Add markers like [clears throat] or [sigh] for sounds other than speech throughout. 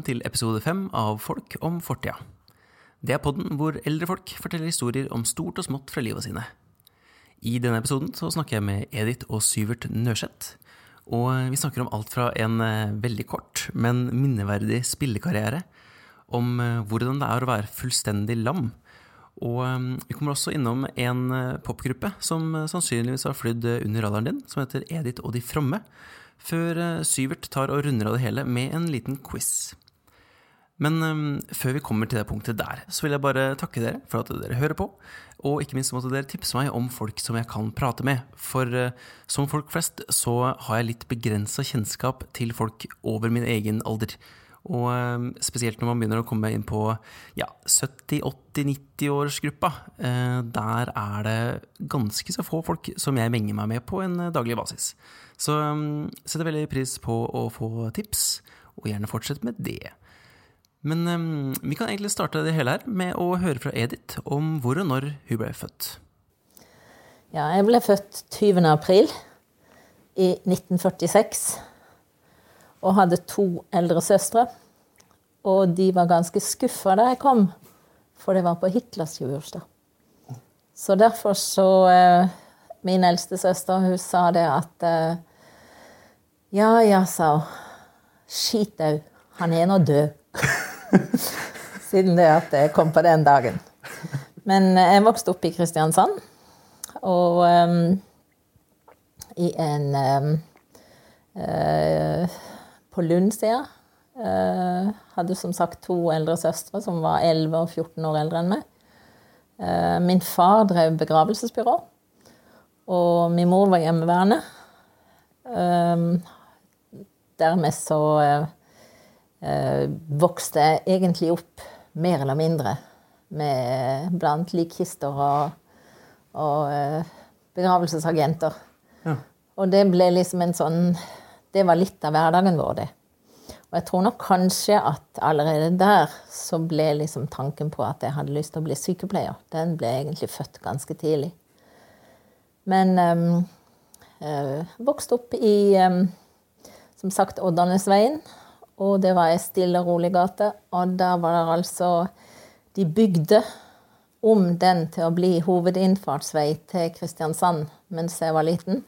Velkommen til episode fem av Folk om fortida. Det er podden hvor eldre folk forteller historier om stort og smått fra livet sine. I denne episoden så snakker jeg med Edith og Syvert Nørseth. Og vi snakker om alt fra en eh, veldig kort, men minneverdig spillekarriere, om eh, hvordan det er å være fullstendig lam, og eh, vi kommer også innom en popgruppe som sannsynligvis har flydd under radaren din, som heter Edith og de fromme, før Syvert tar og runder av det hele med en liten quiz. Men um, før vi kommer til det punktet der, så vil jeg bare takke dere for at dere hører på. Og ikke minst måtte dere tipse meg om folk som jeg kan prate med. For uh, som folk flest så har jeg litt begrensa kjennskap til folk over min egen alder. Og uh, spesielt når man begynner å komme inn på ja, 70-80-90-årsgruppa. Uh, der er det ganske så få folk som jeg menger meg med på en daglig basis. Så um, setter veldig pris på å få tips, og gjerne fortsett med det. Men um, vi kan egentlig starte det hele her med å høre fra Edith om hvor og når hun ble født. Ja, jeg ble født 20. april i 1946. Og hadde to eldre søstre. Og de var ganske skuffa da jeg kom, for det var på Hitlers jubileumsdag. Så derfor så uh, Min eldste søster hun sa det at uh, Ja, ja, sa hun. Skit au. Han er nå død. [laughs] Siden det at jeg kom på den dagen. Men eh, jeg vokste opp i Kristiansand. Og um, i en um, uh, På Lundsida. Uh, hadde som sagt to eldre søstre som var 11 og 14 år eldre enn meg. Uh, min far drev begravelsesbyrå, og min mor var hjemmeværende. Um, dermed så eh, vokste egentlig opp mer eller mindre med blant likkister og, og eh, begravelsesagenter. Ja. Og det ble liksom en sånn Det var litt av hverdagen vår, det. Og jeg tror nok kanskje at allerede der så ble liksom tanken på at jeg hadde lyst til å bli sykepleier, den ble egentlig født ganske tidlig. Men um, øh, vokste opp i um, som sagt Oddanesveien. Og det var ei stille og rolig gate. Og der var det altså De bygde om den til å bli hovedinnfartsvei til Kristiansand mens jeg var liten.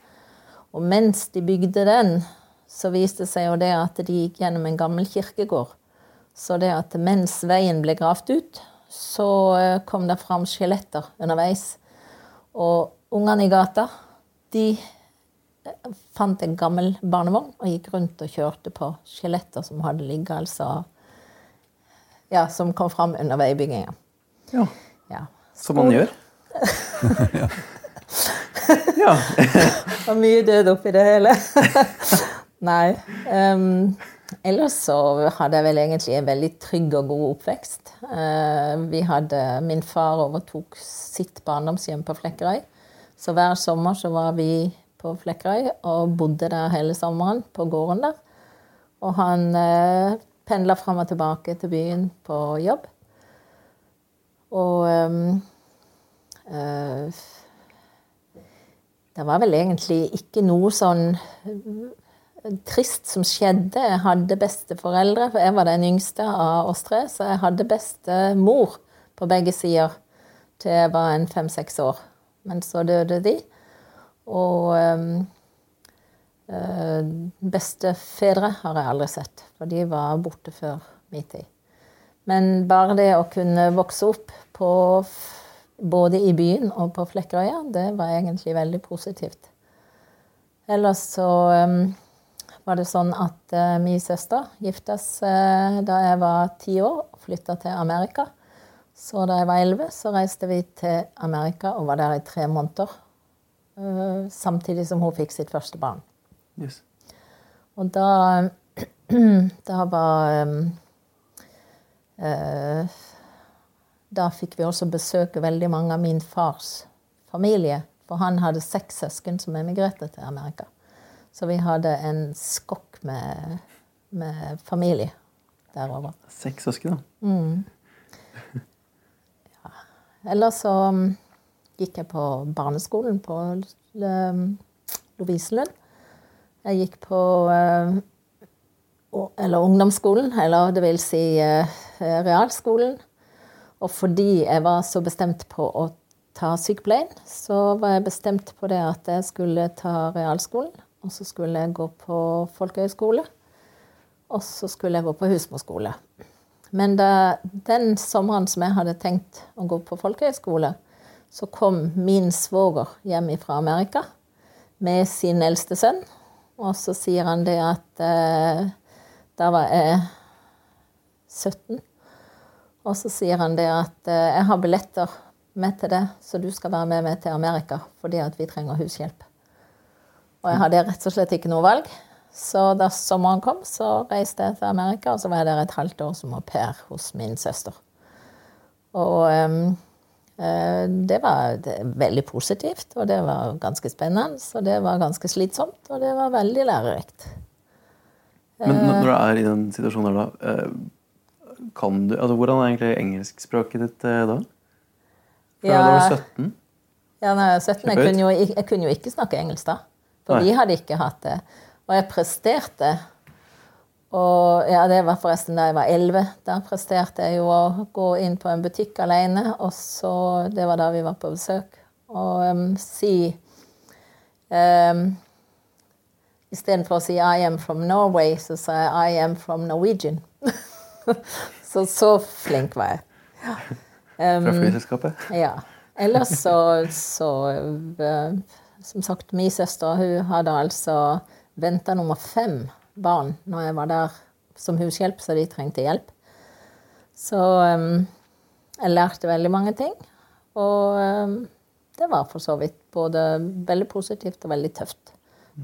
Og mens de bygde den, så viste det seg jo det at de gikk gjennom en gammel kirkegård. Så det at mens veien ble gravd ut, så eh, kom det fram skjeletter underveis. Og ungene i gata, de fant en gammel barnevogn og gikk rundt og kjørte på skjeletter som hadde ligget altså Ja, som kom fram under veibygginga. Ja. ja. Som man gjør. ja. [laughs] ja. det var mye død oppi det hele. [laughs] Nei. Um, ellers så hadde jeg vel egentlig en veldig trygg og god oppvekst. Uh, vi hadde, Min far overtok sitt barndomshjem på Flekkerøy. Så hver sommer så var vi på Flekkerøy og bodde der hele sommeren, på gården der. Og han eh, pendla fram og tilbake til byen på jobb. Og um, uh, Det var vel egentlig ikke noe sånn eh, trist som skjedde. Jeg hadde besteforeldre, for jeg var den yngste av oss tre. Så jeg hadde bestemor på begge sider til jeg var en fem-seks år. Men så døde de. Og um, bestefedre har jeg aldri sett, for de var borte før min tid. Men bare det å kunne vokse opp på, både i byen og på Flekkerøya, det var egentlig veldig positivt. Ellers så um, var det sånn at uh, min søster uh, da jeg var ti år og flytta til Amerika. Så da jeg var elleve, så reiste vi til Amerika og var der i tre måneder. Eh, samtidig som hun fikk sitt første barn. Yes. Og da [clears throat] Da var uh, Da fikk vi også besøke veldig mange av min fars familie. For han hadde seks søsken som emigrerte til Amerika. Så vi hadde en skokk med, med familie derover. Seks søsken, da? Mm. [laughs] Ja. Eller så gikk jeg på barneskolen på Lovisenlund. Jeg gikk på uh, eller ungdomsskolen, eller det vil si eh, realskolen. Og fordi jeg var så bestemt på å ta sykepleien, så var jeg bestemt på det at jeg skulle ta realskolen. Og så skulle jeg gå på folkehøyskole. Og så skulle jeg gå på husmorskole. Men da, den sommeren som jeg hadde tenkt å gå på folkehøyskole, så kom min svoger hjem fra Amerika med sin eldste sønn. Og så sier han det at eh, da var jeg 17. Og så sier han det at eh, jeg har billetter med til det, så du skal være med meg til Amerika fordi at vi trenger hushjelp. Og jeg hadde rett og slett ikke noe valg. Så da sommeren kom, så reiste jeg til Amerika, og så var jeg der et halvt år som au pair hos min søster. Og um, det var veldig positivt, og det var ganske spennende. Og det var ganske slitsomt, og det var veldig lærerikt. Men når du er i den situasjonen da, eh, kan du altså Hvordan er egentlig engelskspråket ditt eh, da? For ja, da var du 17? Ja, når jeg var 17. Jeg kunne, jo, jeg kunne jo ikke snakke engelsk da. For Nei. vi hadde ikke hatt det. Og jeg presterte. Og ja, det var forresten da jeg var 11. Da presterte jeg jo å gå inn på en butikk alene. Og så Det var da vi var på besøk. Og um, si um, Istedenfor å si 'I am from Norway', så sa jeg 'I am from Norwegian'. [laughs] så så flink var jeg. Ja. Um, Fra flyselskapet? Ja. Ellers så, så uh, Som sagt, min søster hun hadde altså venta nummer fem barn når jeg var der som hushjelp, så de trengte hjelp. Så um, jeg lærte veldig mange ting. Og um, det var for så vidt både veldig positivt og veldig tøft.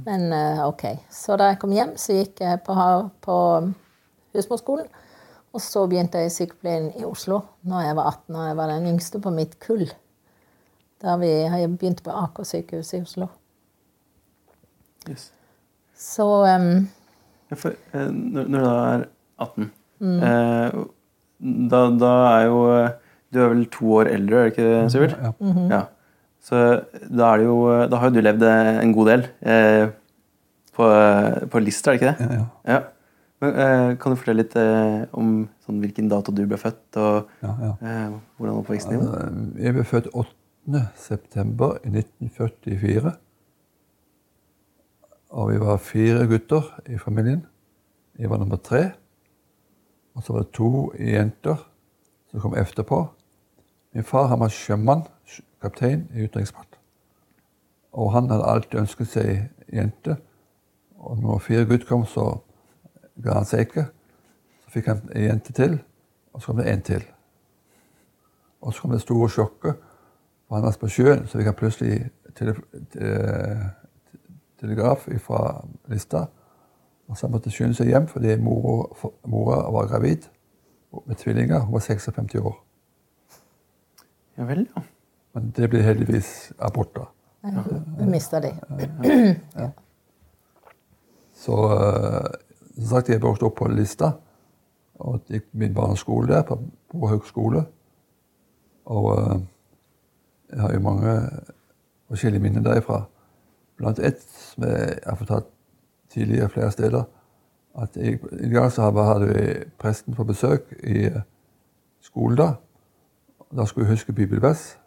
Men uh, OK. Så da jeg kom hjem, så gikk jeg på, på husmorskolen. Og så begynte jeg i sykepleien i Oslo når jeg var 18 og jeg var den yngste på mitt kull. Da vi begynte på Aker sykehus i Oslo. Yes. Så um, for, eh, når, du da er 18 mm. eh, da, da, er jo Du er vel to år eldre, er det ikke det, Sivert? Ja. Mm -hmm. ja. Så da, er det jo, da har jo du levd en god del eh, på, på Lista, er det ikke det? Ja. ja. ja. Men, eh, kan du fortelle litt eh, om sånn, hvilken dato du ble født, og eh, hvordan oppveksten din var? Jeg ble født 8. september 1944. Og vi var fire gutter i familien. Jeg var nummer tre. Og så var det to jenter som kom etterpå. Min far han var sjømann, kaptein i utenriksfart. Og han hadde alltid ønsket seg jente. Og når fire gutter kom, så ga han seg ikke. Så fikk han en jente til, og så kom det en til. Og så kom det store sjokket. For han var på sjøen, så fikk han plutselig til, telegraf fra Lista. Og så måtte skynde seg hjem fordi mora, mora var gravid med tvillinger. Hun var 56 år. Ja vel, ja. Men det ble heldigvis abort, da. Ja, vi mista de. Ja. Så eh, som sagt, jeg vokste opp på Lista og gikk min barneskole der, på, på høgskole. Og uh, jeg har jo mange forskjellige minner derifra. Blant ett som jeg har fortalt tidligere flere steder, at en gang så hadde vi presten på besøk i eh, skolen da. Da skulle vi huske bibelvers.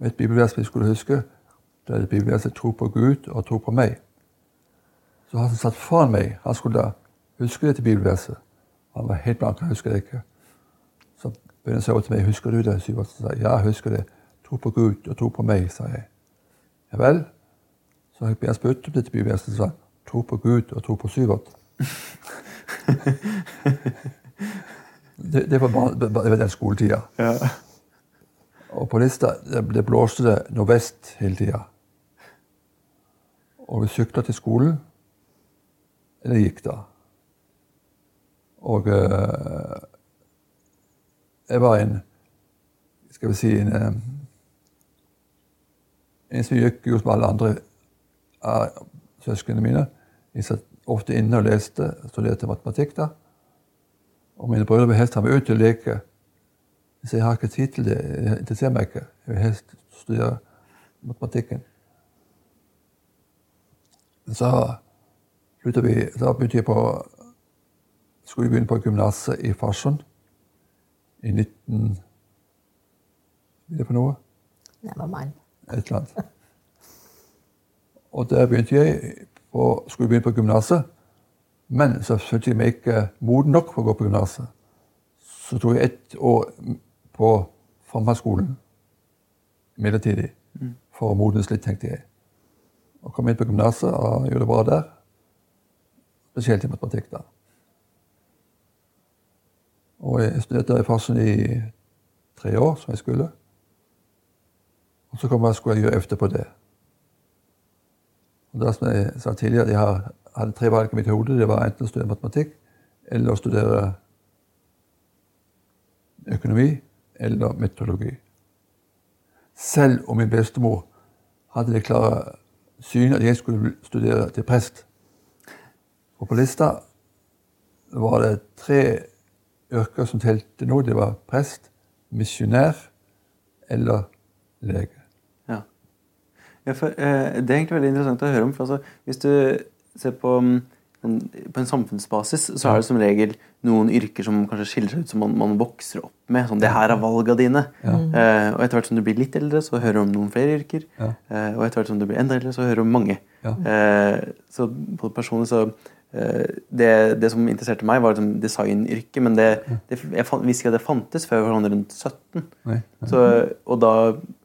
Et bibelvers vi skulle huske, det er det bibelverset 'tro på Gud og tro på meg'. Så han som satt foran meg, han skulle da huske dette bibelverset. Han var helt blank, han husker det ikke. Så begynte han seg til meg 'Husker du det?' Så sa 'Ja, jeg husker det. Tro på Gud og tro på meg', sa jeg. Ja vel. Så jeg ber om dette bibelverset og sa tro på Gud og tro på Syvert. [laughs] det, det, var det var den skoletida. Ja. Og på lista det blåste det nordvest hele tida. Og vi sykla til skolen. Eller gikk, da. Og uh, jeg var en Skal vi si en, uh, en som gikk jo som alle andre av søsknene mine. Jeg satt ofte inne og leste, studerte matematikk. da. Og mine brødre vil helst ha meg ut til å leke. Så jeg har ikke tid til det. Jeg interesserer meg ikke. Jeg vil helst studere matematikken. Så, vi, så begynte jeg på skulle begynne på gymnaset i Farsund i 19... Er det for noe? Never mind. Et eller annet. Og der begynte jeg på, skulle begynne på gymnaset. Men så følte jeg meg ikke moden nok for å gå på gymnaset. Så tok jeg ett år på Framhaldsskolen midlertidig for å modnes litt, tenkte jeg. Og kom inn på gymnaset og gjorde det bra der. Spesielt i matematikk, da. Og jeg studerte i Farsund i tre år, som jeg skulle. Og så kom jeg, skulle jeg gjøre efter på det. Det som jeg sa tidligere, jeg hadde tre valg i mitt hode. Det var enten å studere matematikk, eller å studere økonomi, eller meteorologi. Selv om min bestemor hadde det klare synet at jeg skulle studere til prest. Og på lista var det tre yrker som telte nå. Det var prest, misjonær eller lege. Ja. Ja, for, eh, det er egentlig veldig interessant å høre om. For altså, hvis du ser på, mm, en, på en samfunnsbasis, så er det som regel noen yrker som kanskje skiller seg ut, som man, man vokser opp med. Sånn, det her er valga dine. Eh, og etter hvert som du blir litt eldre, så hører du om noen flere yrker. Ja. Eh, og etter hvert som du blir enda eldre, så hører du om mange. Ja. Eh, så på personlig så det, det som interesserte meg, var liksom designyrket. Men det, det, jeg fant, visste ikke at det fantes før jeg var sånn rundt 17. Nei, Så, og da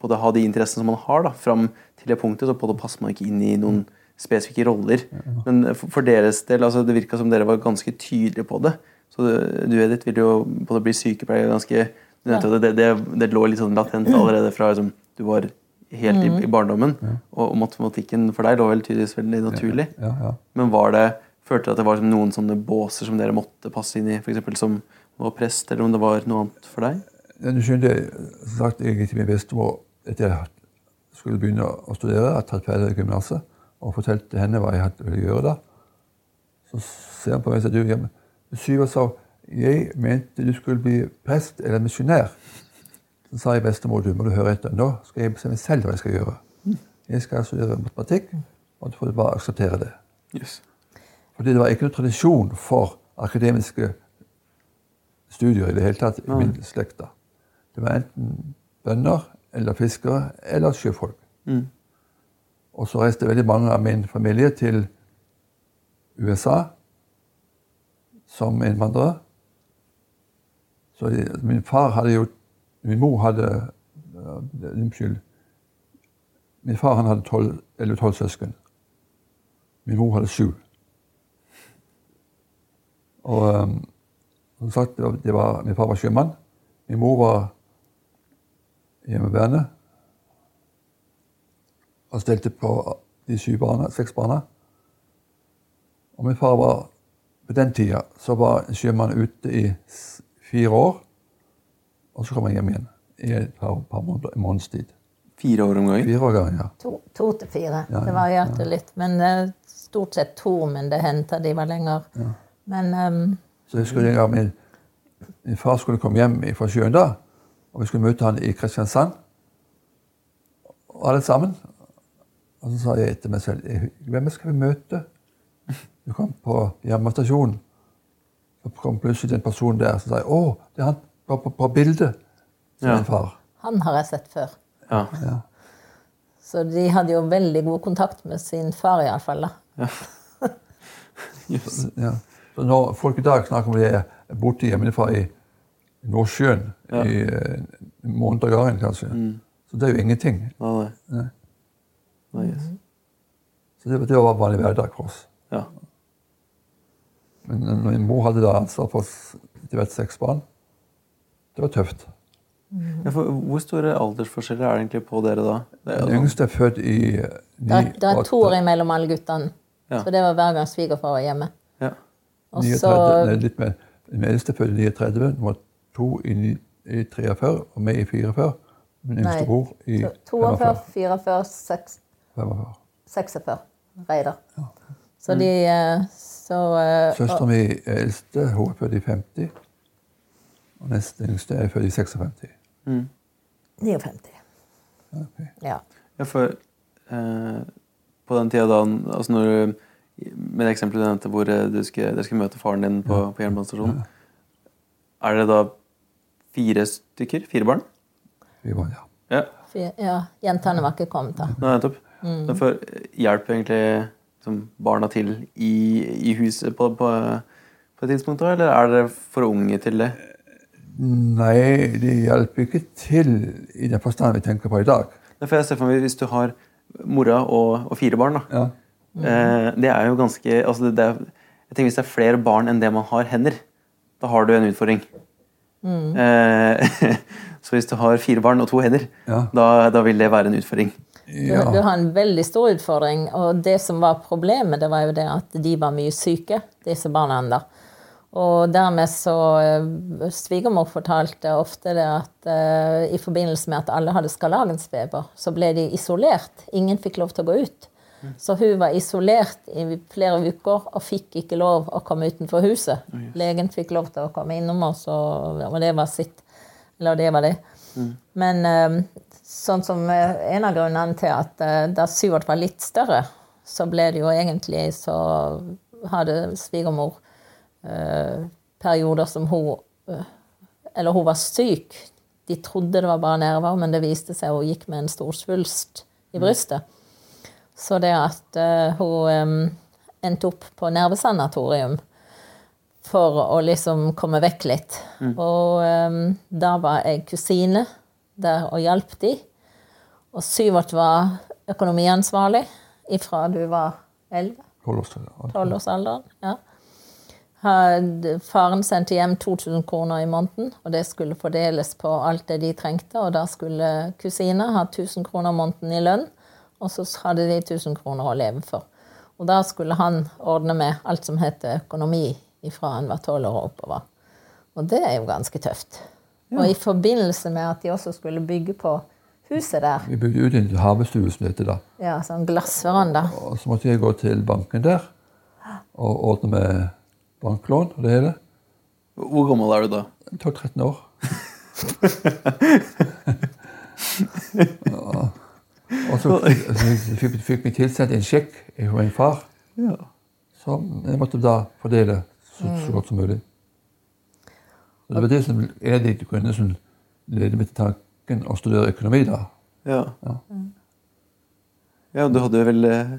både ha de interessene som man har, da, fram til det punktet, så på det passer man ikke inn i noen spesifikke roller. Men for, for deres del, altså det virka som dere var ganske tydelige på det. Så du Edith ville jo både bli sykepleier ganske det, det, det lå litt sånn latent [clears throat] allerede fra liksom, du var helt i, i barndommen. Og, og matematikken for deg lå vel tydeligvis veldig naturlig. Ja, ja. Men var det, følte at det var noen sånne båser som dere måtte passe inn i? For eksempel som var prest, eller om det var noe annet for deg? Ja, Du skjønner, som sagt, jeg til min bestemor etter jeg skulle begynne å studere, jeg hadde tatt ferdig gymnaset, og fortalte henne hva jeg ville gjøre da. Så ser han på meg og sier du, syv Syver sa jeg mente du skulle bli prest eller misjonær. Så sa jeg bestemor, du må du høre etter. Nå skal jeg bestemme selv hva jeg skal gjøre. Jeg skal studere matematikk, og du får bare akseptere det. Yes. Fordi det var ikke noen tradisjon for akademiske studier i det hele tatt i min slekt. da. Det var enten bønder eller fiskere eller sjøfolk. Mm. Og så reiste veldig mange av min familie til USA som innvandrere. Så de, min far hadde jo Min mor hadde Unnskyld. Min far han hadde tolv eller tolv søsken. Min mor hadde sju. Og um, som sagt, det var, det var, min far var sjømann. Min mor var hjemmeværende. Og stelte på de syv barna, seks barna. Og min far var På den tida så var en sjømann ute i fire år. Og så kom han hjem igjen i et par, par måneder, en måneds tid. Fire år om gangen? Fire år gangen, ja. To, to til fire. Ja, det ja, varierte litt. Men eh, stort sett to, men det hendte de var lenger. Men um, Så jeg husker en gang min, min far skulle komme hjem fra sjøen da, og vi skulle møte han i Kristiansand. Og alle sammen. Og så sa jeg etter meg selv «Eh, Hvem skal vi møte? Vi kom på jernbanestasjonen. Så kom plutselig den personen der som sa Å, det er han på, på, på bildet. Som Ja. min far. han har jeg sett før. Ja. Ja. Så de hadde jo veldig god kontakt med sin far, iallfall. Ja. [laughs] Yes. Ja. Så når folk i dag snakker om de er borte hjemmefra i Nordsjøen Ja. i eh, måneder av gangen, kanskje, så det er jo ingenting. Nei, nei. Nei. Nei, yes. Så det, det var vanlig hverdag for oss. Ja. Men når min mor hadde da ansvar for etter hvert seks barn, det var tøft. Ja, for hvor store aldersforskjeller er det egentlig på dere da? Det er, Den altså- yngste er født i eh, Det er, det er to år imellom alle guttene. Ja. Så det var hver gang svigerfar var hjemme. Ja. Og 39, nei, litt mer. Den eldste fødte født i 39, nummer to i, i 43, og meg i 44. Min yngste Nei, bror i så 42, 45. 44, 6, 45. 46. Reidar. Så de eh, Så eh, Søstera mi er eldste, hun er født i 50. Og neste yngste er født i 56. Mm. 59. Okay. Ja. Ja, for eh, på den tida da altså når du med det eksempelet du nevnte hvor eh, du skulle, dere skulle møte faren din på, på jernbanestasjonen. Er det da fire stykker? Fire barn? Vi var, ja. Ja. For- Ja, jentene var ikke kommet da. Nei, nettopp. Mm. for hjelper egentlig som barna til i, i huset på, på, på et tidspunkt, da? Eller er dere for unge til det? Nei, det hjelper ikke til i den forstand vi tenker på i dag. Nei, For jeg ser for meg Hvis du har mora og, og fire barn, da. Ja. Eh, det er jo ganske altså det, det er, Jeg tenker Hvis det er flere barn enn det man har hender, da har du en utfordring. Eh, [laughs] så hvis du har fire barn og to hender, Ja. da, da vil det være en utfordring. Du, Ja. du har en veldig stor utfordring, og det som var problemet, det var jo det at de var mye syke, disse barna da. Og dermed så eh, Svigermor fortalte ofte det at eh, i forbindelse med at alle hadde skarlagensfeber, så ble de isolert. Ingen fikk lov til å gå ut. Så hun var isolert i flere uker og fikk ikke lov å komme utenfor huset. Legen fikk lov til å komme innom oss, og, og det var sitt. Eller det var det. Men eh, sånn som eh, en av grunnene til at eh, da Syvert var litt større, så ble det jo egentlig så hadde svigermor eh, perioder som hun eh, Eller hun var syk. De trodde det var bare nerver, men det viste seg hun gikk med en stor svulst i brystet. Så det at uh, hun um, endte opp på nervesanatorium for å liksom komme vekk litt. Og um, da var jeg kusine der og hjalp de. Og Syvert var økonomiansvarlig ifra du var 11 Tolvårsalderen. tolvårsalderen. Ja. Hadde Faren sendte hjem 2000 kroner i måneden, og det skulle fordeles på alt det de trengte. Og da skulle kusina ha 1000 kroner i måneden i lønn, og så hadde de 1000 kroner å leve for. Og da skulle han ordne med alt som heter økonomi ifra han var tolv år og oppover. Og det er jo ganske tøft. Og i forbindelse med at de også skulle bygge på huset der, Vi bygde ut en havestue som heter da. ja, sånn glassveranda, Og så måtte jeg gå til banken der og ordne med banklån og det hele. Hvor gammel er du da? 12-13 år. [laughs] Og så fikk, fikk, vi tilsendt en sjekk fra min far, Ja. som jeg måtte da fordele så, så godt som mulig. Og det var det som er de grunnene som ledet meg til tanken å studere økonomi da. Ja. Ja. ja, du hadde vel eh,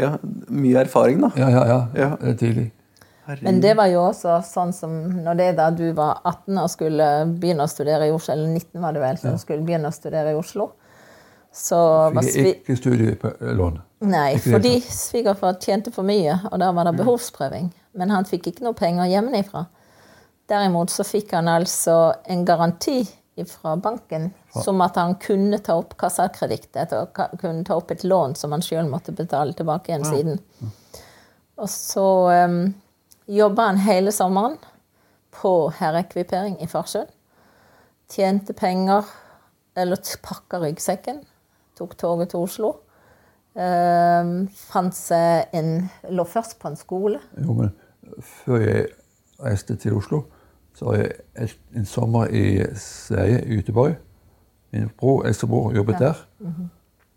ja, mye erfaring, da. Ja, ja, ja. Ja. Det er tidlig. Men det var jo også sånn som når det da du var 18 og skulle begynne å studere i Oslo, eller 19 var det vel, som ja. skulle begynne å studere i Oslo, så var svi... ikke studielån. Nei, fordi svigerfar tjente for mye, og da var det behovsprøving. Men han fikk ikke noe penger hjemmefra. Derimot så fikk han altså en garanti fra banken som at han kunne ta opp kassakreditt, og kunne ta opp et lån som han sjøl måtte betale tilbake igjen siden. Og så um, jobba han hele sommeren på herreekvipering i Farsund. Tjente penger, eller pakka ryggsekken. Tok toget til Oslo. Uh, fant seg en Lå først på en skole. Jo, men før jeg reiste til Oslo, så var jeg en sommer i Sverige, i Göteborg. Min bror, eldstebror jobbet jobbet der.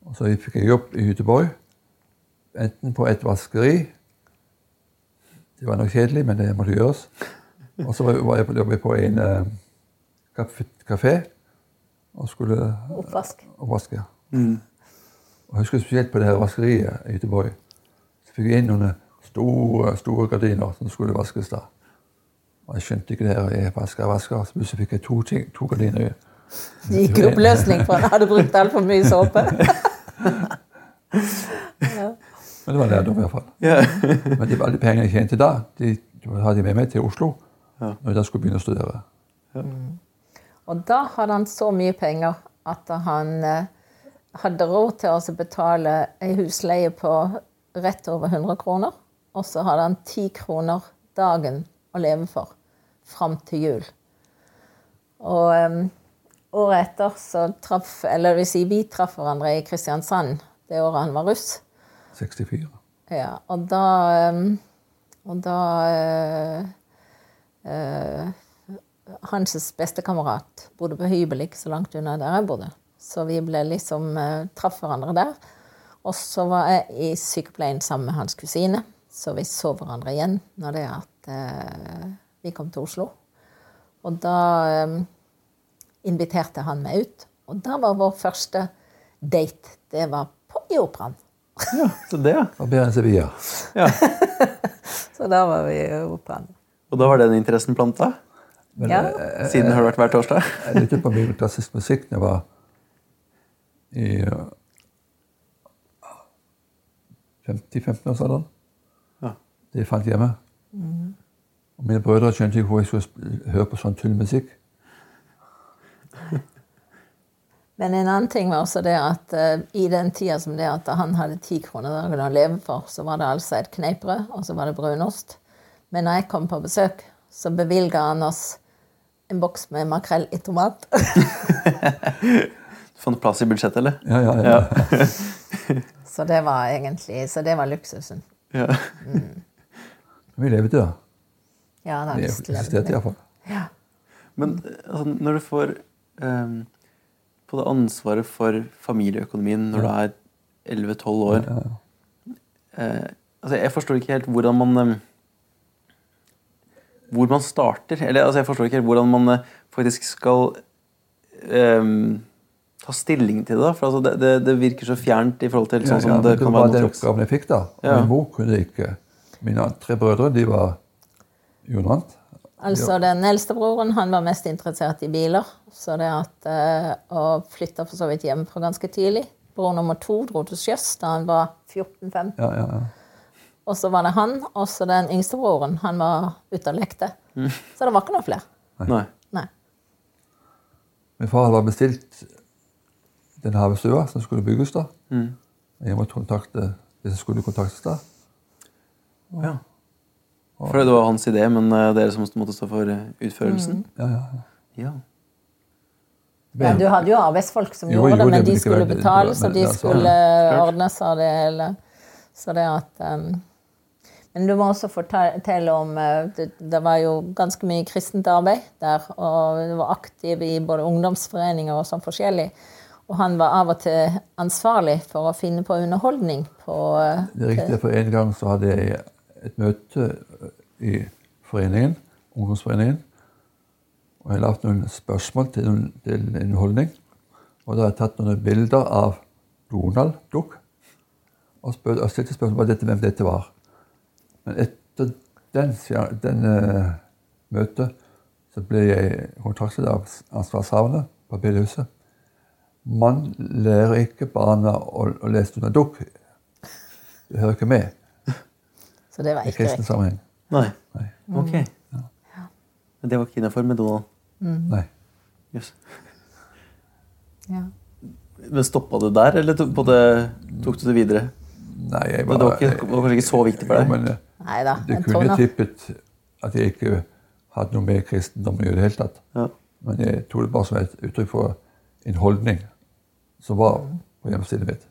Og så fikk jeg jobb i Göteborg, enten på et vaskeri Det var nok kjedelig, men det måtte gjøres. Og så var jeg på, jobbet på en uh, kafé og skulle Oppvask. oppvaske. Og jeg husker spesielt på det her vaskeriet i Göteborg. Så fikk jeg inn noen store store gardiner som skulle vaskes da. Og jeg skjønte ikke det her. Jeg vasker, vasker. Så plutselig fikk jeg to, ting, to gardiner. Det gikk i oppløsning, for han hadde brukt altfor mye såpe. [laughs] Men det var lærdom i hvert fall. Yeah. [laughs] Men de, alle pengene jeg tjente da, de, de hadde jeg med meg til Oslo Ja. når jeg da skulle begynne å studere. Og da hadde han så mye penger at han eh, hadde råd til å altså betale ei husleie på rett over 100 kroner. Og så hadde han 10 kroner dagen å leve for fram til jul. Og um, året etter så traff Eller det vil si, vi traff hverandre i Kristiansand det året han var russ. 64. Ja, og da um, Og da uh, uh, Hans bestekamerat bodde på hybel ikke så langt unna der jeg bodde. Så vi ble liksom eh, traff hverandre der. Og så var jeg i sykepleien sammen med hans kusine, så vi så hverandre igjen når det at eh, vi kom til Oslo. Og da eh, inviterte han meg ut. Og da var vår første date. Det var på, i operaen. Ja, så det, ja. Og Bjørn Sevilla. ja. Så da var vi i operaen. Og da var den interessen planta? Men Ja. Siden har det vært hver torsdag? jeg lyttet på mye klassisk musikk da jeg var i uh, 50-15-årsalderen. Ja. Det fant hjemme. Og mine brødre skjønte ikke hvor jeg skulle høre på sånn tull musikk. [laughs] Men en annen ting var også det at uh, i den tida som det at han hadde ti kroner dagen å leve for, så var det altså et kneippbrød, og så var det brunost. Men når jeg kom på besøk, så bevilga han oss en boks med makrell i tomat. [laughs] [laughs] Fant plass i budsjettet, eller? Ja, ja, ja. så det var egentlig Så det var luksusen. Ja. Vi levde da. Ja, da Vi visste jeg eksisterte det. Ja. Men altså, når du får um, på det ansvaret for familieøkonomien når du er 11-12 år eh, altså, Jeg forstår ikke helt hvordan man um, Hvor man starter. Eller altså, jeg forstår ikke helt hvordan man uh, faktisk skal ehm, ta stilling til det. For altså, det, det, det virker så fjernt i forhold til sånn som ja, det men kan var være den naturlig. oppgaven jeg fikk da. Ja. Min mor kunne ikke. Mine tre brødre de var annet. Altså, Den eldste broren han var mest interessert i biler. Så det at, eh, Og flytta for så vidt hjemmefra ganske tidlig. Bror nummer to dro til sjøs da han var 14-15. Ja, ja, ja. Og så var det han, og så den yngste broren. Han var ute og lekte. Så det var ikke noe flere. Nei. Nei. Min far hadde bestilt den havestua som skulle bygges da. Mm. Jeg måtte kontakte de som skulle kontaktes da. Ja. For det var hans idé, men eh, dere som måtte stå for utførelsen? utførelsen? Ja, ja, ja. Ja. Ja, du hadde jo arbeidsfolk som Jo, gjorde det, men det de skulle betale betales, og de skulle Klart. ordnes av det hele. Så det at um, Men du må også fortelle om det, det var jo ganske mye kristent arbeid der, og du var aktiv i både ungdomsforeninger og sånn forskjellig. Og han var av og til ansvarlig for å finne på underholdning på uh, Det er riktig, for en gang så hadde jeg et møte i foreningen, ungdomsforeningen. Og jeg lagde noen spørsmål til, til underholdning. Og da har jeg tatt noen bilder av Donald Duck. Og, spør, og stilte spørsmål om hvem dette var. Men etter den, den uh, møtet så ble jeg kontaktet av ansvarshavende på bedehuset. Man lærer ikke barna å, å lese under dukk. Det hører ikke med Så det var ikke i kristen sammenheng. Nei. Nei. Ok. Men det var ikke innafor med Donald. Nei. Yes. Ja. Men stoppa du der, eller tok, du det videre? Nei, jeg Det var, ikke, det var kanskje ikke så viktig for Jo, deg? men eh, Nei da. du kunne tippet at jeg ikke hadde noe med kristendom å gjøre i det hele tatt. Ja. Men jeg tok det bare som et uttrykk for en holdning som var på hjemmestedet mitt.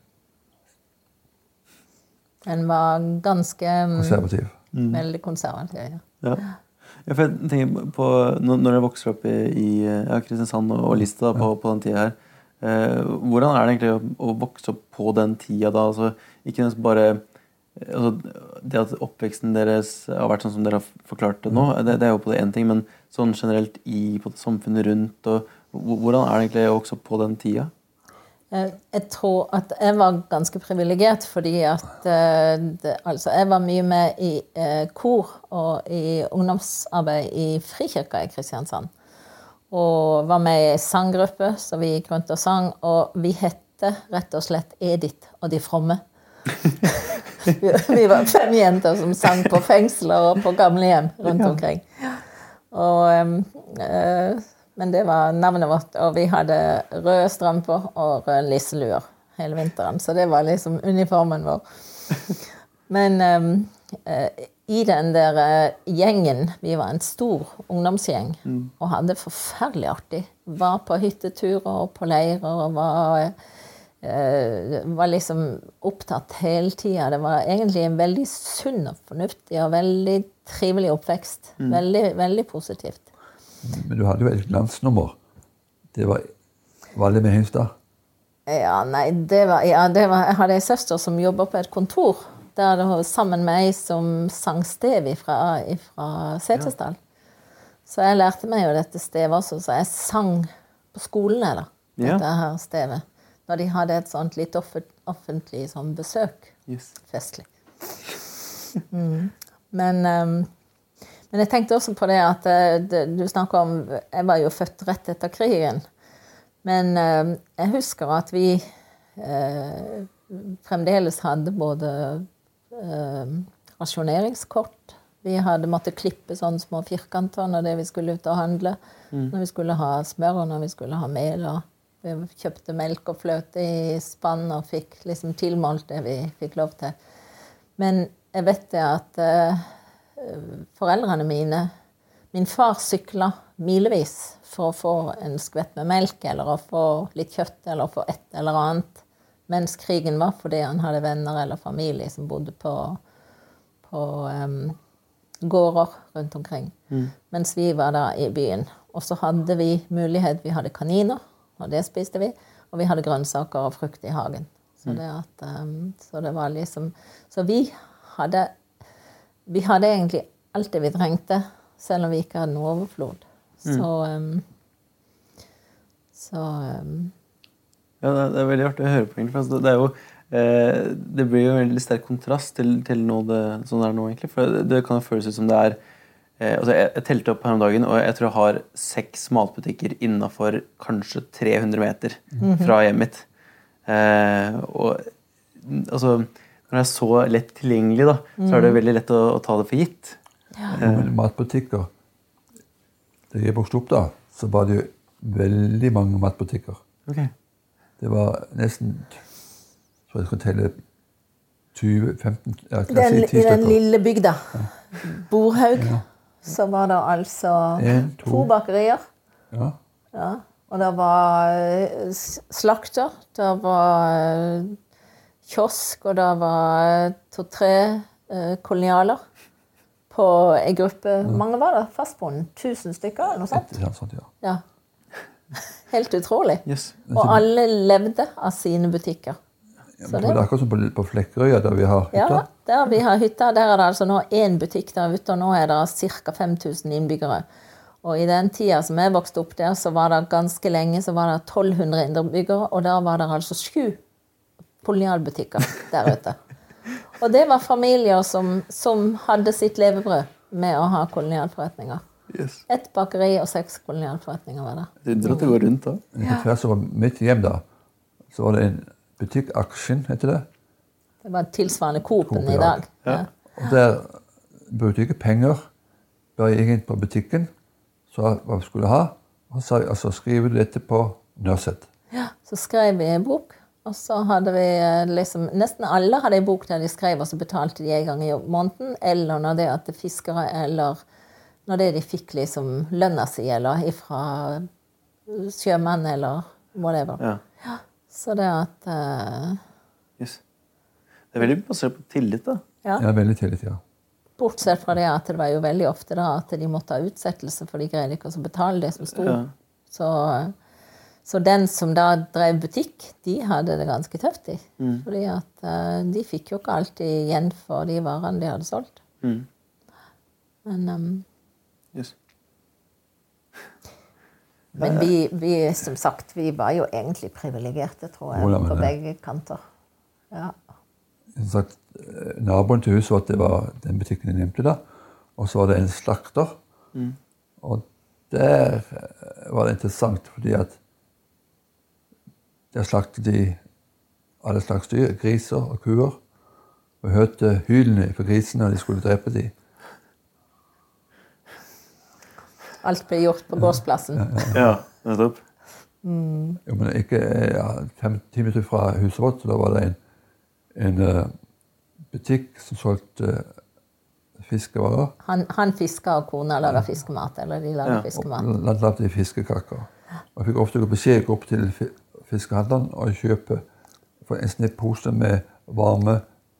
den var ganske mm, Konservativ. veldig konservativ. Ja. Ja. Ja, for jeg tenker på, når dere vokser opp i, i ja, Kristiansand og, og Lista da, på, på den tida her eh, Hvordan er det egentlig å, å vokse opp på den tida da? Altså, ikke bare eh, altså, Det at oppveksten deres har vært sånn som dere har forklart det nå, det, det er jo på det én ting, men sånn generelt i på samfunnet rundt og, Hvordan er det egentlig å vokse opp på den tida? Eh, Jeg tror at jeg var ganske privilegert fordi at eh, det, altså jeg var mye med i eh, kor og i ungdomsarbeid i Frikirka i Kristiansand. Og var med i sanggruppe, så vi gikk rundt og sang. Og vi hette rett og slett Edith og de fromme. [laughs] vi, var fem jenter som sang på fengsler og på gamlehjem rundt omkring. Og, eh, men det var navnet vårt, og vi hadde røde strømper og røde lisseluer hele vinteren. Så det var liksom uniformen vår. [laughs] Men eh, i den der eh, gjengen Vi var en stor ungdomsgjeng og hadde forferdelig artig. Var på hytteturer og på leirer og var uh, var liksom opptatt hele tida. Det var egentlig en veldig sunn og fornuftig og veldig trivelig oppvekst. Veldig, veldig positivt. Men du hadde jo et glansnummer. Det var Valle med Himstad. Ja, nei, det var, ja, det var Jeg hadde ei søster som jobba på et kontor der det var sammen med ei som sang stev fra, Setesdal. Så jeg lærte meg jo dette stevet også, så jeg sang på skolene, da. Ja. Dette her stevet. Når de hadde et sånt litt offentlig sånn besøk. Yes. Festlig. Mm. Men, ehm, men jeg tenkte også på det at eh, det, du snakker om Jeg var jo født rett etter krigen. Men eh, jeg husker at vi eh, fremdeles hadde både eh, rasjoneringskort Vi hadde måttet klippe sånne små firkanter når det vi skulle ut og handle. Når vi skulle ha smør, og når vi skulle ha mel. og Vi kjøpte melk og fløte i spann og fikk liksom tilmålt det vi fikk lov til. Men jeg vet det at eh, foreldrene mine Min far sykla milevis for å få en skvett med melk eller å få litt kjøtt eller å få et eller annet mens krigen var, fordi han hadde venner eller familie som bodde på, på um, gårder rundt omkring. Mens vi var da i byen. Og så hadde vi mulighet Vi hadde kaniner, og det spiste vi. Og vi hadde grønnsaker og frukt i hagen. Så det, at, um, så det var liksom Så vi hadde Vi hadde egentlig alt det vi trengte, selv om vi ikke hadde noe overflod. Så um, Så um. Ja, det, er veldig artig å høre på, egentlig. Altså, det, er jo, eh, det blir jo en veldig sterk kontrast til, til noe det, sånn det er nå, egentlig. For det, det kan jo føles ut som det er eh, altså jeg, jeg telte opp her om dagen, og jeg tror jeg har seks matbutikker innafor kanskje 300 meter fra hjemmet mitt. Eh, og altså Når det er så lett tilgjengelig, da, så er det veldig lett å, å ta det for gitt. Men matbutikker Da jeg vokste opp, da, så var det jo veldig mange matbutikker. Okay. Det var nesten Så jeg skal telle 20-15 ja, la oss den, si I den lille bygda, Borhaug, så var det altså En, to. to bakerier. Ja. Ja. Og det var eh, slakter, det var eh, kiosk, og det var to-tre eh, kolonialer på ei gruppe Mange var det fastboende? 1000 stykker, eller noe sånt? Ja, sant, ja. Ja. Helt utrolig. Yes. Og alle levde av sine butikker. Ja, det er akkurat som på, på Flekkerøya, der vi har hytta. Ja, der vi har hytta, der er det altså nå én butikk der ute, og nå er det ca. 5000 innbyggere. Og i den tida som jeg vokste opp der, så var det ganske lenge så var det 1200 innbyggere, og der var det altså sju kolonialbutikker der ute. Og det var familier som, som hadde sitt levebrød med å ha kolonialforretninger. yes. Ett bakeri og seks kolonialforretninger var det. Det undrer at det går rundt da. Ja. Før så var mitt hjem da, så var det en butikk, Aksjen heter det. Det var tilsvarende Coop-en i dag. Ja. Og der brukte jeg ikke penger. Bare jeg gikk inn på butikken, sa hva vi skulle ha, og så sa jeg altså skriver du dette på Nørset. Ja, så skrev vi en bok, og så hadde vi eh, liksom Nesten alle hadde en bok der de skrev, og så betalte de en gang i måneden. Eller når det at fiskere, eller når det de fikk liksom lønna si, eller ifra sjømenn, eller whatever. Ja. Så det at uh... Yes. Det er veldig basert på tillit, da. Ja. Er veldig tillit, ja. Bortsett fra det at det var jo veldig ofte da at de måtte ha utsettelse, for de greide ikke å betale det som sto. Ja. Så, så den som da drev butikk, de hadde det ganske tøft, de. Mm. Fordi at uh, de fikk jo ikke alltid igjen for de varene de hadde solgt. Mm. Men, um, Yes. men vi, vi, som sagt, vi var jo egentlig privilegerte, tror jeg, Hvordan, på begge kanter. Ja. Som sagt, eh, naboen til huset var at det var den butikken jeg nevnte da, og så var det en slakter. Og der eh, var det interessant, fordi at der slaktet de alle slags dyr, griser og kuer, og hørte hylene for grisene når de skulle drepe dem. Alt ble gjort på gårdsplassen. Ja, nettopp. Jo, men ikke ja, fem-ti minutter fra huset vårt, så da var det en, en uh, butikk som solgte uh, fiskevarer. Han, han fiska, og kona laga fiskemat. Eller de laga Ja. Og fiskemat. blant de i fiskekaker. Og jeg fikk ofte gå beskjed gå opp til fiskehandleren og kjøpe for en snitt pose med varme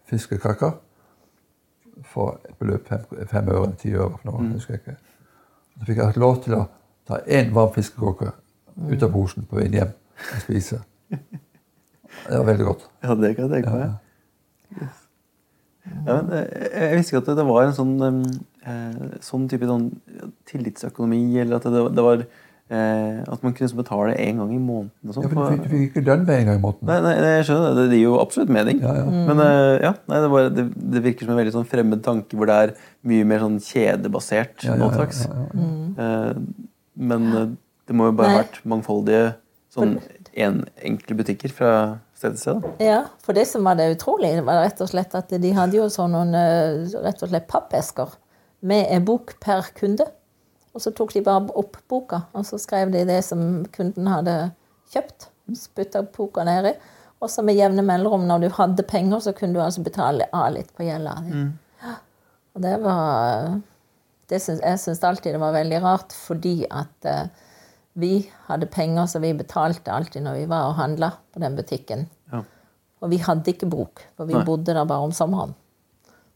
fiskekaker for et beløp fem, fem øre, ti øre for noe. husker jeg ikke. Så fikk jeg lov til å ta én varm fiskekake ut av posen på veien hjem og spise. Det var veldig godt. Ja, det kan jeg tenke meg. Yes. Ja, men, eh, jeg visste ikke at det var en sånn, eh, sånn type sånn tillitsøkonomi, eller at det, det var eh, at man kunne betale én gang i måneden. og sånn. Ja, men du, fikk, du fikk ikke lønn med en gang i måneden. Nei, nei, nei, jeg skjønner det. Det gir jo absolutt mening. Ja, ja. Men eh, ja, nei, det, bare, det, det virker som en veldig sånn fremmed tanke hvor det er mye mer sånn kjedebasert Ja, ja, nå ja, ja, ja. Eh, Men eh, det må jo bare ha Nei. vært mangfoldige sånn en, enkle butikker fra sted til sted. da. Ja, for det som var det utrolige, var rett og slett at de hadde jo sånn noen eh, rett og slett pappesker med en bok per kunde. Og så tok de bare opp boka, og så skrev de det som kunden hadde kjøpt. Spytta boka nedi. Og så med jevne mellomrom, når du hadde penger, så kunne du altså betale av litt på gjelda di. Og det var det synes, Jeg syns alltid det var veldig rart, fordi at uh, vi hadde penger, så vi betalte alltid når vi var og handla på den butikken. Ja. Og vi hadde ikke bok, for vi Nei. bodde der bare om sommeren.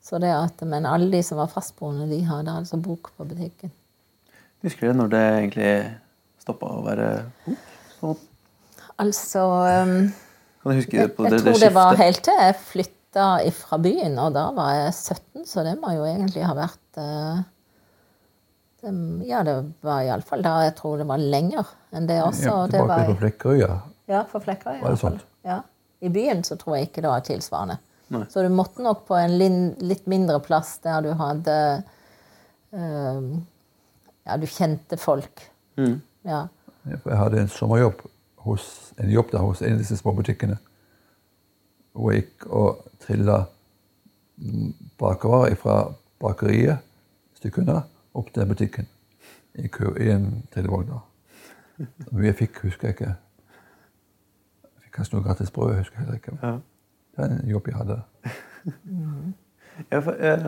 Så det at, men alle de som var fastboende, de hadde altså bok på butikken. Husker du når det egentlig stoppa å være bok? Sånn, Altså um, kan du huske Jeg, på jeg det, det tror det var helt til jeg flytta fra byen, og da var jeg 17, så det må jo egentlig ha vært uh, det, Ja, det var iallfall da jeg tror det var lenger enn det også. Ja, det tilbake var, på Flekkerøya. ja, for Flekkerøya. Var det sånt? Ja. I byen så tror jeg ikke det var tilsvarende. Nei. Så du måtte nok på en litt mindre plass der du hadde eh, Ja, du kjente folk. Mm. Ja. Jeg hadde en sommerjobb hos en jobb der hos en av disse småbutikkene. Hvor jeg gikk og trilla mm, bakervarer fra bakeriet et stykke unna opp til butikken. I, kø, i en trillevogn. da. Hvor mye jeg fikk, husker jeg ikke. Jeg fikk kanskje noe gratis brød. husker jeg heller ikke. Ja. Det var en jobb jeg hadde. [laughs] Ja, for, eh,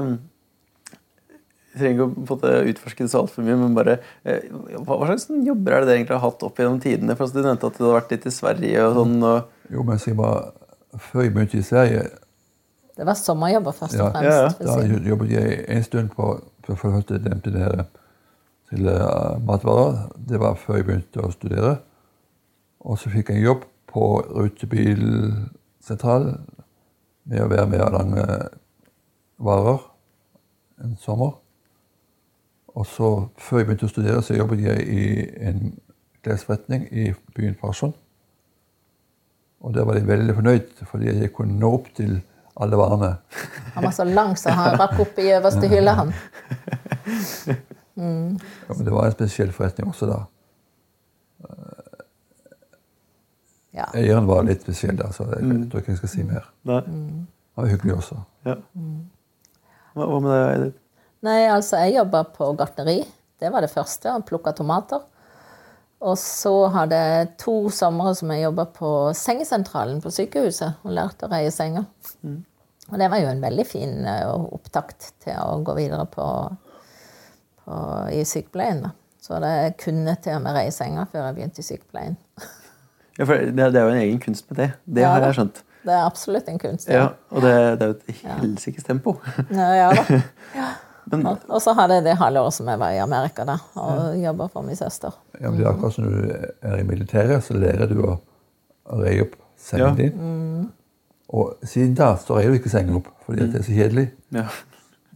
jeg trenger ikke å utforske det så altfor mye, men bare eh, hva, hva slags sånn jobber er det dere egentlig har hatt opp gjennom tidene? For altså, Du nevnte at du hadde vært litt i Sverige og sånn. og Jo, men var Før jeg begynte i Sverige, Det var sommerjobber først og fremst. Ja, ja. Da jobbet jeg en stund på for å forholde første nevnte det her til eh, matvarer. Det var før jeg begynte å studere. Og så fikk jeg en jobb på rutebilsentral med å være med og lange varer en sommer. Og så, før jeg begynte å studere, så jobbet jeg i en klesforretning i byen Farsund. Og der var de veldig fornøyd, fordi jeg kunne nå opp til alle varene. [laughs] Han var så lang så han rakk opp i øverste hylle, han. Ja, men det var en spesiell forretning også da. Ja. Eieren var litt spesiell da, så jeg, Mm. tror ikke jeg skal si mer. Nei. Han var hyggelig også. Ja. Hva, hva med deg, Edith? Nei, altså, jeg jobba på gartneri. Det var det første. og Plukka tomater. Og så hadde jeg to somre som jeg jobba på sengesentralen på sykehuset og lærte å reie senger. Og det var jo en veldig fin eh, opptakt til å gå videre på, på, i sykepleien. da. Så det jeg kunne til og med reie senger før jeg begynte i sykepleien. [laughs] Ja, for det, det er jo en egen kunst med det. Det Ja, har jeg skjønt. Det er absolutt en kunst. Ja, og det, det er jo et helsikes tempo. Ja, ja da. [laughs] Men Og- Og så hadde jeg det halvåret som jeg var i Amerika da, og jobba for min søster. Ja, men det er akkurat som du er i militæret, så lærer du å, reie opp sengen Ja. din. Og siden da så reier du ikke sengen opp, fordi det er så kjedelig. ja.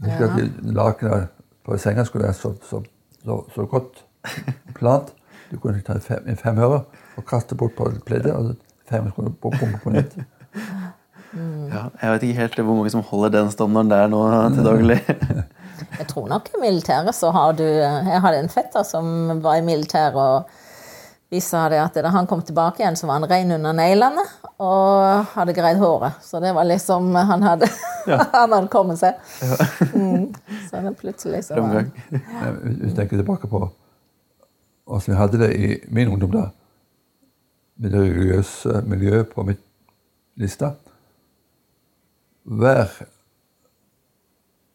At lakenet på senga skulle være så, så, så, så godt plant. Du kunne ta en fem, en femøre og kaste bort på pleddet, og fem skulle bombe på nytt. [laughs] ja. Jeg vet ikke helt hvor mange som holder den standarden der nå til daglig. [laughs] Jeg tror nok i militæret så har du Jeg hadde en fetter som var i militæret, og vi sa det at da han kom tilbake igjen, så var han rein under neglene og hadde greid håret. Så det var liksom Han hadde, [laughs] han hadde kommet seg. Mm. Så det plutselig så var han Hvis jeg tenker tilbake på åssen vi hadde det i min ungdom da, med det religiøse miljøet på mitt lista Hver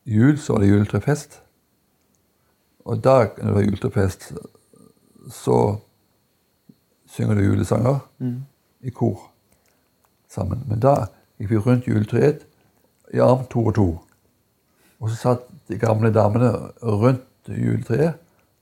jul så var det juletrefest. Og da når det var juletrefest, så synger du julesanger i kor sammen. Men da gikk vi rundt juletreet i arm to og to. Og så satt de gamle damene rundt juletreet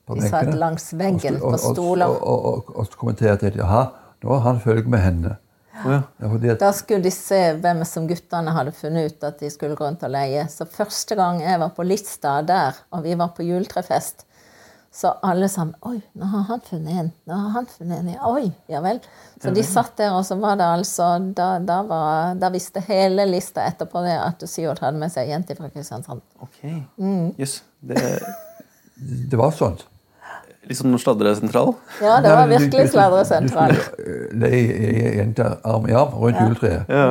på De satt benkene. langs veggen på stoler. Og, og, og, og, og kommenterte de jaha, nå har han følge med henne. Ja, at, Da skulle de se hvem som guttene hadde funnet ut at de skulle gå rundt og leie. Så første gang jeg var på lista der, og vi var på juletrefest, så alle sammen Oi, nå har han funnet en. Nå har han funnet en. Oi, ja vel. Så de satt der, og så var det altså Da, da, var, da visste hele lista etterpå det at Syvert hadde med seg ei jente fra Kristiansand. Ok. Jøss. Mm. Yes. det var sånn. Liksom noe sladresentral. Ja, det var virkelig sladresentral. Du skulle eh, leie ei jente arm i arm rundt juletreet. Ja.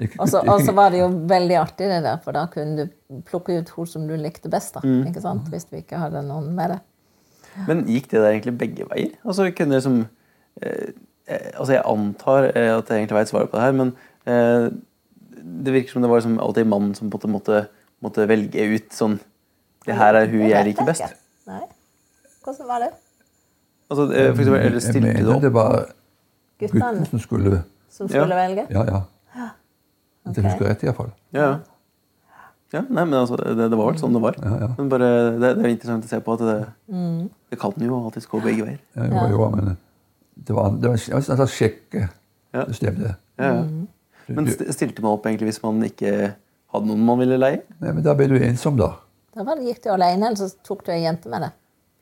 Ikke- Og så var det jo veldig artig, det der, for da kunne du plukke ut hun som du likte best. da, ikke sant? Hvis du ikke hadde noen med det. Men gikk det der egentlig begge veier? Altså kunne liksom eh, eh, Altså Jeg antar eh, at jeg egentlig veit svaret på det her, men eh, det virker som det var liksom alltid mannen som på en måte måtte, måtte velge ut sånn Det her er hun jeg liker best. Nei. Hvordan var det? Altså, eh, for eksempel, eller Jeg stilte du opp? det var gutten Guttene som skulle som skulle Ja. velge? Ja, ja. Hvis jeg Ok. husker rett, iallfall. Ja, ja. ja nei, men altså, det, det var vel sånn det var. Ja, ja. Men bare, det, det er interessant å se på at det, det kan jo alltids gå begge veier. Ja, jo, jo, men det var, det var en slags sjekke det. Ja, ja. Men stilte man opp egentlig hvis man ikke hadde noen man ville leie? Nei, men da ble du ensom, da. Da var det, gikk du alene, eller så tok du ei jente med deg.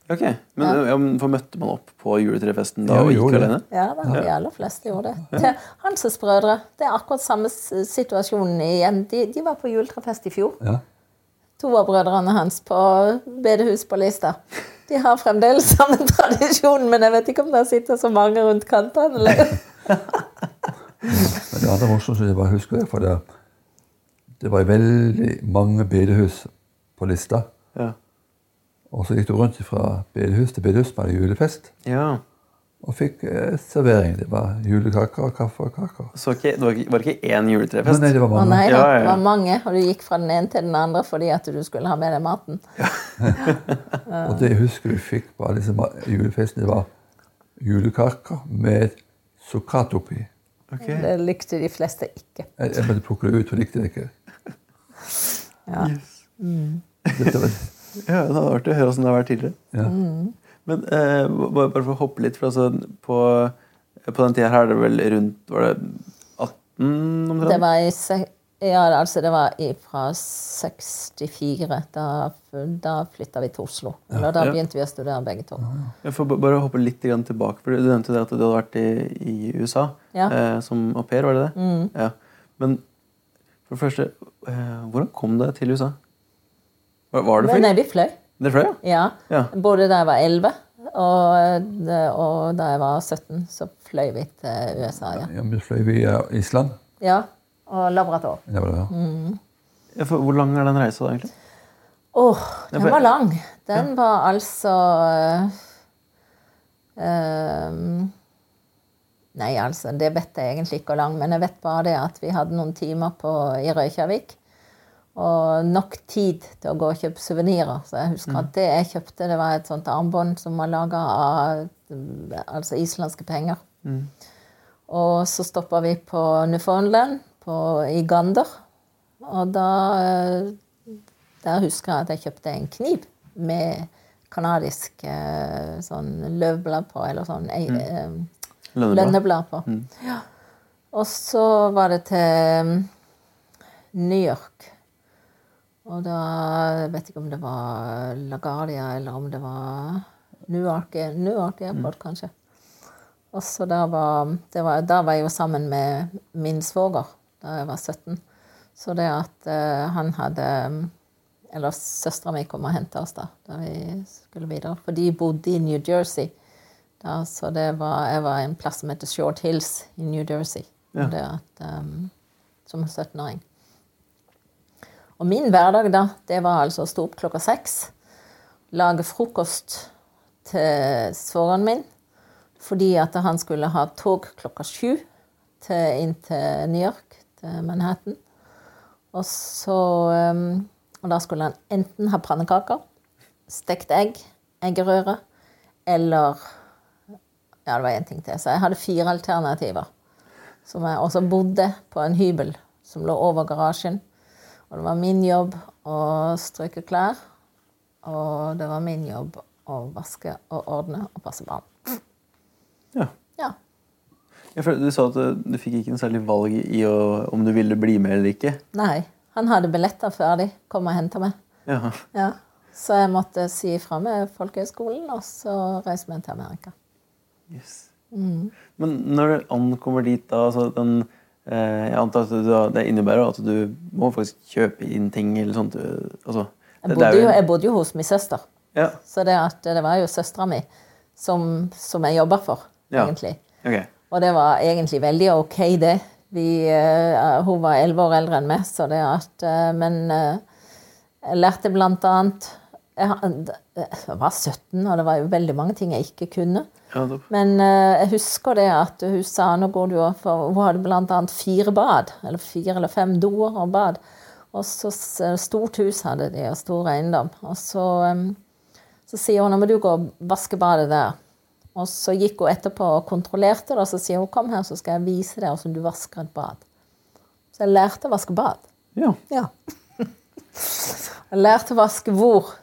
Ok, Men ja. Ja, for møtte man opp på juletrefesten da Ja, og gikk alene? Ja, da, de aller fleste gjorde det. Til Hanses brødre. Det er akkurat samme situasjonen igjen. De, de var på juletrefest i fjor. Ja. To av brødrene hans på bedehus på Lista. De har fremdeles samme [laughs] tradisjon, men jeg vet ikke om det sitter så mange rundt kantene lenger. [laughs] Men det andre morsomt som jeg bare husker, det, for det, det var veldig mange bedehus på lista. Ja. Og så gikk du rundt fra bedehus til bedehus med julefest ja. og fikk eh, servering. Det var julekaker og kaffe og kaker. Så ikke, det var ikke, var det ikke én juletrefest? nei, det var Å mange. nei Ja, ja, ja. det var mange, og du gikk fra den ene til den andre fordi at du skulle ha med deg maten. [laughs] Og det jeg husker vi fikk på liksom, julefesten, det var julekaker med sukkat oppi. Okay. Det likte de fleste ikke. Jeg, jeg måtte plukke det ut, for jeg likte det ikke. Ja. Dette var, Ja, det hadde vært å høre åssen det har vært tidligere. ja. Men eh, bare bare for å hoppe litt, for altså, på, på den tida her er det vel rundt Var det 18 omtrent? Det var i ja, altså det var i, fra 64. Da, da flytta vi til Oslo. Eller da begynte vi å studere begge to. Jeg får bare hoppe litt tilbake, for Du nevnte det at du hadde vært i, i USA Ja. Mm. eh, som au pair. var det det? Ja. Men for det første, eh, hvordan kom du til USA? Var, var det Men nei, vi fløy. Det fløy, ja? Ja. Ja. Både da jeg var 11 og, og da jeg var 17, så fløy vi til USA. Ja, Ja, men fløy via Island. ja. Og Labrador. Ja. Mm. Ja, for, hvor lang er den reisa da, egentlig? Åh, den var lang. Den var altså ehm, Nei, altså, det vet jeg egentlig ikke hvor lang, men jeg vet bare det at vi hadde noen timer på, i Røykjavik. Og nok tid til å gå og kjøpe suvenirer. Så jeg husker at det jeg kjøpte, det var et sånt armbånd som var laga av mm, altså islandske penger. Og så stoppa vi på Newfoundland på, i Gander. Og da eh, Der husker jeg at jeg kjøpte en kniv med kanadisk eh, sånn løvblad på, eller sånn eh, eh, Lønneblad? på. Ja. Og så var det til mm, New York. Og da jeg vet ikke om det var LaGuardia, eller om det var Newark, Newark Airport, kanskje. Og så da var, det var, da var jeg jo sammen med min svoger da jeg var 17. Så det at uh, han hadde Eller søstera mi kom og henta oss da da vi skulle videre. For de bodde i New Jersey. Da, så det var, jeg var en plass som heter Short Hills i New Jersey. Ja. at, um, som 17-åring. Og min hverdag da, det var altså å stå opp klokka seks, lage frokost til svogeren min, fordi at han skulle ha tog klokka sju inn til New York, til Manhattan. Og så um, Og da skulle han enten ha pannekaker, stekt egg, eggerøre, eller Ja, det var én ting til. Så jeg hadde fire alternativer. Som jeg også bodde på en hybel som lå over garasjen. Og det var min jobb å stryke klær. Og det var min jobb å vaske og ordne og passe barn. Ja. Ja. Du sa at du, du fikk ikke noe særlig valg i å, om du ville bli med eller ikke. Nei. Han hadde billetter før de kom og henta meg. Ja. Ja. Så jeg måtte si ifra med folkehøyskolen, og så reiste vi til Amerika. Yes. Men når du ankommer dit, da altså den, eh, Jeg antar at det innebærer at du må faktisk kjøpe inn ting eller sånt. Altså, Jeg bodde, jo, jeg bodde jo hos min søster, Ja. så det, at, det var jo søstera mi som, som jeg jobba for, Ja. egentlig. Okay. Og det var egentlig veldig ok, det. Vi, uh, hun var elleve år eldre enn meg, så det at uh, Men uh, jeg lærte blant annet jeg, jeg var 17, og det var jo veldig mange ting jeg ikke kunne. Ja. Men uh, jeg husker det at hun sa nå går du opp, for hun hadde annet fire bad. Eller fire eller fem doer og bad. Og så stort hus hadde de, og stor eiendom. Og så, um, så sier hun nå må du gå og vaske badet der. Og så gikk hun etterpå og kontrollerte det, og så sier hun kom her, så skal jeg vise deg hvordan du vasker et bad. Så jeg lærte å vaske bad. Ja. Ja. Jeg lærte å vaske hvor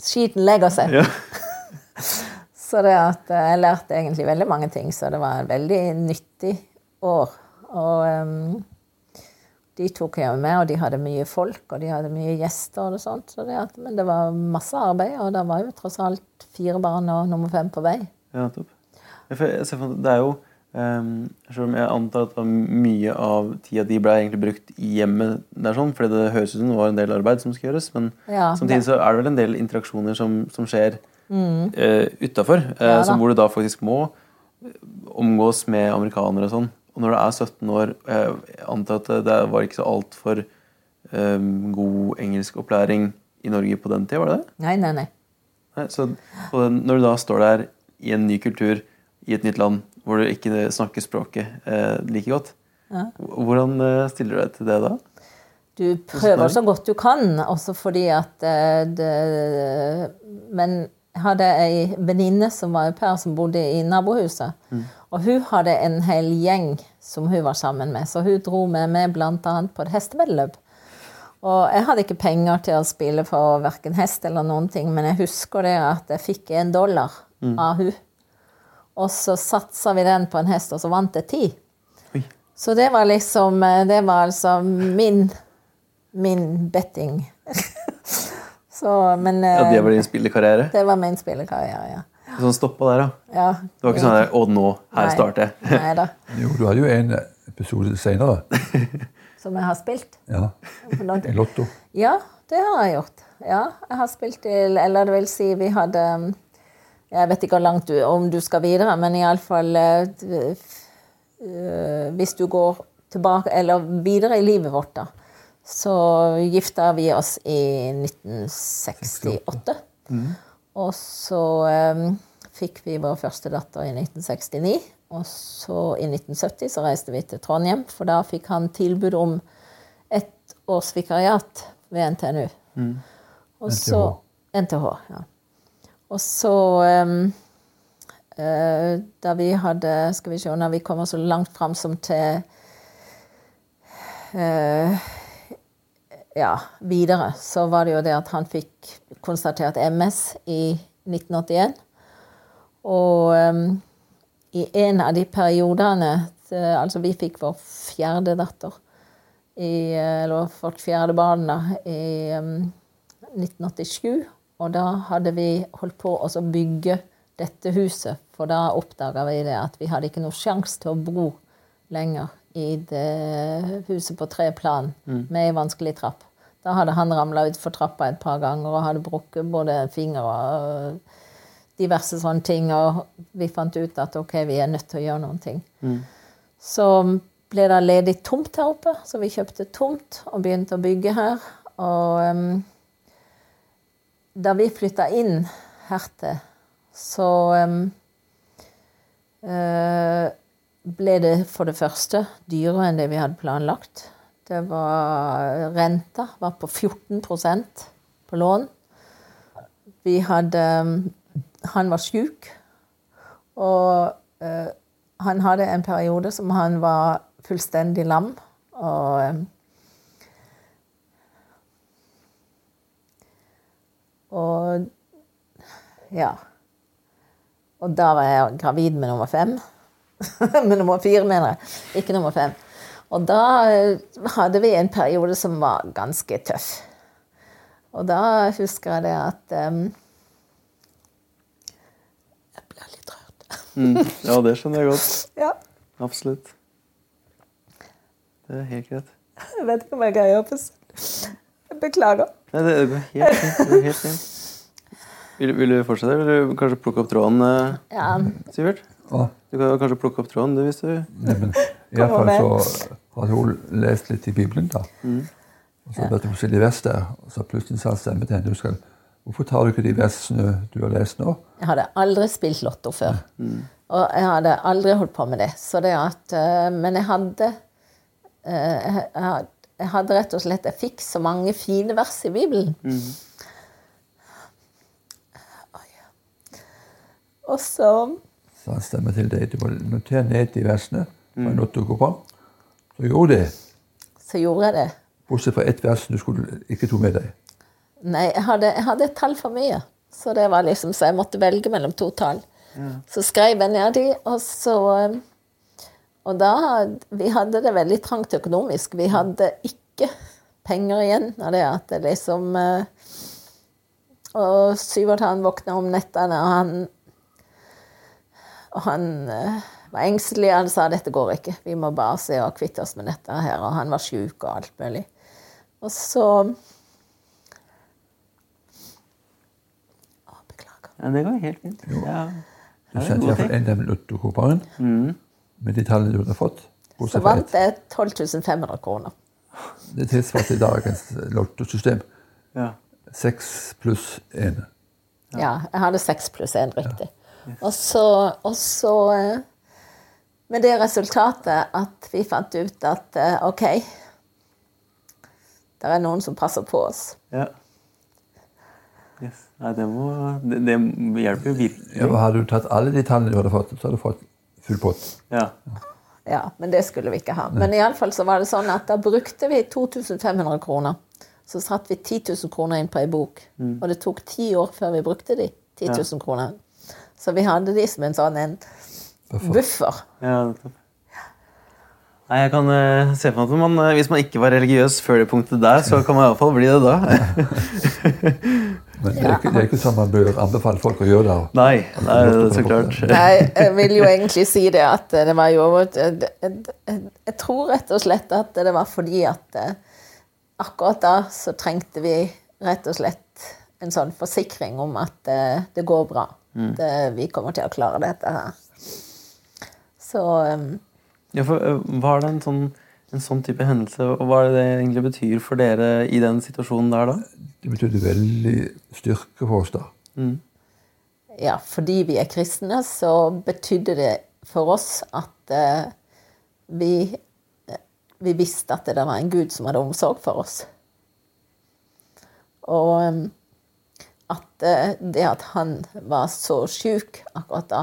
skiten legger seg. ja. [laughs] Så det at eh, jeg lærte egentlig veldig mange ting, så det var et veldig nyttig år. Og um, de tok jeg med, og de hadde mye folk, og de hadde mye gjester og sånt. Så det at, men det var masse arbeid, og det var jo tross alt fire barn og nummer fem på vei. Ja, topp. Det er jo ehm, Selv om jeg antar at mye av tida di ble egentlig brukt i hjemmet, der sånn, fordi det høres ut som det var en del arbeid som skal gjøres, men Ja, samtidig så er det vel en del interaksjoner som, som skjer mm. utafor, Ja da. hvor du da faktisk må eh, omgås med amerikanere og sånn. Og når du er 17 år, eh, jeg antar at det var ikke så altfor um, god engelskopplæring i Norge på den tida, var det det? Nei, nei, nei. Nei, så når du da står der i en ny kultur, i et nytt land, hvor du ikke snakker språket eh, like godt, hvordan eh, stiller du deg til det da? Du prøver så godt du kan, også fordi at eh, det Men hadde ei venninne som var au pair, som bodde i nabohuset. Og hun hadde en hel gjeng som hun var sammen med, så hun dro med meg bl.a. på et hesteveddeløp. Og jeg hadde ikke penger til å spille for verken hest eller noen ting, men jeg husker det at jeg fikk en dollar av hun. Og så satsa vi den på en hest, og så vant jeg ti. Oi. Så det var liksom eh, Det var altså min min betting. Så, men Ja, eh, Det var din spillekarriere? det var min spillekarriere, ja. Sånn stoppa der, da? ja. Det var ikke sånn og 'Å, nå, her Nei. starter jeg'? Nei da. Jo, du hadde jo en episode senere. [laughs] Som jeg har spilt. Ja. En Lotto. Ja, det har jeg gjort. Ja, jeg har spilt i Eller det vil si, vi hadde um, Jeg vet ikke hvor langt du, om du skal videre, men iallfall uh, Hvis du går tilbake, eller videre i livet vårt, da, så gifta vi oss i 1968. Og så um, fikk vi vår første datter i 1969. Og så i 1970 så reiste vi til Trondheim, for da fikk han tilbud om et års vikariat ved NTNU. Og så NTH, ja. Og så um, uh, Da vi hadde Skal vi se, når vi kommer så langt fram som til eh, Ja, videre, så var det jo det at han fikk konstatert MS i 1981. Og um, i en av de periodene Altså, vi fikk vår fjerde datter i, Eller vårt fjerde barn da, i um, 1987. Og da hadde vi holdt på å bygge dette huset, for da oppdaga vi det at vi hadde ikke noe sjanse til å bo lenger i det huset på tre plan med ei vanskelig trapp. Da hadde han ramla utfor trappa et par ganger og hadde brukket både fingre og diverse sånne ting. Og vi fant ut at ok, vi er nødt til å gjøre noen ting. Så ble det ledig tomt her oppe, så vi kjøpte tomt og begynte å bygge her. Og um, da vi flytta inn hertil, så um, eh, ble det for det første dyrere enn det vi hadde planlagt. Det var, renta var på 14% på lån. Vi hadde Han var sjuk, og eh, han hadde en periode som han var fullstendig lam. Og eh, Og ja. Og da var jeg gravid med nummer fem. [laughs] med nummer fire, mener jeg. Ikke nummer fem. Og da eh, hadde vi en periode som var ganske tøff. Og da husker jeg det at um, Jeg ble litt rørt. Mm. [laughs] Ja, det skjønner jeg godt. Ja. Absolutt. Det er helt greit. Jeg vet ikke om jeg på sånn. Jeg beklager. Nei, det går helt fint. Det går helt fint. Vil, vil du fortsette? Vil du kanskje plukke opp tråden, eh, Ja, Sivert? Du kan kanskje plukke opp tråden, du, hvis du nei, men i hvert fall så hadde hun lest litt i Bibelen, da. Og så ble det forskjellige vers der, og så plutselig sa stemmen til henne du skal, Hvorfor tar du ikke de versene du har lest nå? Jeg hadde aldri spilt lotto før. Og jeg hadde aldri holdt på med det. Så det at, eh, men jeg hadde eh, jeg hadde rett og slett Jeg fikk så mange fine vers i Bibelen. Mm. Og så sa han stemmer til deg. Du må notere ned de versene på en notekupong. Så gjorde det. så gjorde jeg det. Bortsett fra ett vers du skulle ikke tok med deg. Nei, jeg hadde, jeg hadde et tall for mye. Så det var liksom, så jeg måtte velge mellom to tall. Så skrev jeg ned de, og så eh, Og da Vi hadde det veldig trangt økonomisk. Vi hadde ikke penger igjen av det at det liksom eh, Og Syvert han våkna om nettene, og han og han eh, var engstelig. Han sa dette går ikke, vi må bare se og kvitte oss med dette her. Og han var sjuk og alt mulig. Og så Å, beklager. Ja, det går helt fint. Ja. Du Ja, sendte iallfall en en den mm. med de tallene du hadde fått. Så vant jeg 12 500 kroner. Det tilsvarte dagens lottosystem. Ja. Seks pluss én. Ja, jeg hadde seks pluss én, riktig. Og så, og så eh, Med det resultatet at vi fant ut at eh, OK, det er noen som passer på oss. ja. Yes. Nei, det, må, det, det hjelper jo virkelig. Ja, hadde du tatt alle de tallene du hadde fått, så hadde du fått full pott. Ja. Ja, men det skulle vi ikke ha. Men iallfall så var det sånn at da brukte vi 2500 kroner. Så satte vi 10 000 kroner inn på ei bok. Og det tok ti år før vi brukte de 10 000 kronene. Så vi hadde de som en sånn en buffer. ja. Nei, jeg kan uh, se for meg at man, eh, Hvis man ikke var religiøs før det punktet der, så kan man iallfall bli det da. [laughs] Men det er, ikke, det er ikke sånn man bør anbefale folk å gjøre det. Nei, nei så klart. Nei, jeg vil jo egentlig si det at det var jo Jeg tror rett og slett at det var fordi at eh, akkurat da så trengte vi rett og slett en sånn forsikring om at eh, det går bra. Det, vi kommer til å klare dette her. Så um, Ja, for, eh, var det en sånn, en sånn type hendelse, og hva er det det egentlig betyr for dere i den situasjonen der da? Det betydde veldig styrke for oss da. ja, fordi vi er kristne, så betydde det for oss at uh, vi, eh, vi visste at det var en Gud som hadde omsorg for oss. Og eh, at eh, det at han var så sjuk akkurat da,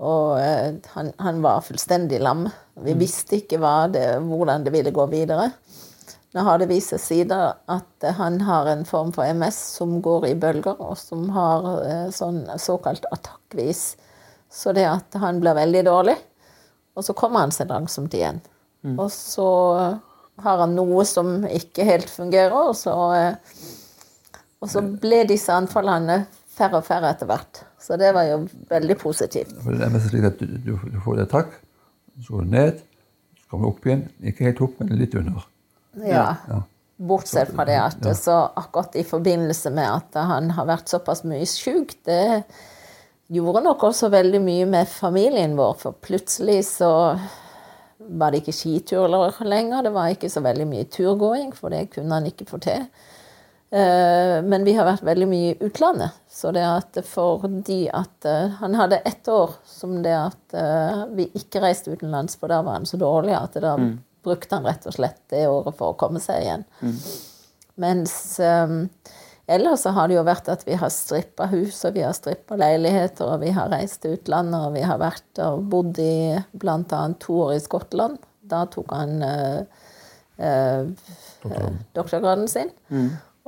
og eh, han, han var fullstendig lam. Vi visste ikke det, hvordan det ville gå videre. Nå har det vist seg siden at eh, han har en form for MS som går i bølger, og som har sånn såkalt attakkvis. Så det at han blir veldig dårlig, og så kommer han seg langsomt igjen. Og så har han noe som ikke helt fungerer, og så, og så ble disse anfallene færre og færre etter hvert. Så det var jo veldig positivt. Det er slik at du, du, du får et takk, så går du ned, så kommer du opp igjen. Ikke helt opp, men litt under. Ja. Ja. Bortsett fra det at Ja. så akkurat i forbindelse med at han har vært såpass mye sjuk, det gjorde nok også veldig mye med familien vår. For plutselig så var det ikke skiturer lenger. Det var ikke så veldig mye turgåing, for det kunne han ikke få til. Eh, Men vi har vært veldig mye i utlandet. Så det at fordi at eh, Han hadde ett år som det at eh, vi ikke reiste utenlands, for da var han så dårlig at da brukte han rett og slett det året for å komme seg igjen. Mens um, ellers så har det jo vært at vi har strippa hus, og vi har strippa leiligheter, og vi har reist til utlandet, og vi har vært og bodd i bl.a. to år i Skottland. Da tok han uh, uh, doktorgraden sin.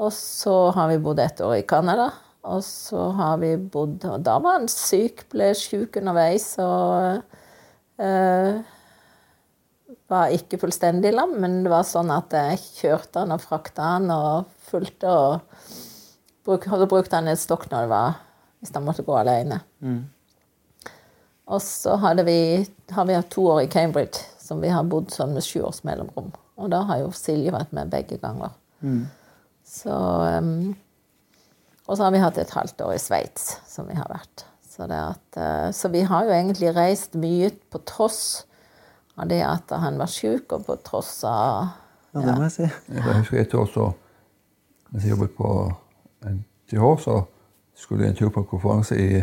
Og så har vi bodd et år i Canada. Og så har vi bodd Og da var han syk, ble syk underveis. Og Eh, var ikke fullstendig lam, men det var sånn at jeg kjørte han og frakta han og fulgte og bruk, hadde brukt han et stokk når det var, hvis han måtte gå alene. Og så vi, har vi hatt to år i Cambridge, som vi har bodd sånn med sju års mellomrom. Og da har jo Silje vært med begge ganger. Så um, Og så har vi hatt et halvt år i Sveits, som vi har vært. Så, det at, uh, så vi har jo egentlig reist mye på tross av det at han var sjuk, og på tross av Ja, det må jeg si. Jeg husker et år så, mens jeg jobbet på NTH, så skulle jeg en tur på en konferanse i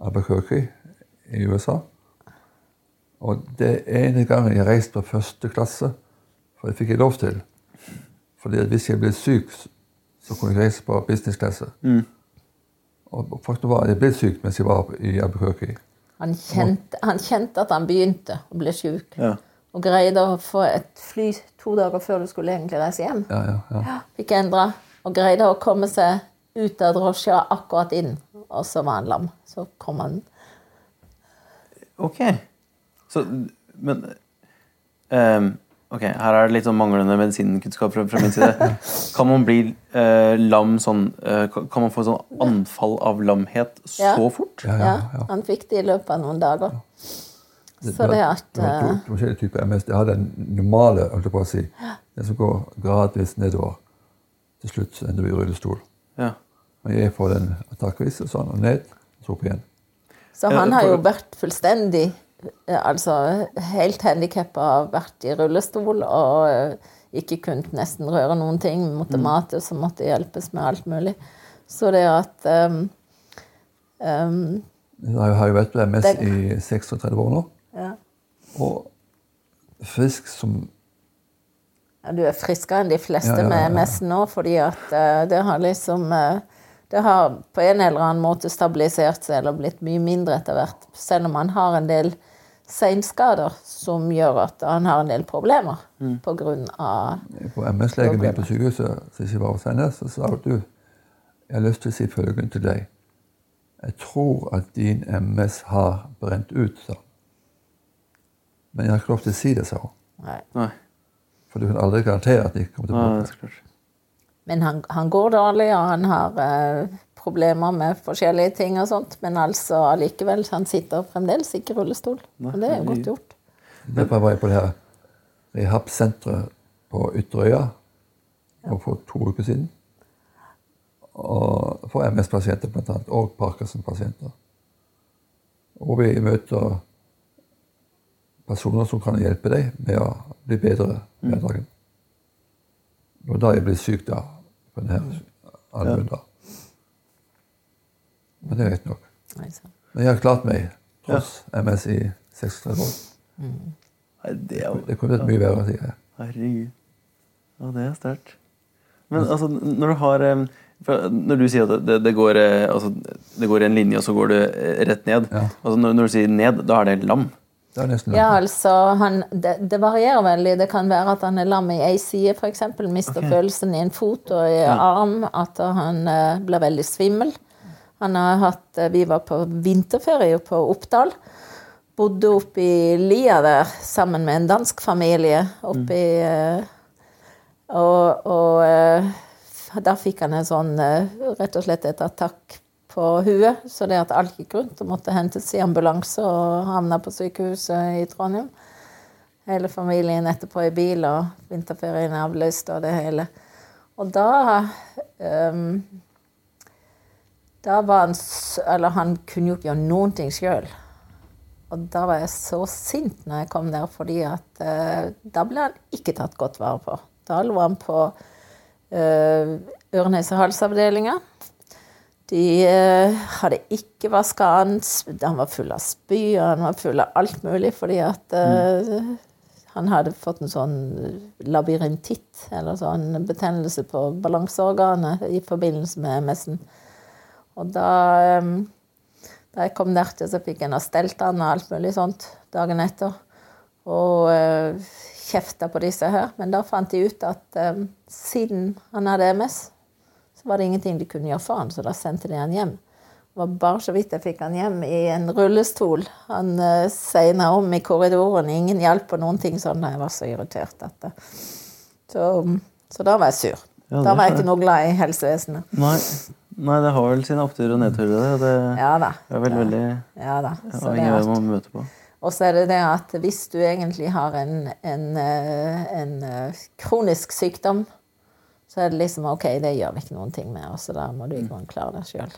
Albuquerque i USA. Og det ene gangen jeg reiste på første klasse, for det fikk jeg lov til. Fordi at hvis jeg ble syk, så kunne jeg reise på businessklasse. Og faktum var at jeg ble syk mens jeg var i Albuquerque. han kjente, han kjente at han begynte å bli sjuk. Ja. Og greide å få et fly to dager før du skulle egentlig reise hjem. Ja, ja, ja. Fikk endra. Og greide å komme seg ut av drosja akkurat inn. Og så var han lam. Så kom han Ok. Så, men ehm, Ok, her er det litt sånn manglende medisinkunnskap fra, fra min side. [laughs] Kan man bli eh, lam sånn eh, Kan man få sånn anfall av lamhet så Ja. fort? ja, ja, Ja, ja. han fikk det i løpet av noen dager. Det, Så det at det var to, eh, to forskjellige typer MS. Jeg har den normale, holdt jeg på å si. Den som går gradvis nedover. Til slutt ender du i rullestol. Ja. Men jeg får den attakkvis, og sånn, og ned, og så opp igjen. Så han har jo vært fullstendig Altså helt handikappa, vært i rullestol og eh, ikke kunnet nesten røre noen ting. Måtte mate, så måtte hjelpes med alt mulig. Så det at um, um, har jo vært på MS den, i 36 år nå, ja. og frisk som Ja, du er friskere enn de fleste ja, med. MS nå, fordi at uh, det har liksom uh, Det har på en eller annen måte stabilisert seg eller blitt mye mindre etter hvert. Selv om man har en del seinskader som gjør at han har en del problemer Mm. på grunn av på MS-legen min på sykehuset, som jeg var hos henne, så sa hun du, jeg har lyst til å si følgende til deg. Jeg tror at din MS har brent ut, sa hun. Men jeg har ikke lov til å si det, sa hun. Nei. For du kan aldri garantere at de ikke kommer tilbake. Nei, det er klart. Men han, han går dårlig, og han har eh, problemer med forskjellige ting og sånt. Men altså allikevel, han sitter fremdeles ikke i rullestol. Og det er jo godt gjort. Var jeg på det her rehab-senteret på Ytterøya ja. for to uker siden. Og for MS-pasienter annet, og Parkinson-pasienter. Og vi møter personer som kan hjelpe deg med å bli bedre med hverdagen. Det Og da jeg ble syk, da. På denne albuen, da. Men det er greit nok. Men jeg har klart meg tross MS i 36 år. Nei, det er Det kunne vært mye bedre, sier jeg. Herregud. Ja, det er sterkt. Men altså, når du har for Når du sier at det, det, går, eh, altså, det går en linje, og så går det eh, rett ned Ja. altså, når, når du sier ned, da er det lam? Det er nesten Ja, altså, han, det, det varierer veldig. Det kan være at han er lam i ei side, f.eks. Mister okay. følelsen i en fot og i arm. At han uh, blir veldig svimmel. Han har hatt, eh, Vi var på vinterferie på Oppdal. Bodde oppe i lia der sammen med en dansk familie. Oppe i, eh, og og eh, da fikk han en sånn rett og slett et attakk på huet. Så det at alt gikk rundt og måtte hentes i ambulanse og havna på sykehuset i Trondheim. Hele familien etterpå i bil, og vinterferien er avlyst og det hele. Og da ehm, Da var han Eller han kunne jo ikke gjøre noen ting sjøl. Og da var jeg så sint når jeg kom der, fordi at eh, da ble han ikke tatt godt vare på. Da lå han på eh, øre-nese-hals-avdelinga. De eh, hadde ikke vaska han. Han var full av spy, og han var full av alt mulig fordi at eh, han hadde fått en sånn labyrintitt, eller sånn betennelse på balanseorganet i forbindelse med MS-en. Og da, eh, da jeg kom der til, så fikk jeg nå stelt han og alt mulig sånt dagen etter. Og uh, kjefta på disse her. Men da fant de ut at um, siden han hadde MS, så var det ingenting de kunne gjøre for han, så da sendte de han hjem. var bare så vidt jeg fikk han hjem i en rullestol. Han uh, segna om i korridoren. Ingen hjalp på noen ting sånn. Jeg var så irritert. At, Så, så da var jeg sur. Ja, da var jeg ikke noe glad i helsevesenet. Nei, nei, det har vel sine oppturer og nedturer. Det, det Ja da. er veldig, veldig Ja, da. Så det avhengig av hvem man møter på. Og så er det det at hvis du egentlig har en, en, eh, en eh, kronisk sykdom, så er det liksom OK, det gjør vi ikke noen ting med, og så da må du i grunnen klare deg sjøl.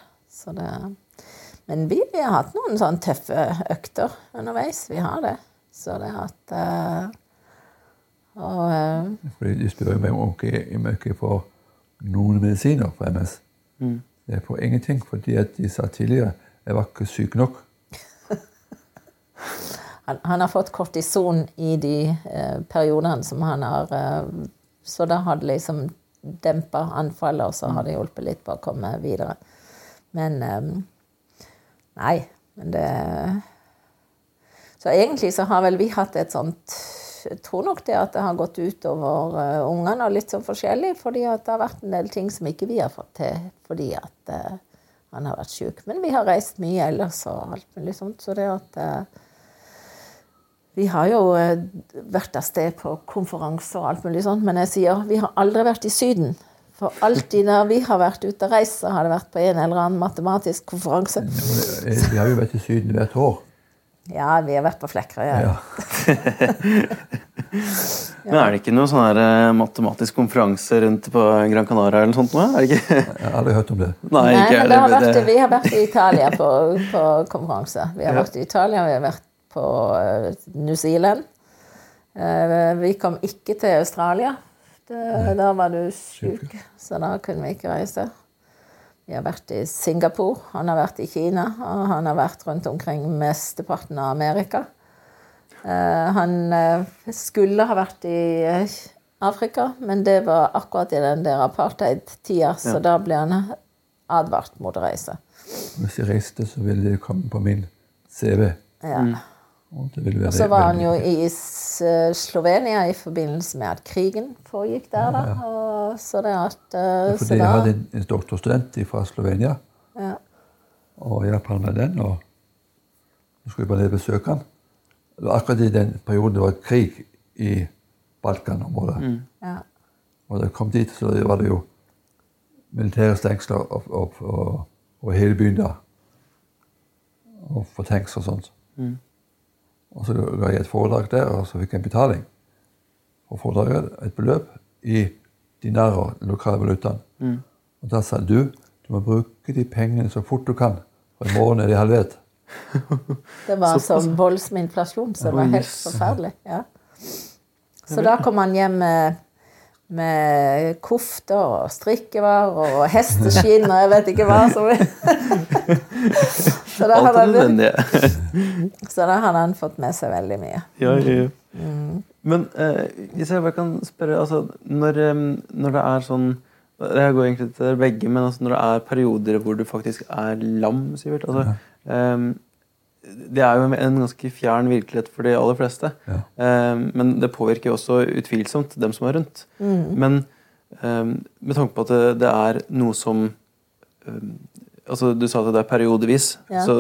Men vi, vi har hatt noen sånne tøffe økter underveis. Vi har det. Så det har hatt uh, Og uh, Fordi Du spør meg om ikke om jeg ikke får noen medisiner for MS. Mm. på ingenting, fordi at de sa tidligere jeg var ikke syk nok. [laughs] han, han har fått kortison i de eh, periodene som han har eh, Så da har det liksom dempa anfallet, og så har det hjulpet litt på å komme videre. Men eh, Nei, men det Så egentlig så har vel vi hatt et sånt Jeg tror nok det at det har gått utover uh, ungene, og litt sånn forskjellig, fordi at det har vært en del ting som ikke vi har fått til fordi at uh, han har vært syk. Men vi har reist mye ellers og alt mulig sånt, så det at uh, vi har jo eh, vært av sted på konferanser og alt mulig sånt, men jeg sier vi har aldri vært i Syden. For alltid når vi har vært ute og reist, så har det vært på en eller annen matematisk konferanse. Eh, Vi har jo vært i Syden hvert år. Ja, vi har vært på Flekkerøy. Ja. Ja. [laughs] Men er det ikke noe sånn her eh, matematisk konferanse rundt på Gran Canaria eller sånt? nå? Er det ikke? Jeg har aldri hørt om det. Nei, Nei, men det har vært, vi har vært i Italia på, på konferanse. Vi har Ja. vært i Italia, vi har vært på eh, New Zealand. Eh, vi kom ikke til Australia. Da var du syk, så da kunne vi ikke reise. Vi har vært i Singapore, han har vært i Kina, og han har vært rundt omkring mesteparten av Amerika. Eh, han eh, skulle ha vært i eh, Afrika, men det var akkurat i den der apartheid-tida, så Ja. da ble han advart mot å reise. Hvis jeg reiste, så ville det komme på min CV. Ja. Og det ville være Og så var han jo i Slovenia i forbindelse med at krigen foregikk der, da. Og så det at eh, så Fordi jeg hadde en, en doktorstudent fra Slovenia, ja. og jeg hjalp han med den. og jeg skulle jeg bare ned og besøke han. Det var akkurat i den perioden det var krig i Balkanområdet. Ja. Og da jeg kom dit, så var det jo militære stengsler og, og, og, og hele byen da. Og for tanks og sånt. Og så ga jeg et foredrag der, og så fikk jeg en betaling for foredraget. Et beløp i dinarer, den lokale valutaen. Og da sa du du må bruke de pengene så fort du kan, for i morgen er de halvert. [laughs] Det var så voldsom inflasjon, så det var helt forferdelig. Ja. Så da kom han hjem med, med kofter og strikkevarer og hesteskinn og jeg vet ikke hva. som [laughs] så, da det han, [laughs] så da hadde han fått med seg veldig mye. Ja, ja, ja. Men eh, hvis jeg bare kan spørre altså, når, eh, når det er sånn Det her går egentlig til dere begge, men altså, når det er perioder hvor du faktisk er lam, Sivert altså, eh, Det er jo en ganske fjern virkelighet for de aller fleste. Ja. Eh, men det påvirker jo også utvilsomt dem som er rundt. Men eh, med tanke på at det, det er noe som eh, Altså, du sa at det er periodevis. Ja. Så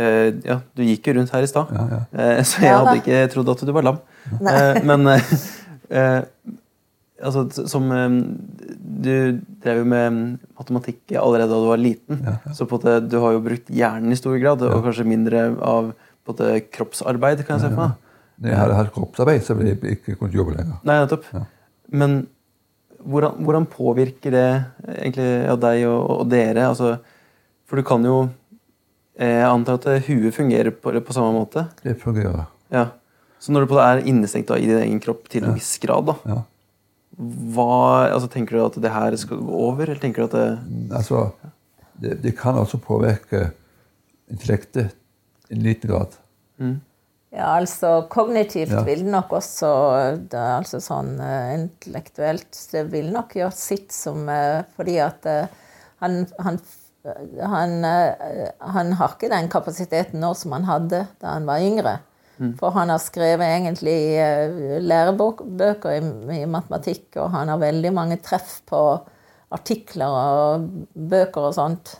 eh, ja, du gikk jo rundt her i stad. Ja, ja. Eh, Så jeg Ja hadde ikke trodd at du var lam. Eh, Men [laughs] altså, som Du drev jo med matematikk allerede da du var liten. Ja, ja. Så måte, du har jo brukt hjernen i stor grad, og kanskje mindre av måte, kroppsarbeid, kan jeg se for meg. Når jeg hadde kroppsarbeid, så ville jeg ikke kunnet jobbe lenger. Nei, nettopp. Ja. Men hvordan, hvordan påvirker det egentlig ja, deg og, og dere? Altså, for du kan jo eh, Jeg antar at huet fungerer på, på samme måte? Det fungerer. Ja. Så når du på det er innestengt da, i din egen kropp til en viss grad, da, Ja. Hva, altså, tenker du at det her skal gå over, eller tenker du at det Altså, det, det kan også påvirke intellektet i en liten grad. Ja, altså kognitivt Ja. vil det nok også det er altså sånn eh, intellektuelt Det vil nok gjøre sitt som eh, Fordi at eh, han, han, han, han har ikke den kapasiteten nå som han hadde da han var yngre. For han har skrevet egentlig eh, lærebøker i, i matematikk, og han har veldig mange treff på artikler og bøker og sånt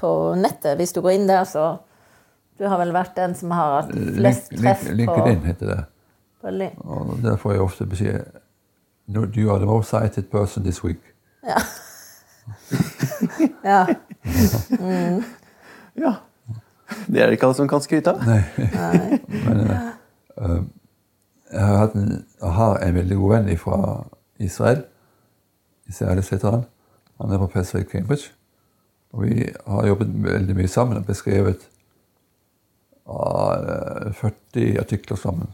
på nettet. Hvis du går inn der, så Du har vel vært den som har hatt flest treff link, på, LinkedIn heter det. på Og der får jeg ofte beskjed no, You are the most cited person this week. Ja. [laughs] Ja. [laughs] Det er det ikke alle som kan skryte av. [laughs] Men eh, eh, jeg har, hatt en, jeg har en veldig god venn fra Israel. Israelis heter han. Han er professor i Cambridge. Og vi har jobbet veldig mye sammen og beskrevet uh, 40 artikler sammen.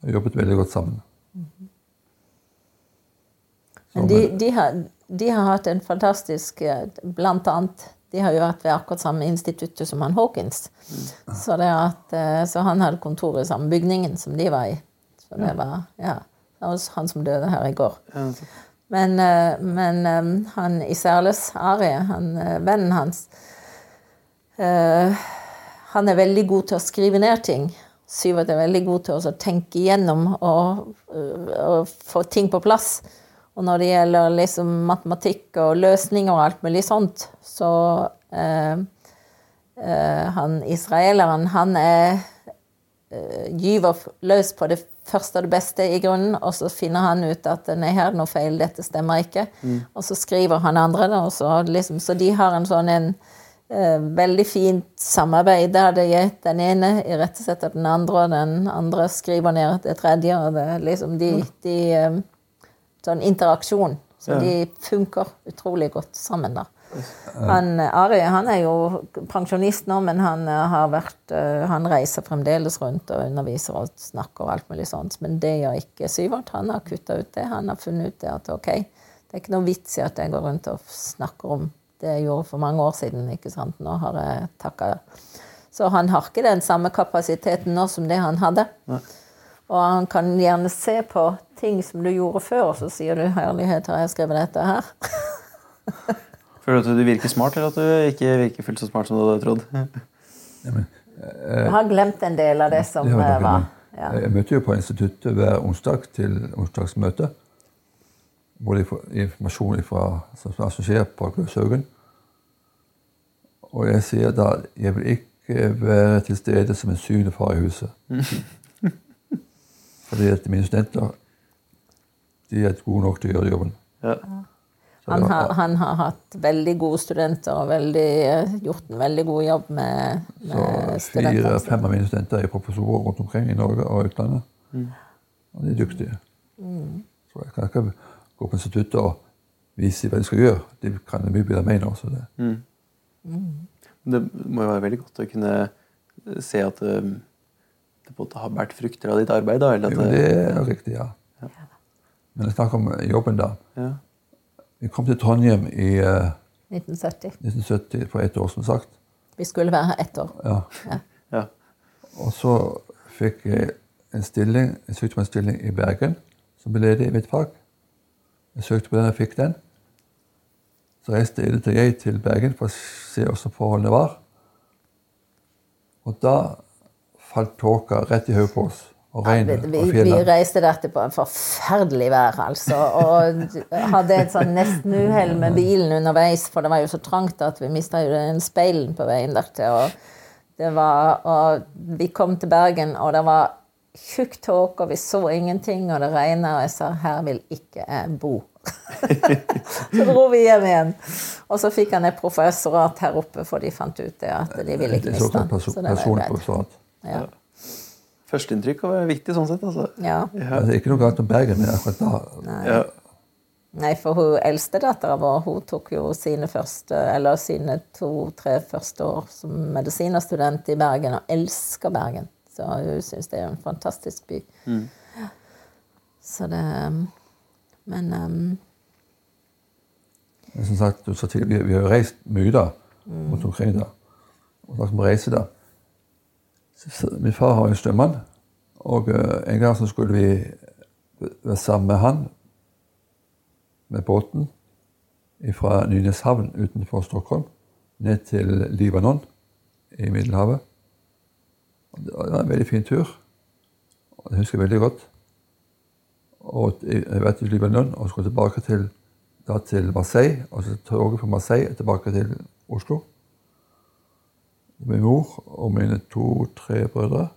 Vi har jobbet veldig godt sammen. Men de, de, har, de har hatt en fantastisk eh, Blant annet De har jo vært ved akkurat samme instituttet som han Hawkins. Så, det at, eh, så han hadde kontor i samme bygningen som de var i. Så det var ja, det var han som døde her i går. Men, eh, men eh, han Isærles, Ari, han, vennen hans Han er veldig god til å skrive ned ting. Syvert er veldig god til å tenke igjennom og, og få ting på plass. Og når det gjelder liksom matematikk og løsninger og alt mulig sånt, så eh, eh, Han israeleren, han er eh, gyver løs på det første og det beste i grunnen, og så finner han ut at nei, her er det noe feil, dette stemmer ikke. Og så skriver han andre og så, liksom, så de har en sånn en eh, veldig fint samarbeid der det er den ene irettesetter den andre, og den andre skriver ned det tredje, og det liksom de, de eh, Sånn interaksjon. Så Ja. de funker utrolig godt sammen, da. Han, Ari han er jo pensjonist nå, men han, eh, har vært, eh, han reiser fremdeles rundt og underviser og snakker og alt mulig sånt. Men det gjør ikke Syvert. Han har kutta ut det. Han har funnet ut det at ok, det er ikke noe vits i at jeg går rundt og snakker om det jeg gjorde for mange år siden. ikke sant? Nå har jeg takka Så han har ikke den samme kapasiteten nå som det han hadde. Og han kan gjerne se på ting som du gjorde før, og så sier du 'herlighet, har jeg skrevet dette her'? [laughs] Føler du at du virker smart, eller at du ikke virker fullt så smart som du hadde trodd? [laughs] Jeg har glemt en del av det som Det eh, var. Ja. Jeg møter jo på instituttet hver onsdag til onsdagsmøte. Hvor de får informasjon fra som som skjer på Gløshaugen. Og jeg sier da jeg vil ikke være til stede som en syvende far i huset. [laughs] Fordi at mine studenter de er gode nok til å gjøre jobben. Ja. Han har, han har hatt veldig gode studenter og veldig, eh, gjort en veldig god jobb med, med Så studentene. fire-fem av mine studenter er professorer rundt omkring i Norge og utlandet. Og de er dyktige. Så jeg kan ikke gå på instituttet og vise hva de skal gjøre. De kan det mye bedre enn meg nå. Så det. Det må jo være veldig godt å kunne se at um, det på en måte har båret frukter av ditt arbeid. Da, eller at Jo, det er riktig, ja. Men jeg snakker om jobben da. ja. Vi kom til Trondheim i uh, 1970. 1970 for ett år, som sagt. Vi skulle være her ett år. Ja. Ja. Og så fikk jeg en stilling, jeg søkte på en stilling i Bergen som ble ledig i mitt fag. Jeg søkte på den og fikk den. Så reiste Edith og jeg til Bergen for å se hvordan forholdene var. Og da falt tåka rett i hodet på oss. Vi, regnet vi, vi fjellet. reiste dette på en forferdelig vær, altså. Og hadde et sånn nestenuhell med bilen underveis, for det var jo så trangt at vi mista den speilen på veien dertil. Og, det var, og vi kom til Bergen, og det var tjukk tåke, og vi så ingenting, og det regna, og jeg sa 'her vil ikke jeg bo'. [laughs] så dro vi hjem igjen. Og så fikk han et professorat her oppe, for de fant ut det at de ville ikke miste han. Så det var greit. Ja. Førsteinntrykk er viktig sånn sett. Altså. ja. Altså, ikke noe galt om Bergen, men akkurat da Ja. Nei, for hun eldstedattera vår hun tok jo sine første, eller sine to-tre første år som medisinerstudent i Bergen, og elsker Bergen. Så hun syns det er en fantastisk by. Så det Men um, som sagt, du sa tidligere, vi, vi har jo reist mye da, rundt omkring da. Og snakket om reise da. Min far har jo en stømmann, og eh, en gang så skulle vi være sammen med han med båten fra Nyneshavn utenfor Stockholm ned til Libanon i Middelhavet. Det var en veldig fin tur. Og det husker jeg veldig godt. Og jeg var til Libanon og skulle tilbake til, til Marseille. Og så toget fra Marseille tilbake til Oslo. Min mor og mine to-tre brødre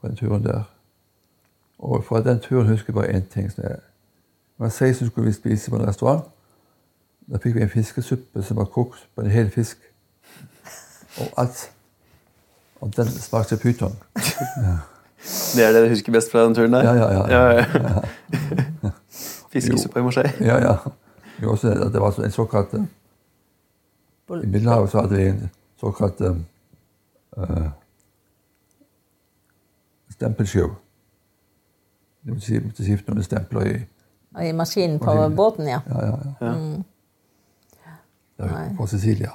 på den turen der. Og fra den turen husker jeg bare én ting. som jeg- Marseille så skulle vi spise på en restaurant. Da fikk vi en fiskesuppe som var kokt på en hel fisk. Og alt. Og den smakte pyton. Det er det du husker best fra den turen der? Ja, ja, ja. ja, ja. [laughs] Fiskesuppe i Marseille. Ja, ja. Jo, også, det det var så- en såkalt eh, I Middelhavet så hadde vi en såkalt um, uh, stempelshow. Det vil si, måtte skifte noen stempler i I maskinen på Maskinen. båten, ja. Ja, ja, ja. Mm. ja på Sicilia.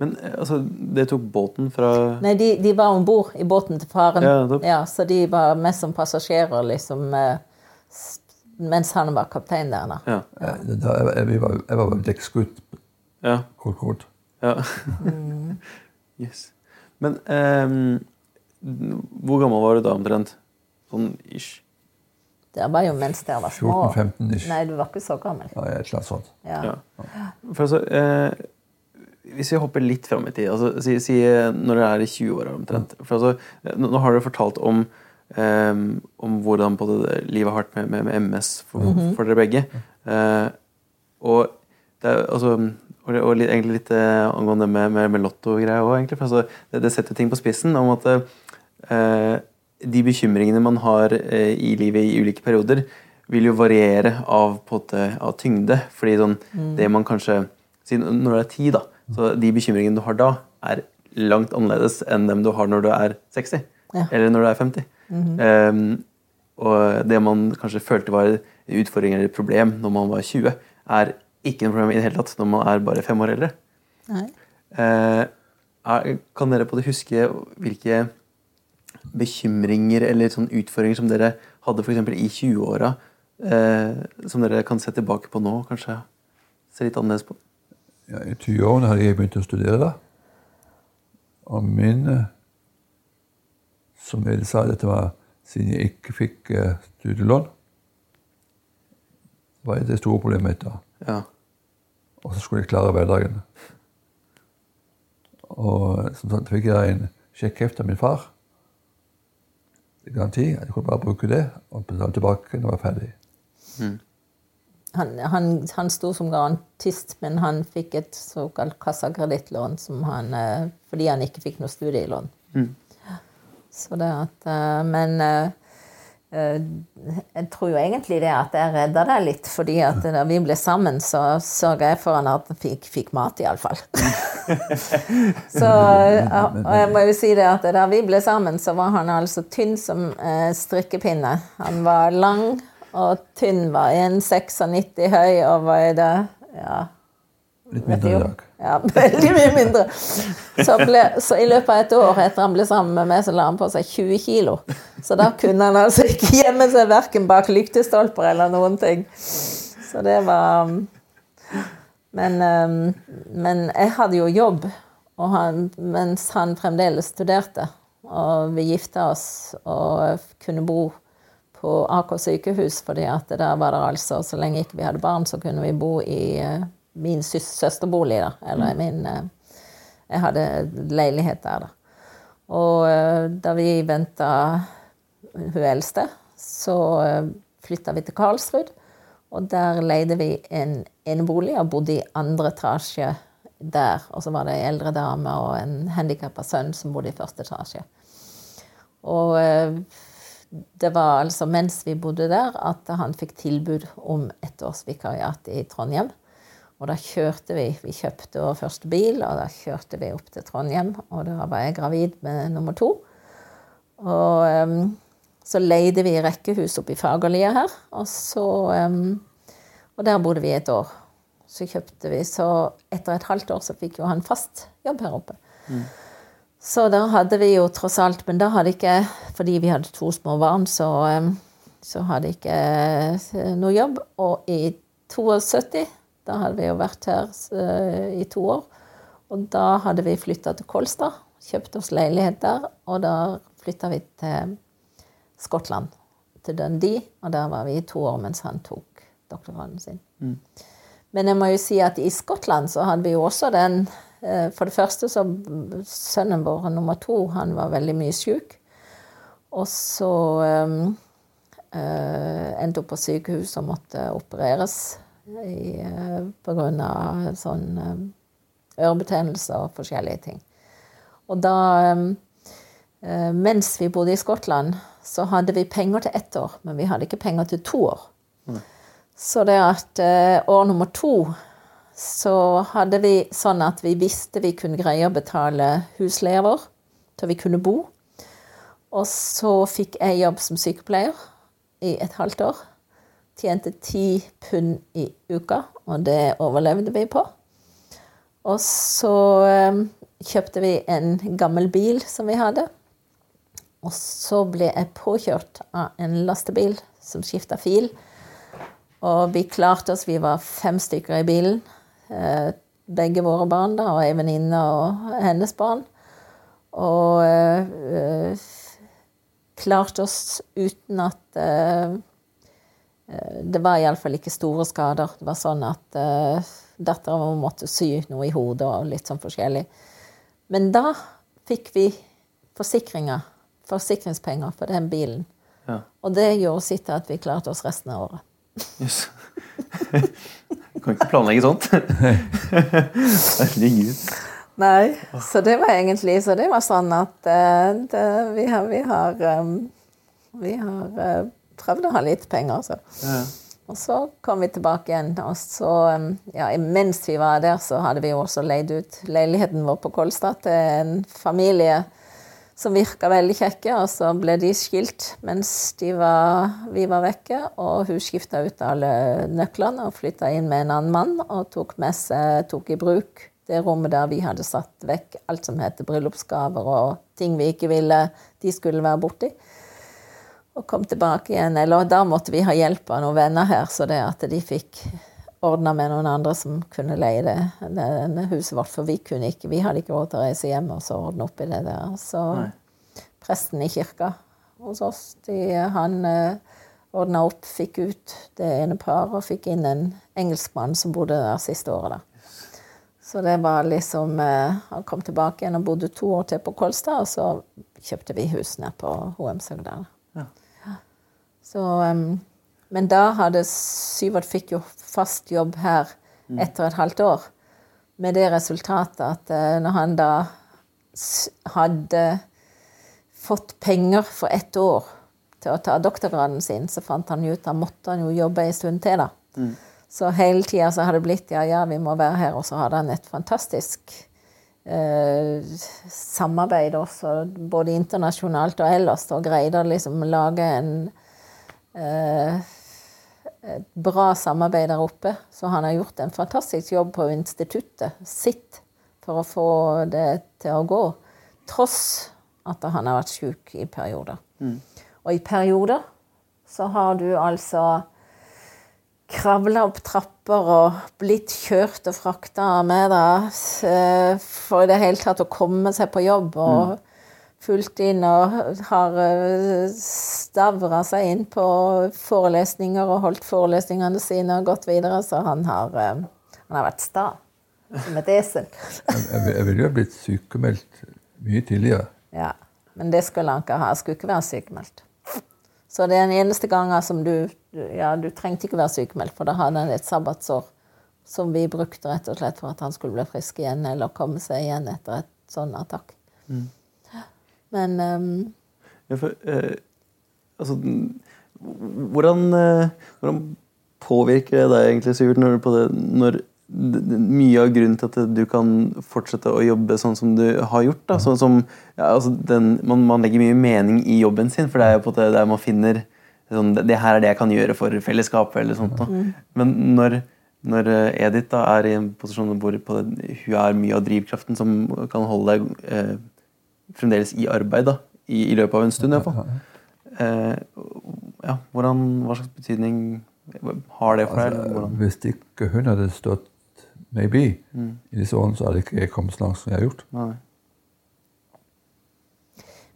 Men eh, altså, det tok båten fra Nei, de, de var om bord i båten til faren. Ja, Ja, så de var mest som passasjerer, liksom, eh, mens han var kaptein der. da. Ja. Ja, det- da, jeg, jeg, var, jeg var vel ja. kort, kort. Ja. [laughs] yes. Men um, hvor gammel var du da omtrent? Sånn ish? Det var jo mens dere var små. 14-15 ish. Nei, du var ikke så gammel. Ja, et eller annet sånt. Ja. Ja. For altså, eh, hvis vi hopper litt fram i tid, altså, si, si eh, når dere er i 20-åra omtrent For altså, eh, nå, nå har dere fortalt om, eh, om hvordan både livet har vært med, med, med MS for, for dere begge. Eh, og det er altså og, det- og litt, egentlig litt eh, angående med, med, med lotto-greier òg, egentlig. For altså, det, det setter ting på spissen om at eh, de bekymringene man har eh, i livet i ulike perioder, vil jo variere av, måte, av tyngde. Fordi sånn, det man kanskje Når du er ti, da, så de bekymringene du har da, er langt annerledes enn dem du har når du er 60. Ja. Eller når du er 50. Ehm, og det man kanskje følte var en utfordring eller et problem når man var 20, er ikke noe problem i det hele tatt når man er bare fem år eldre. Nei. Eh, er, kan dere på det huske hvilke bekymringer eller sånn utfordringer som dere hadde f.eks. i 20-åra, eh, som dere kan se tilbake på nå, kanskje se litt annerledes på? Ja, I 20-årene hadde jeg begynt å studere da. Og min eh, Som jeg sa, dette var siden jeg ikke fikk studielån. var det store problemet mitt da. Ja. Og så skulle jeg klare hverdagen. Og som sånn fikk jeg en sjekkheft av min far. Det garanti. Jeg kunne bare bruke det og betale tilbake når jeg var ferdig. Han, han, han sto som garantist, men han fikk et såkalt kassakredittlån som han, eh, fordi han ikke fikk noe studielån. Så det at, eh, men eh, jeg tror jo egentlig det at jeg redda deg litt, fordi at da vi ble sammen, så sørga jeg for han at han fikk, fikk mat, iallfall. [laughs] så Og jeg må jo si det at da vi ble sammen, så var han altså tynn som eh, strikkepinne. Han var lang og tynn, var 1,96 høy og var det ja, Litt mindre i dag. Ja, veldig mye mindre. Så, ble, så i løpet av et år etter han ble sammen med meg, så la han på seg 20 kilo. Så da kunne han altså ikke gjemme seg verken bak lyktestolper eller noen ting. Så det var Men, um, men jeg hadde jo jobb han, mens han fremdeles studerte. Og vi gifta oss og kunne bo på Aker sykehus, fordi at der var det altså Så lenge ikke vi hadde barn, så kunne vi bo i eh, min søsterbolig, da. Eller min eh, Jeg hadde leilighet der, da. Og eh, da vi venta hun eldste, så uh, flytta vi til Karlsrud. Og der leide vi en enebolig og bodde i andre etasje der. Og så var det ei eldre dame og en handikappa sønn som bodde i første etasje. Og eh, det var altså mens vi bodde der, at han fikk tilbud om et års vikariat i Trondheim. Og da kjørte vi Vi kjøpte vår første bil, og da kjørte vi opp til Trondheim. Og da var jeg gravid med nummer to. Og um, så leide vi rekkehus oppe i Fagerlia her. Og så um, Og der bodde vi et år. Så kjøpte vi Så etter et halvt år så fikk jo han fast jobb her oppe. Så da hadde vi jo tross alt Men da hadde ikke Fordi vi hadde to små barn, så, em, så hadde ikke eh, noe jobb. Og i 72, da hadde vi jo vært her eh, i to år, og da hadde vi flytta til Kolstad. kjøpt oss leilighet der, og da flytta vi til Skottland. til Dundee, og der var vi i to år mens han tok doktorgraden sin. Men jeg må jo si at i Skottland så hadde vi jo også den eh, For det første så sønnen vår nummer to, han var veldig mye syk. Og så eh, endte opp på sykehus og måtte opereres eh, av sånn eh, ørebetennelse og forskjellige ting. Og da eh, Mens vi bodde i Skottland, så hadde vi penger til ett år, men vi hadde ikke penger til to år. Så det at år nummer to så hadde vi sånn at vi visste vi kunne greie å betale husleia vår til vi kunne bo. Og så fikk jeg jobb som sykepleier i et halvt år. Tjente ti pund i uka, og det overlevde vi på. Og så eh, kjøpte vi en gammel bil som vi hadde. Og så ble jeg påkjørt av en lastebil som skifta fil. Og vi klarte oss, vi var fem stykker i bilen. Eh, begge våre barn da, og ei venninne og hennes barn. Og øh, klarte oss uten at eh, Det var iallfall ikke store skader. Det var sånn at uh, dattera vår måtte sy noe i hodet og litt sånn forskjellig. Men da fikk vi forsikringer, forsikringspenger for den bilen. Ja. Og det gjorde sitt til at vi klarte oss resten av året. Jøss. [laughs] kan ikke planlegge sånt. [laughs] Herregud. Nei, så det var egentlig Så det var sånn at uh, det, vi har, vi har, um, vi har eh, prøvd å ha litt penger, altså. Ja. Og så kom vi tilbake igjen, og så um, Ja, mens vi var der, så hadde vi jo også leid ut leiligheten vår på Kolstad til en familie som virka veldig kjekke, og så ble de skilt mens de var, vi var vekke. Og hun skifta ut alle nøklene og flytta inn med en annen mann og tok, med seg, tok i bruk det rommet der vi hadde satt vekk alt som heter bryllupsgaver og ting vi ikke ville de skulle være borti. Og kom tilbake igjen. Eller da måtte vi ha hjelp av noen venner her, så det at de fikk ordna med noen andre som kunne leie det, det, huset vårt. For vi kunne ikke, vi hadde ikke råd til å reise hjem og så ordne opp i det der. Så Nei. presten i kirka hos oss, de, han eh, ordna opp, fikk ut det ene paret og fikk inn en engelskmann som bodde der siste året. da. Så det var liksom eh, Han kom tilbake igjen og bodde to år til på Kolstad, og så kjøpte vi hus nede på HM Søgdal. Ja. Så, um, men da hadde Syvert fikk jo fast jobb her etter et halvt år. Med det resultatet at uh, når han da hadde fått penger for ett år til å ta doktorgraden sin, så fant han ut da måtte han jo jobbe en stund til. da. Så hele tida så har det blitt ja, ja, vi må være her. Og så hadde han et fantastisk eh, samarbeid også, både internasjonalt og ellers, og greide å liksom lage en et bra samarbeid der oppe. Så han har gjort en fantastisk jobb på instituttet sitt for å få det til å gå. Tross at han har vært syk i perioder. Og i perioder så har du altså kravla opp trapper og blitt kjørt og frakta med deg eh, for i det hele tatt å komme seg på jobb. og fulgt inn og har eh, stavra seg inn på forelesninger og holdt forelesningene sine og gått videre, så han har, eh, han har vært sta som et esel. Jeg, ville jo blitt sykemeldt mye tidligere. Ja, Men det skulle han ikke ha. Jeg skulle ikke være sykemeldt. Så det er den eneste gangen som du Ja, du trengte ikke være sykemeldt, for da hadde han et sabbatsår som vi brukte rett og slett for at han skulle bli frisk igjen eller komme seg igjen etter et sånn attakk. Men um, Ja, for, eh, altså, hvordan, eh, hvordan påvirker det deg egentlig, Sivert, når, på det, når mye av grunnen til at du kan fortsette å jobbe sånn som du har gjort? Da, sånn som, ja, altså, den, man, man legger mye mening i jobben sin, for det er jo på det der man finner sånn, det, det her er det jeg kan gjøre for fellesskapet. eller sånt. Da. Men når, når eh, Edith da er i en posisjon hvor på det, hun er mye av drivkraften som kan holde deg eh, fremdeles i arbeid da, i, i løpet av en stund. i hvert fall. Eh, ja, hvordan, hva slags betydning har det for deg? Altså, hvis ikke hun hadde stått maybe mm. i disse årene, så hadde ikke jeg kommet så langt som jeg har gjort. Nei.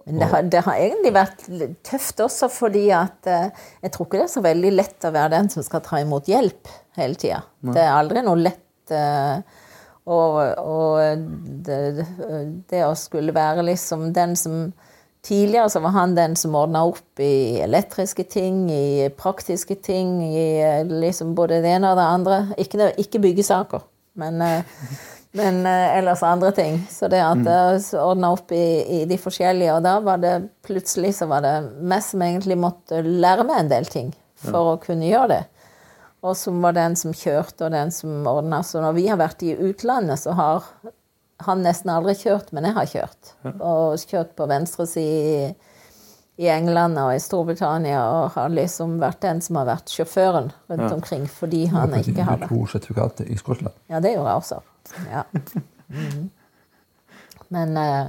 Men det har, det har egentlig vært tøft også fordi at eh, jeg tror ikke det er så veldig lett å være den som skal ta imot hjelp hele tida. Det er aldri noe lett eh, og, og det, det å skulle være liksom den som Tidligere så var han den som ordna opp i elektriske ting, i praktiske ting, i liksom både det ene og det andre. Ikke, ikke byggesaker, men, [laughs] men eh, ellers andre ting. Så det at jeg ordna opp i, i de forskjellige, og da var det plutselig så var det meg som egentlig måtte lære meg en del ting for å kunne gjøre det. Og som var den som kjørte, og den som ordna. Så når vi har vært i utlandet, så har han nesten aldri kjørt, men jeg har kjørt. Og kjørt på venstre side i, i England og i Storbritannia, og har liksom vært den som har vært sjåføren rundt omkring fordi han ikke har det. to sertifikater i Skottland. Ja, det gjorde jeg også. Ja. Mm. [laughs] Men, eh,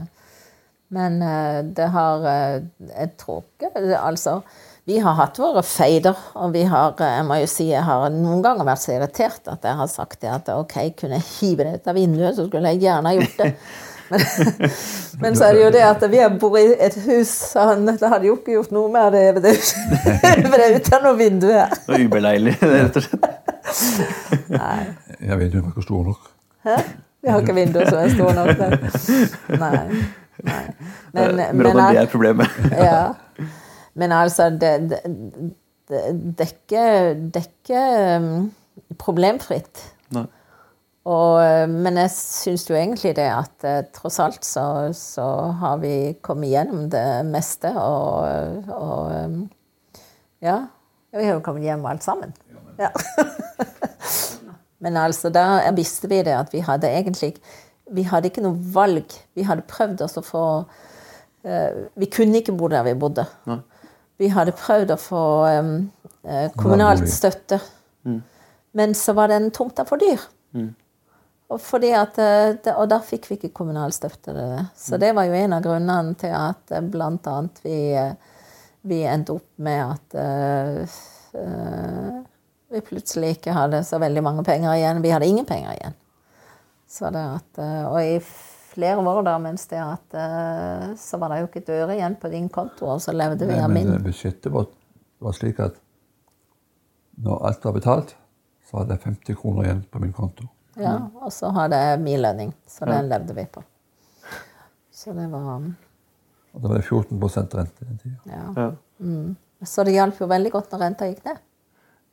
men eh, det har eh, Jeg tror ikke Altså, vi har hatt våre feider, og vi har eh, Jeg må jo si jeg har noen ganger vært så irritert at jeg har sagt det at ok, kunne jeg hive det ut av vinduet, så skulle jeg gjerne ha gjort det. [laughs] Men, [laughs] men så er det jo det at vi har bor i et hus, så han, det hadde jo ikke gjort noe med det det [laughs] det ut av noe vindu her. Det var ubeleilig, rett og slett. Nei. Jeg vet ikke om jeg er stor nok. Hæ? Vi har ikke vinduer som er store nok. Nei. Nei. Nei. Men, Men, men, det er problemet. ja. Men altså, det, det, det, er ikke, um, problemfritt. Nei. Og, uh, men jeg syns jo egentlig det at uh, tross alt så, så har vi kommet gjennom det meste, og, og um, ja. Vi har jo kommet hjem alt sammen. Ja. [laughs] Men altså, da visste vi det at vi hadde egentlig Vi hadde ikke noe valg. Vi hadde prøvd oss å få eh, Vi kunne ikke bo der vi bodde. Nei. Vi hadde prøvd å få um, eh, kommunalt støtte. Men så var den tomta for dyr. Og, fordi at, eh, det, og da fikk vi ikke kommunal støtte det. Så det var jo en av grunnene til at eh, blant annet vi, vi endte opp med at uh, eh, vi plutselig ikke hadde så veldig mange penger igjen. Vi hadde ingen penger igjen. Så det at, uh, og i flere år da, mens det at uh, så var det jo ikke et igjen på din konto, og så levde vi av min. Men budsjettet var, var slik at når alt var betalt, så hadde jeg 50 kroner igjen på min konto. Ja, og så hadde jeg min lønning, så den levde vi på. Så det var Og da var det 14 rente den tida. Ja. Ja. Så det hjalp jo veldig godt når renta gikk ned.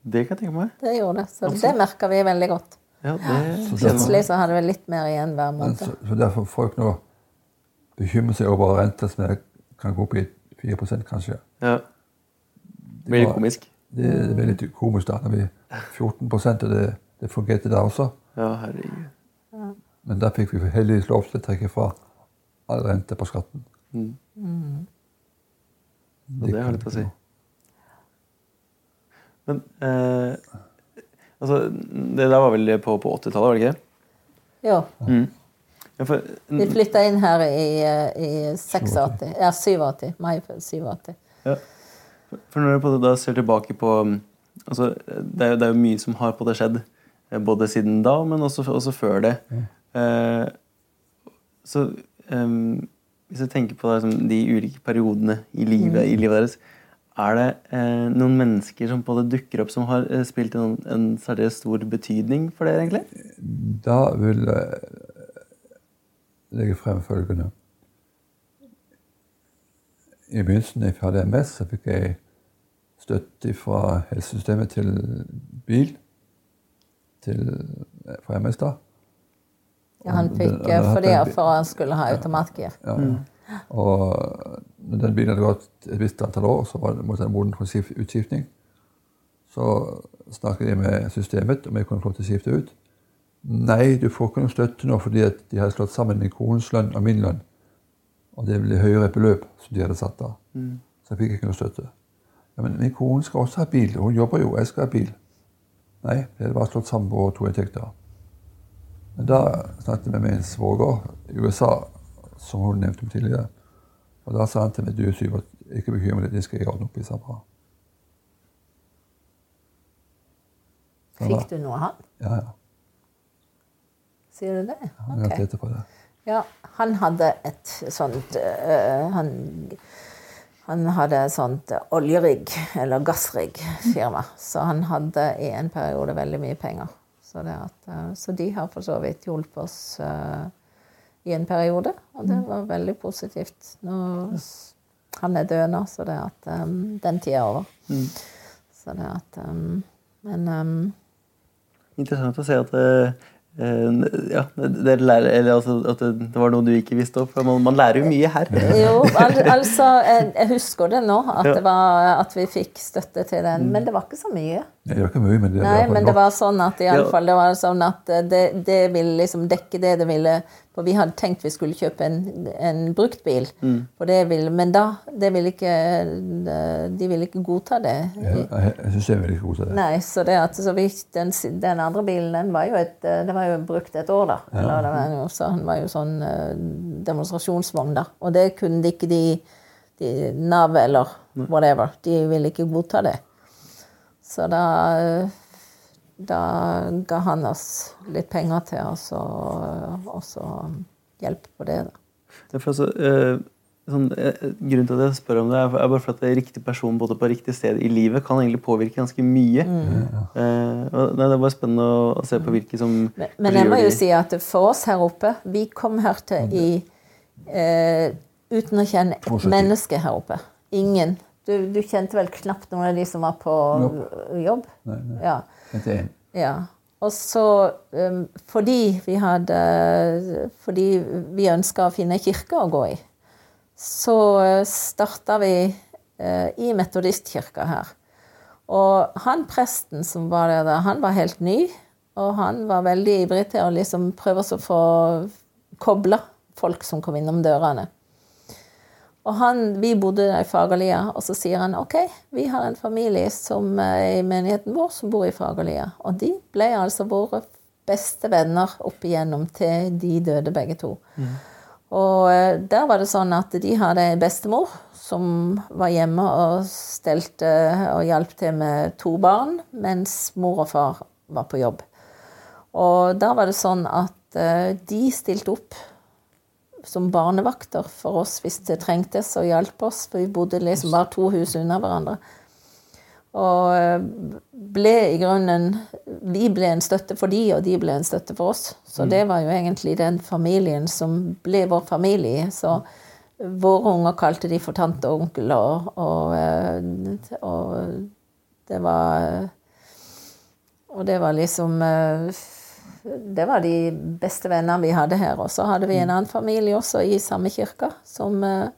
Det kan jeg tenke meg. Det gjorde det. Så det merka vi veldig godt. Ja, det Så Plutselig så hadde vi litt mer igjen hver måned. så, så derfor folk nå bekymrer seg over renta som kan gå opp i 4 kanskje. ja. Det blir litt komisk. Det, det blir litt komisk da, når vi 14 og det, det fungerte da også. Ja, herregud. Men da fikk vi heldigvis lov til å trekke fra all rente på skatten. Så det har litt å si. Men eh, altså, det der var vel på, på 80-tallet, var det ikke det? Jo. Ja, for, Vi flytta inn her i, i 86. Ja, 87. Mai 87. ja. for når du da ser tilbake på um, altså, det, er, jo- det er jo mye som har på det skjedd, eh, både siden da, men også, også før det. Eh, så eh, hvis jeg tenker på liksom, de ulike periodene i livet, i livet deres, er det eh, noen mennesker som både dukker opp som har eh, spilt en, en særlig stor betydning for dere, egentlig? Da vil jeg legge frem følgende. I begynnelsen, da jeg hadde MS, så fikk jeg støtte fra helsesystemet til bil. Til, fra MS, da. Ja, han fikk for det fordi for han skulle ha automatgir. Ja. Og når den bilen hadde gått et visst antall år, så var det, måtte den moden for utskiftning. Så snakket jeg med systemet om jeg kunne få til å skifte ut. Nei, du får ikke noe støtte nå fordi de hadde slått sammen min kones lønn og min lønn. Og det ble høyere beløp som de hadde satt av. Så jeg fikk ikke noe støtte. Ja, Men min kone skal også ha bil. Hun jobber jo, jeg skal ha bil. Nei, det bare slått sammen på to inntekter. Men da snakket jeg med min svoger i USA, som hun nevnte tidligere. Og da sa han til meg du Syvert, ikke bekymre deg, det skal jeg ordne opp i. sa. Fikk du noe av han? Ja, ja. Sier du det? Okay. Det. Ja, han hadde et sånt øh, han, han hadde et sånt oljerigg, eller gassriggfirma. Så han hadde i en periode veldig mye penger. Så, det at, øh, så de har for så vidt hjulpet oss øh, i en periode, og det var veldig positivt. Nå, han er død nå, så det at um, den tida er over. Så det at um, Men um, Interessant å se at eh, eh, ja, det, lærer, eller altså, at det, det var noe du ikke visste om. for Man, man lærer jo mye her. Jo, al altså jeg, jeg husker det nå, at, Ja. det var, at vi fikk støtte til den. Men det var ikke så mye. Det var ikke mye, men det, Nei, det men det var sånn at i alle Ja. fall, det var sånn at det, det ville liksom dekke det det ville For vi hadde tenkt vi skulle kjøpe en, en bruktbil, mm. ville, men da det ville ikke, De ville ikke godta det. Ja, jeg jeg syns jeg ville ikke godta det. Nei, så det at så vi, den, den andre bilen den var jo et, eh, det var jo brukt et år, da. Eller det var jo, så den var jo sånn eh, demonstrasjonsvogn, da. Og det kunne de ikke de, de Nav eller whatever. De ville ikke godta det. Så da eh, da ga han oss litt penger til oss og, også hjelp på det, da. Det er for altså, eh, sånn, eh, grunnen til at jeg spør om det, er bare for at det er riktig person både på riktig sted i livet kan egentlig påvirke ganske mye. Eh, og det er bare spennende å, å se på hvilke som Men, men jeg må jo si at for oss her oppe Vi kom her til i eh, uten å kjenne et menneske her oppe. Ingen. Du, du kjente vel knapt noen av de som var på jobb? Nei, nei. Ja. Til ja. Og så um, fordi vi hadde Fordi vi ønska å finne kirke å gå i, så starta vi uh, i metodistkirka her. Og han presten som var der, da, han var helt ny, og han var veldig ivrig til å liksom prøve å få kobla folk som kom innom dørene. Og han, Vi bodde i Fagerlia, og så sier han ok, vi har en familie som er i menigheten vår som bor i Fagerlia. Og de ble altså våre beste venner opp igjennom til de døde begge to. Og eh, der var det sånn at de hadde en bestemor som var hjemme og stelte og hjalp til med to barn, mens mor og far var på jobb. Og da var det sånn at eh, de stilte opp som barnevakter for oss hvis det trengtes, og hjalp oss. For vi bodde liksom bare to hus unna hverandre. Og eh, ble i grunnen Vi ble en støtte for de, og de ble en støtte for oss. Så det var jo egentlig den familien som ble vår familie. Så våre unger kalte de for tante og onkel, og, og, eh, og det var Og det var liksom eh, det var de beste vennene vi hadde her. Og så hadde vi en annen familie også i samme kirke. Som, eh,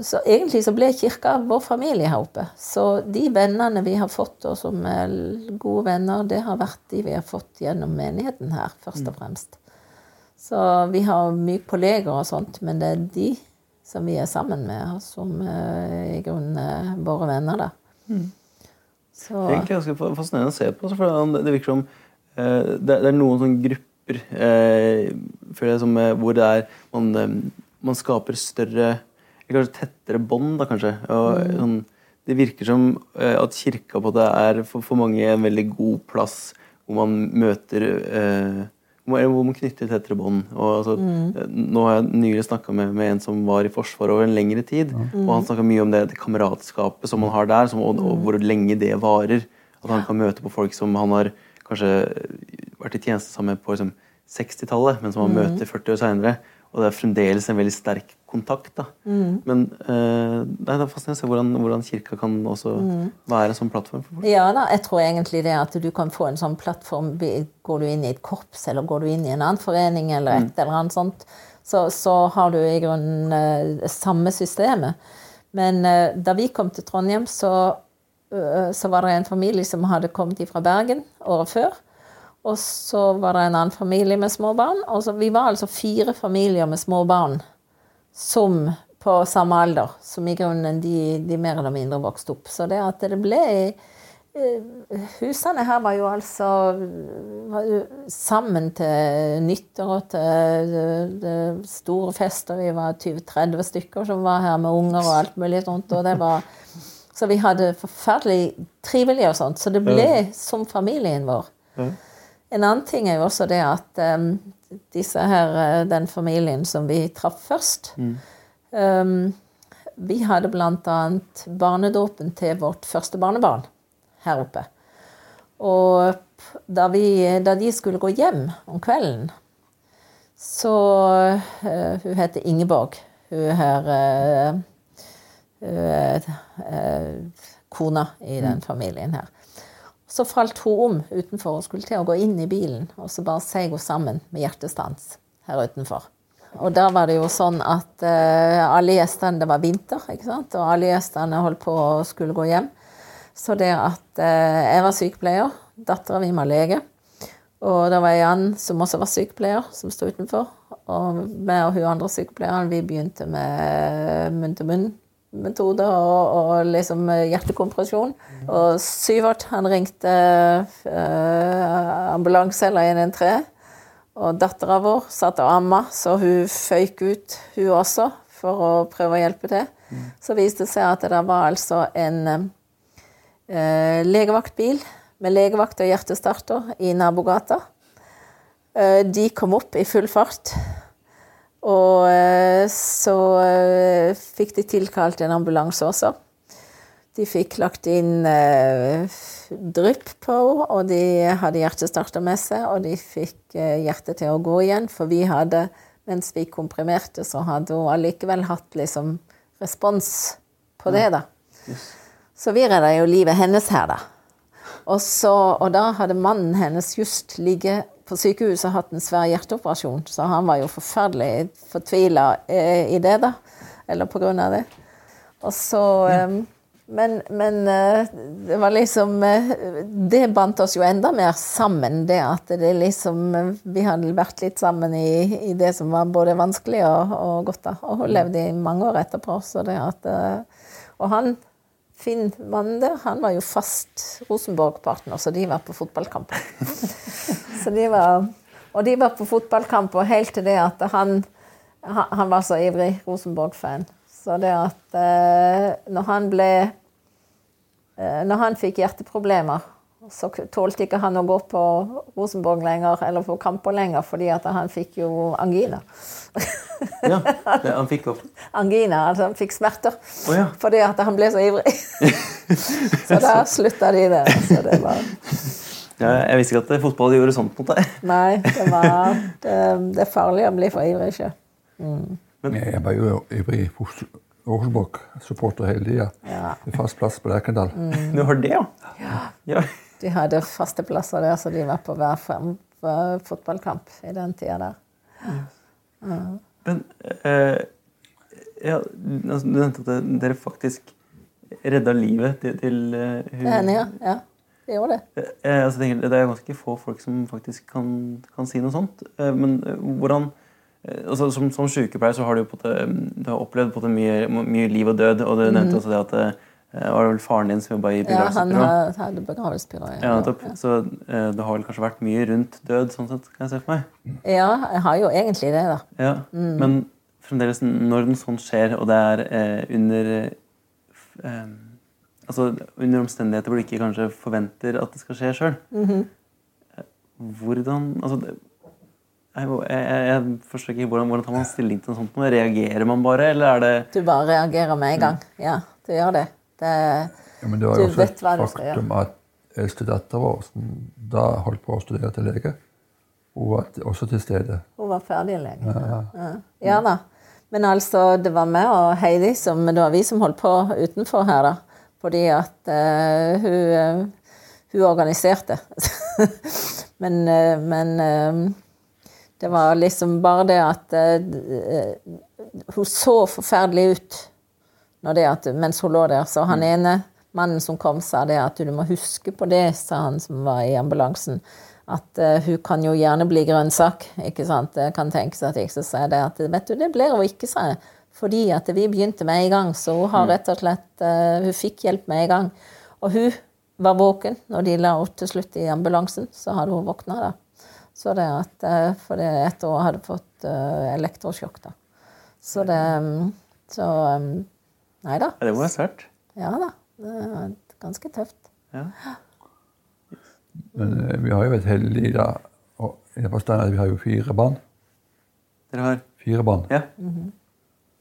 så egentlig så ble kirka vår familie her oppe. Så de vennene vi har fått, og som er gode venner, det har vært de vi har fått gjennom menigheten her, først og fremst. Så vi har mye kolleger og sånt, men det er de som vi er sammen med, som eh, i grunnen er våre venner, da. Så, Det er egentlig ganske fa- fascinerende å se på. For det- virker som det, det er noen sånne grupper eh, føler jeg, som, eh, hvor det er man, eh, man skaper større eller Kanskje tettere bånd, da, kanskje. Og, sånn, det virker som eh, at kirka på det er for, for mange en veldig god plass hvor man møter eh, hvor man- knytter tettere bånd. Og, altså, mm. Nå har jeg nylig snakka med, med en som var i Forsvaret over en lengre tid. Og han snakka mye om det, det kameratskapet som man har der, som, og, og hvor lenge det varer. At han kan møte på folk som han har kanskje vært i tjeneste sammen på liksom, 60-tallet, men som han møter 40 år seinere. Og det er fremdeles en veldig sterk kontakt. da. Men uh, det er fascinerende å se hvordan, hvordan kirka kan også være en sånn plattform for folk. Ja da, jeg tror egentlig det at du kan få en sånn plattform Går du inn i et korps, eller går du inn i en annen forening, eller et eller annet sånt, så, så har du i grunnen uh, samme systemet. Men uh, da vi kom til Trondheim, så, eh, så var det en familie som hadde kommet fra Bergen året før. Og så var det en annen familie med små barn. Og så, vi var altså fire familier med små barn som på samme alder, som i grunnen de, de mer eller mindre vokste opp. Så det at det ble eh, Husene her var jo altså var jo sammen til nyttår og til eh, eh, store fester. Vi var 20-30 stykker som var her med unger og alt mulig sånt. Og det var, så vi hadde forferdelig trivelig og sånt. Så det ble som familien vår. En annen ting er jo også det at um, disse her, eh, den familien som vi traff først. Um, vi hadde bl.a. barnedåpen til vårt første barnebarn her oppe. Og da, vi, da de skulle gå hjem om kvelden, så uh, Hun heter Ingeborg. Hun her eh, kona i den familien her. Så falt hun om utenfor og skulle til å gå inn i bilen, og så bare seg hun sammen med hjertestans her utenfor. Og da var det jo sånn at uh, alle gjestene Det var vinter, ikke sant? og alle gjestene holdt på å skulle gå hjem. Så det at uh, jeg var sykepleier, dattera mi var lege, og det var Jan som også var sykepleier, som sto utenfor. Og meg og hun andre sykepleieren vi begynte med munn-til-munn-metode og, og liksom hjertekompresjon. Og Syvert han ringte eh, ambulanse eller 113. Og dattera vår satt og amma, så hun føyk ut, hun også, for å prøve å hjelpe til. Så viste det seg at det var altså en eh, legevaktbil med legevakt og hjertestarter i nabogata. Eh, de kom opp i full fart. Og eh, så eh, fikk de tilkalt en ambulanse også. De fikk lagt inn eh, drypp på henne, og de hadde hjertestarter med seg. Og de fikk eh, hjertet til å gå igjen, for vi hadde, mens vi komprimerte, så hadde hun allikevel hatt liksom respons på det, da. Så vi redda jo livet hennes her, da. Og, så, og da hadde mannen hennes just ligget på sykehuset hatt en svær hjerteoperasjon, så han var jo forferdelig fortvila eh, i det, da. Eller på grunn av det. Og så eh, Men, men eh, det var liksom eh, Det bandt oss jo enda mer sammen, det at det liksom Vi hadde vært litt sammen i, i det som var både vanskelig og, og godt, da. Og hun levde i mange år etterpå, så det at Og han Finn mannen der, han var jo fast Rosenborg-partner, så de var på fotballkamp. [laughs] så de var, og de var på fotballkamp, og helt til det at han, han han var så ivrig Rosenborg-fan. Så det at eh, når han ble eh, Når han fikk hjerteproblemer, så tålte ikke han å gå på Rosenborg lenger, eller på kamper lenger, fordi at han fikk jo angina. Ja, det, han fikk opp. [laughs] angina, altså han fikk smerter. Oh, ja. Fordi at han ble så ivrig. [laughs] så da slutta de det. Så det var Ja, jeg visste ikke at fotball gjorde sånt mot deg. [laughs] Nei, det var Det, det er farlig å bli for ivrig, ikke? Jeg var jo ivrig Rosenborg-supporter hele tida. Ja. Med fast plass på Lerkendal. Du har det, ja? ja. De hadde faste plasser der, så de var på hver fem, fotballkamp i den tida der. Men eh, ja, altså, Du nevnte at dere faktisk redda livet til, til uh, hun Det hender, ja. ja. De gjør det. Eh, altså, jeg tenker, det er ganske få folk som faktisk kan, kan si noe sånt. Eh, men eh, hvordan eh, altså, Som, som sykepleier så har du på det, mm, du har opplevd på det mye, mye liv og død. Og du nevnte også det at det eh, var vel faren din som jobba i begravelsesbyrå? Ja, han hadde begravelsesbyrå. Ja, nettopp. Så eh, det har vel kanskje vært mye rundt død, sånn sett, kan jeg se for meg. Ja, jeg har jo egentlig det, da. Ja, Mm. Men fremdeles, når noe sånt skjer, og det er eh, under eh, eh, Altså under omstendigheter hvor du ikke kanskje forventer at det skal skje sjøl. Mhm. Hvordan Altså jeg, jeg, jeg, forstår ikke hvordan, hvordan tar man stilling til noe sånt? Reagerer man bare, eller er det Du bare reagerer med en gang. Ja, du gjør det. det Ja, men det var jo også et faktum at eldste datter vår, som da holdt på å studere til lege, hun var også til stede. Hun var ferdig lege. Ja. ja da. Men altså, det var meg og Heidi som Det var vi som holdt på utenfor her, da. Fordi at uh, hun, eh, hun organiserte. [laughs] men eh, men det var liksom bare det at Hun så forferdelig ut at, mens hun lå der. Så han ene mannen som kom, sa det at du må huske på det, sa han som var i ambulansen. At hun kan jo gjerne bli grønnsak. ikke sant? Jeg kan tenkes at jeg så sier det at vet du, det blir hun ikke, sa jeg. Fordi at vi begynte med en gang. Så hun har rett og slett eh, Hun fikk hjelp med en gang. Og hun var våken når de la henne til slutt i ambulansen. Så hadde hun våkna da. Så det at, eh, for det etter hun hadde fått eh, elektrosjokk, da. Så det mm, Så mm, Nei da. Ja, Det må være svært. Ja da. Det er ganske tøft. Ja. Men vi har jo vært heldige da, Og i den forstand at vi har jo fire barn. Dere har Fire barn. Ja.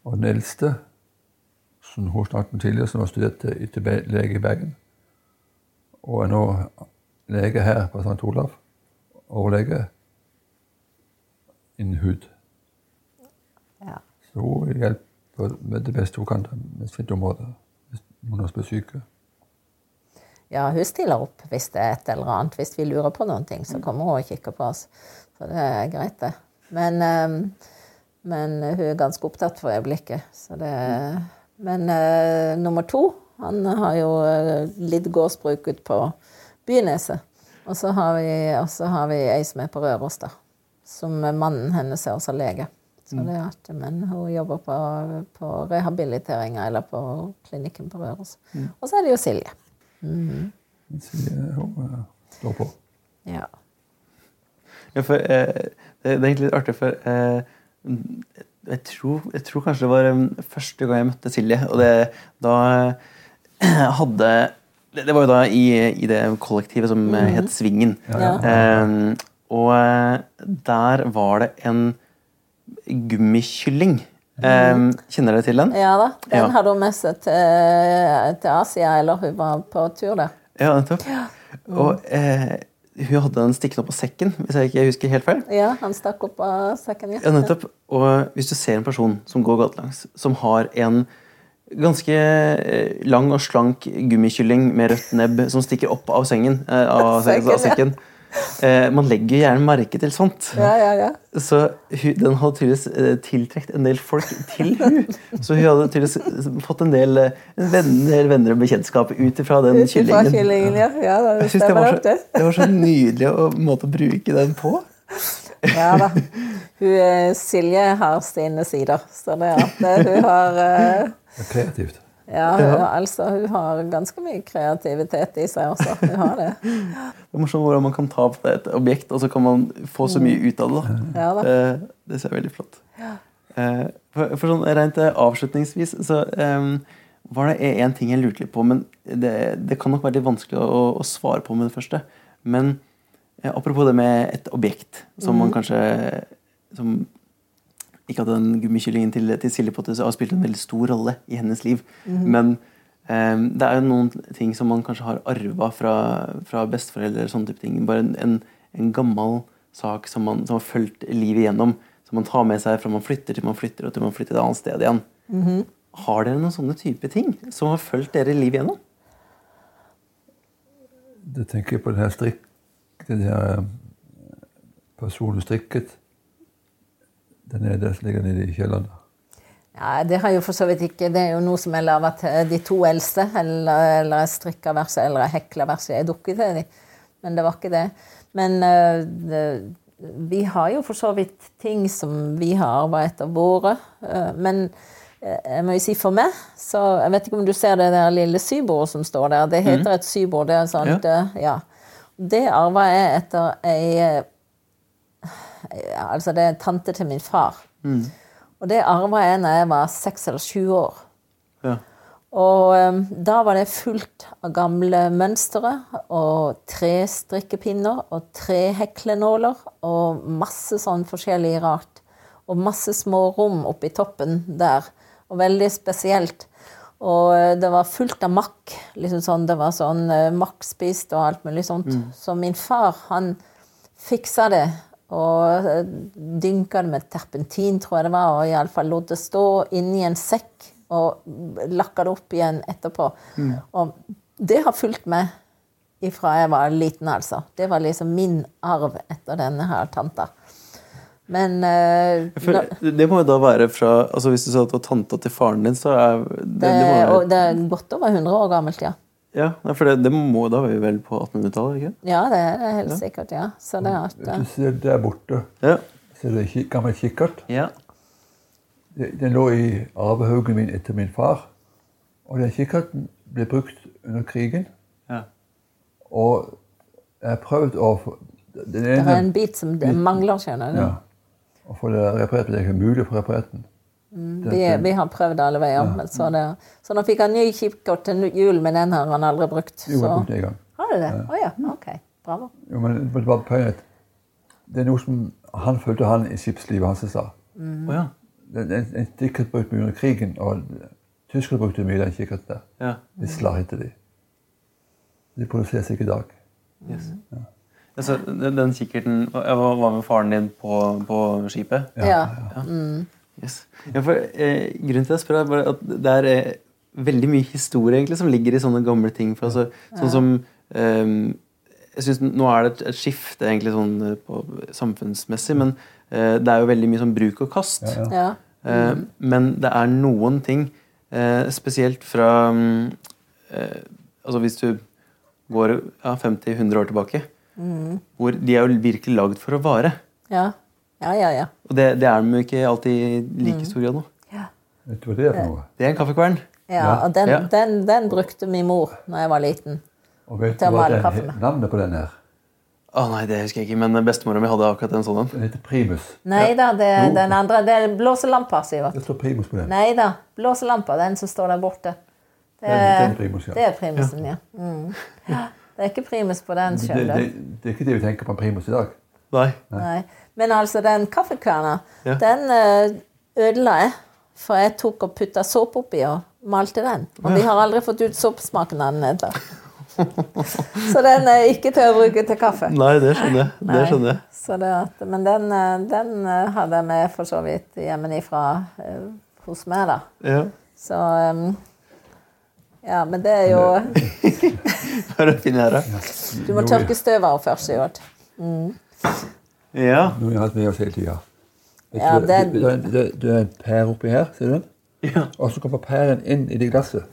Og den eldste, som hun snakket om tidligere, som har studert til til lege i Bergen, og er nå lege her på St. Olav, overlege innen hud. Ja. Så hun hjelper med det beste hun kan med sitt område, hvis noen blir syke. Ja, hun stiller opp hvis det er et eller annet. Hvis vi lurer på noen ting, så kommer hun og kikker på oss. Så det er greit, det. Men, ehm, men hun er ganske opptatt for øyeblikket. Så det, men uh, nummer to, han har jo eh, litt gårdsbruk ute på Byneset. Og så har vi, har vi ei som er på Røros, da. Som mannen hennes er også lege. Så det er at, men hun jobber på, på rehabiliteringa eller på klinikken på Røros. Og så er det jo Silje. Men Silje, hun eh, står på. Ja. Ja, for, eh, det, det er egentlig litt artig, for eh, jeg, tror, jeg tror kanskje det var eh, første gang jeg møtte Silje. Og det, da [clears throat] hadde Det var jo da i, i det kollektivet som eh, het Svingen. Ja. Eh, og eh, der var det en gummikylling. Eh, kjenner dere til den? ja da. Den Ja. hadde hun med seg til, til Asia, eller hun var på tur der. Ja, nettopp. Og eh, hun hadde den stikkende opp av sekken, hvis jeg ikke husker helt feil. Ja, han stakk opp av sekken. Ja, ja nettopp. Og hvis du ser en person som går gatelangs, som har en ganske eh, lang og slank gummikylling med rødt nebb som stikker opp av sengen, eh, av, [laughs] Sekken, av sekken eh, Man legger gjerne merke til sånt. Ja, ja, ja. Så hun, den hadde tydeligvis eh, tiltrukket en del folk til hun. Så hun hadde tydeligvis fått en del, eh, venner, venner og bekjentskap ut ifra den kyllingen. kyllingen, ja. ja det Jeg synes det, var så, det. det var så nydelig å, måte å bruke den på. Ja da. Hun, eh, Silje har sine sider. Så det er at eh, hun har uh... Det er kreativt. Ja, hun, altså, hun har ganske mye kreativitet i seg også. Hun har det. [laughs] Det er morsomt hvordan man kan ta på et objekt, og så kan man få så mye ut av det. da. Ja da. Eh, det ser veldig flott. Eh, for, for sånn rent eh, avslutningsvis så um, var det én ting jeg lurte litt på, men det, det kan nok være litt vanskelig å, å svare på med det første. Men apropos det med et objekt som man kanskje som Ikke at den gummikyllingen til, til Silje har spilt en veldig stor rolle i hennes liv, men um, det er jo noen ting som man kanskje har arva fra, fra besteforeldre. eller sånne type ting. Bare en, en, en gammel sak som, man, som har fulgt livet igjennom. Som man tar med seg fra man flytter til man flytter og til man flytter et annet sted igjen. Har dere noen sånne type ting som har fulgt dere livet igjennom? Du tenker på det her strikk, det her personlig personen strikket. Den er der som ligger nede i kjelleren. Ja, Det har jo for så vidt ikke Det er jo noe som er laga til de to eldste. Eller, eller strikka verset, eller hekla verset. Jeg dukker til dem. Men det var ikke det. Men øh, det, vi har jo for så vidt ting som vi har arva etter våre. øh, men øh, jeg må jo si for meg, så Jeg vet ikke om du ser det der lille sybordet som står der. Det heter et sybord. Det er sånt, øh, ja. Det arva jeg etter ei ja, Altså, det er tante til min far. Og det arva jeg da jeg var seks eller sju år. Ja. Og um, da var det fullt av gamle mønstre og tre strikkepinner og tre heklenåler og masse sånn forskjellig rart. Og masse små rom oppi toppen der. Og veldig spesielt. Og uh, det var fullt av makk. Liksom sånn, det var sånn uh, makkspist og alt mulig sånt. Så min far, han fiksa det. Og uh, dynka det med terpentin, tror jeg det var, og iallfall lot det stå inni en sekk og lakka det opp igjen etterpå. Og det har fulgt med ifra jeg var liten, altså. Det var liksom min arv etter denne her tanta. Men uh, føler, det må jo da være fra altså Hvis du sa at det var tanta til faren din, så er det, det, det, og det er godt over 100 år gammelt, ja. Ja, for det, det må da vi vel på 1800-tallet? ikke? Ja, det er det helt sikkert, ja. Så det er at Hvis du ser der borte, Ja. ser du en gammel kikkert. ja. Den lå i arvehaugen min etter min far. Og den kikkerten ble brukt under krigen. ja. Og jeg har prøvd å få Den det er en bit som det mangler, skjønner du. ja, Å få det reparert, men det er ikke mulig å få reparert den. Vi, vi har prøvd alle veier. men Så, det, så nå fikk han ny kikkert til jul, men den har han aldri brukt. Jo, jeg brukte en gang. Har du det? Å ja. Ok. Bravo. Jo, men det var poenget. Det er noe som han følte han i skipslivet hans sa. Mm. ja. En, en, kikkert brukte mye under krigen, og tyskerne brukte mye den kikkerten der. ja. Visla heter de. De produseres ikke i dag. Yes. Altså, den, den kikkerten Jeg var med faren din på, på skipet? Ja. Yes. Ja, for, eh, grunnen til at jeg spør, er bare at det er eh, veldig mye historie egentlig som ligger i sånne gamle ting. For, altså, sånn som eh, jeg synes Nå er det et, et skifte egentlig sånn eh, på, samfunnsmessig, men eh, det er jo veldig mye sånn bruk og kast. Ja, ja. Ja. Eh, men det er noen ting, eh, spesielt fra mm, eh, Altså hvis du går ja, 50-100 år tilbake, hvor de er jo virkelig lagd for å vare. Ja. Ja, ja, ja. Og det, det er de jo ikke alltid i like stor grad nå. Vet du hva det er for noe? Det er en kaffekvern. ja. Ja. Og den, Ja. den, den brukte min mor når jeg var liten. Og vet Til å du hva male den, kaffe med. navnet på den her? Å nei, det husker jeg ikke, men bestemora mi hadde akkurat en sånn en. Den heter Primus. Nei da, det er Jo. den andre. Det er blåselampa, Sivert. Det står Primus på den. Nei da, blåselampa, den som står der borte. Det Den- den er, er primus, ja. det er primusen, ja. Mm. ja. Det er ikke primus på den, Det, det, skjønner du. det er ikke det vi tenker på en Primus i dag. Nei. Nei. Men altså, den kaffekverna, Ja. den eh, ødela jeg. For jeg tok og putta såpe oppi og malte den. Og vi har aldri fått ut såpesmaken av den ennå. [laughs] Så den er ikke til å bruke til kaffe. Nei, det skjønner jeg. Det skjønner jeg. Så det men den, eh, den eh, hadde jeg med for så vidt hjemmefra eh, hos meg, da. Ja. Så um, Ja, men det er jo Her [laughs] finner her, da? Du må tørke støvet av først, Sivert. Ja. Noe vi har hatt med oss hele tida. Ja, det, den- det, det, det er en pære oppi her, ser du den? ja. Og så kommer pæren inn i det glasset.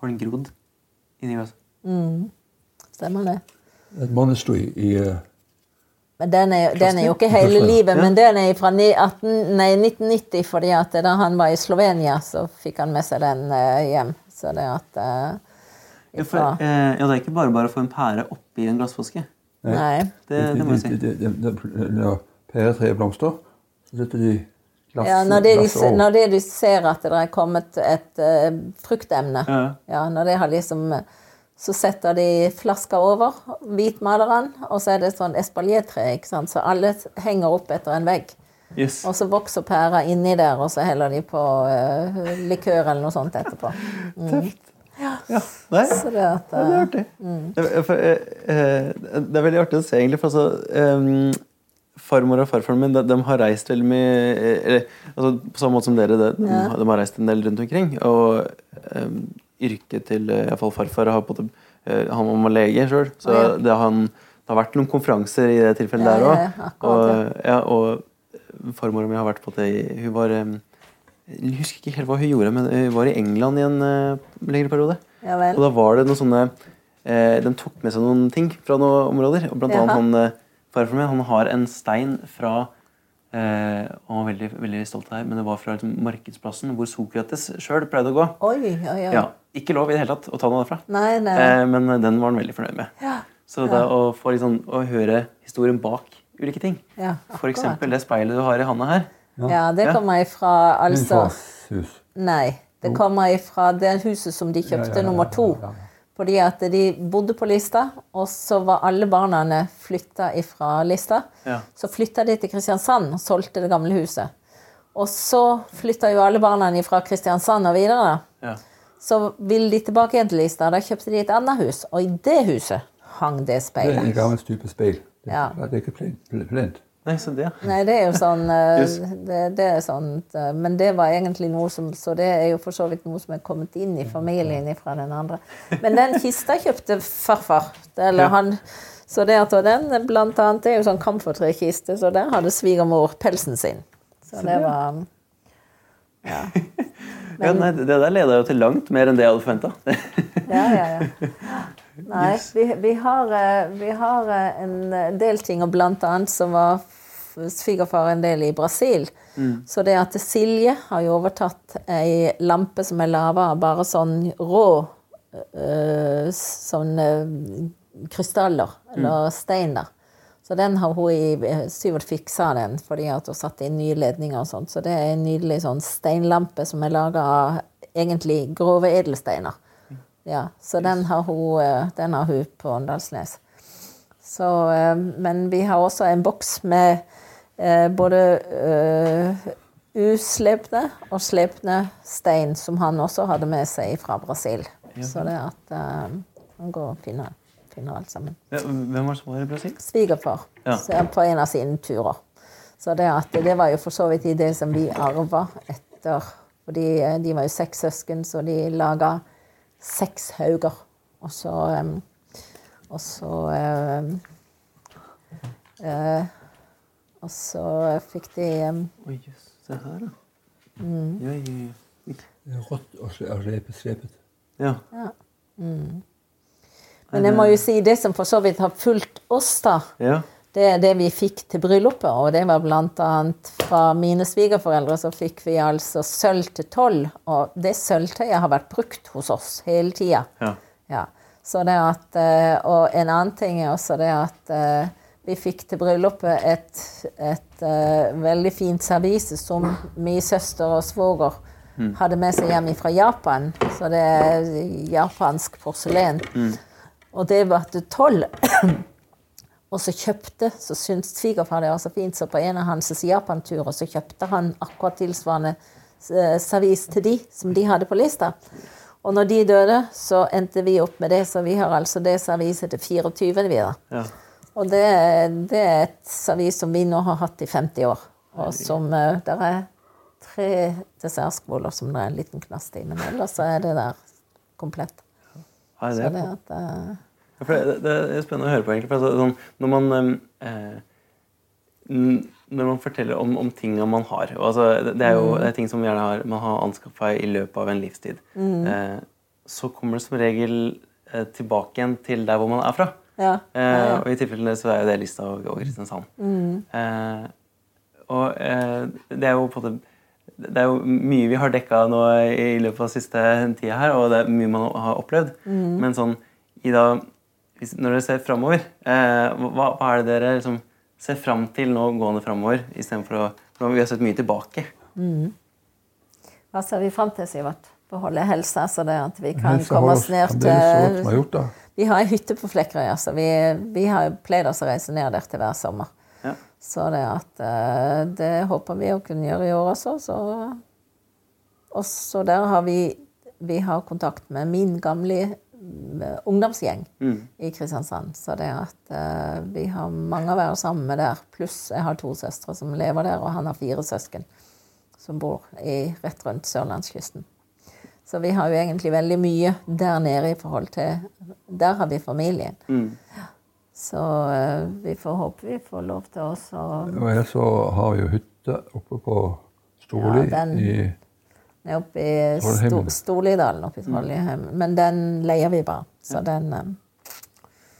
Har den grodd inni glasset? Stemmer det. Et monastery i eh, Men den er, den er jo ikke hele livet, men den er fra 18, nei, 1990, fordi at da han var i Slovenia, så fikk han med seg den eh, hjem. Så det at uh, Ja, for, eh, ja, det er ikke bare bare å få en pære oppi en glassflaske. Nei. Det, det må jeg si. blomstrer, så setter de glass, Ja, når, det de, glass over. når det de ser at det er kommet et uh, fruktemne, Ja. ja, når det har liksom Så setter de flaska over, hvitmaleren, og så er det sånn espaliertre, ikke sant, så alle henger opp etter en vegg. Yes. Og så vokser pæra inni der, og så heller de på uh, likør eller noe sånt etterpå. Ja. Nei, Så det ja, det er eh, artig. For, eh, eh, det er veldig artig å se, egentlig. For altså, eh, farmor og farfaren min de, de har reist veldig mye eller, altså, På samme måte som dere, de, de, Ja. har- de har reist en del rundt omkring. Og um, yrket til iallfall farfar har på det, Han var lege sjøl, så ja. det, han- det har vært noen konferanser i det tilfellet Ja, der ja, òg. ja, og, ja, og farmora mi har vært på det Hun var eh, Jeg husker ikke helt hva hun gjorde, men hun var i England i en eh, lengre periode. Ja Og da var det noen sånne eh, De tok med seg noen ting fra noen områder. Og blant Jaha. annet han, eh, min han har en stein fra Uh, Han var veldig, veldig stolt av det, men det var fra liksom, Markedsplassen, hvor Sokrates sjøl pleide å gå. Oi, oi, oi. Ja, ikke lov i det hele tatt å ta noe derfra, Nei, nei. Uh, men den var han veldig fornøyd med. Ja, Så det å få liksom, å høre historien bak ulike ting, ja, for eksempel det speilet du har i handa her Ja, det kommer ifra Min altså fars hus. Nei. Det kommer ifra det huset som de kjøpte nummer to. Fordi at de bodde på Lista, og så var alle barna flytta ifra Lista. Så flytta de til Kristiansand og solgte det gamle huset. Og så flytta jo alle barna fra Kristiansand og videre. Ja. Så ville de tilbake igjen til Lista. Da kjøpte de et annet hus, og i det huset hang det Det er en gammel type speil. Det, Ja. det er ikke plint. Nei, så det. Nei, det er jo sånn eh, [laughs] det, det er sånn eh, Men det var egentlig noe som Så det er jo for så vidt noe som er kommet inn i familien fra den andre. [laughs] Men den kista kjøpte farfar. Eller Ja. han så det at den blant annet det er jo sånn kamfortrekiste så der hadde svigermor pelsen sin. Så det var Ja. [laughs] ja nei, det der leda jo til langt mer enn det jeg hadde forventa. Ja, ja, ja. Nei, vi, vi har, eh, vi har eh, en del ting, og blant annet så var svigerfar en del i Brasil. Så det at Silje har jo overtatt ei lampe som er laga av bare sånn rå øh, sånn øh, krystaller, eller steiner. Så den har hun i Syvert fiksa den, fordi at hun satte inn nye ledninger og sånt. Så det er en nydelig sånn steinlampe som er laga av egentlig grove edelsteiner. Ja, så den har hun, eh, den har hun på Åndalsnes. Så, eh, men vi har også en boks med eh, både uslepne og slepne stein, som han også hadde med seg fra Brasil. Så det at eh, han går og finner, finner alt sammen. Ja, Hvem var det som var i Brasil? Svigerfar Ja. er på en av sine turer. Så det, at, det var jo for så vidt i det som vi arva etter. Fordi de var jo seks søsken, så de laga seks hauger. Og så Og så eh, Og så fikk de Oi, jøss. Se her, da. Mm. Ja, ja, ja. Det Rått og sle- slepet. slepet. ja. Men jeg må jo si det som for så vidt har fulgt oss, da. ja. Det er det vi fikk til bryllupet, og det var bl.a. fra mine svigerforeldre. Så fikk vi altså sølv til tolv, og det sølvtøyet har vært brukt hos oss hele tida. ja. Ja. Så det at, eh, og en annen ting er også det at eh, vi fikk til bryllupet et, et eh, veldig fint servise som min søster og svoger hadde med seg hjem fra Japan. Så det er japansk porselen. Og det var til tolv. Og så kjøpte, så syntes svigerfar det var så fint, så på en av hans Japan-turer så kjøpte han akkurat tilsvarende eh, servis til de, som de hadde på lista. Og når de døde, så endte vi opp med det, så vi har altså det serviset til 24. videre. ja. Og det, det er et servis som vi nå har hatt i 50 år. Og som det er tre dessertskåler som det er en liten knast i, men ellers så er det der komplett. Ja, det Så er det at eh, det, det er spennende å høre på, egentlig. Altså, sånn, når man eh, Når man forteller om, om tinga man har og altså, det, er jo det er ting som man gjerne har, man har anskaffa i løpet av en livstid. Eh, så kommer det som regel eh, tilbake igjen til der hvor man er fra. Ja. Eh, og i tilfellene så er jo det Lista og, og Kristiansand. Eh, og eh, det er jo på en måte det er jo mye vi har dekka nå i løpet av siste tida her, og det er mye man har opplevd. Men sånn i da, når dere ser framover, eh, hva, hva er det dere liksom ser fram til nå gående framover, istedenfor å for Vi har sett mye tilbake. Hva ser vi fram til, Sivert? Beholde helsa, så det at vi kan komme oss ned til har gjort. Vi har ei hytte på Flekkerøya, så vi, vi har pleid oss å reise ned der til hver sommer. Ja. Så det at eh, Det håper vi å kunne gjøre i år også. Så, også der har vi Vi har kontakt med min gamle ungdomsgjeng Mm. i Kristiansand. Så det at uh, vi har mange å være sammen med der. Pluss jeg har to søstre som lever der, og han har fire søsken som bor i, rett rundt sørlandskysten. Så vi har jo egentlig veldig mye der nede i forhold til Der har vi familien. Mm. Så uh, vi får håpe vi får lov til oss å Og jeg så har jo hytte oppe på Storli Ja, den- i ned opp i Sto, Storlidalen oppe i Trollheimen. Men den leier vi bare. Så den um...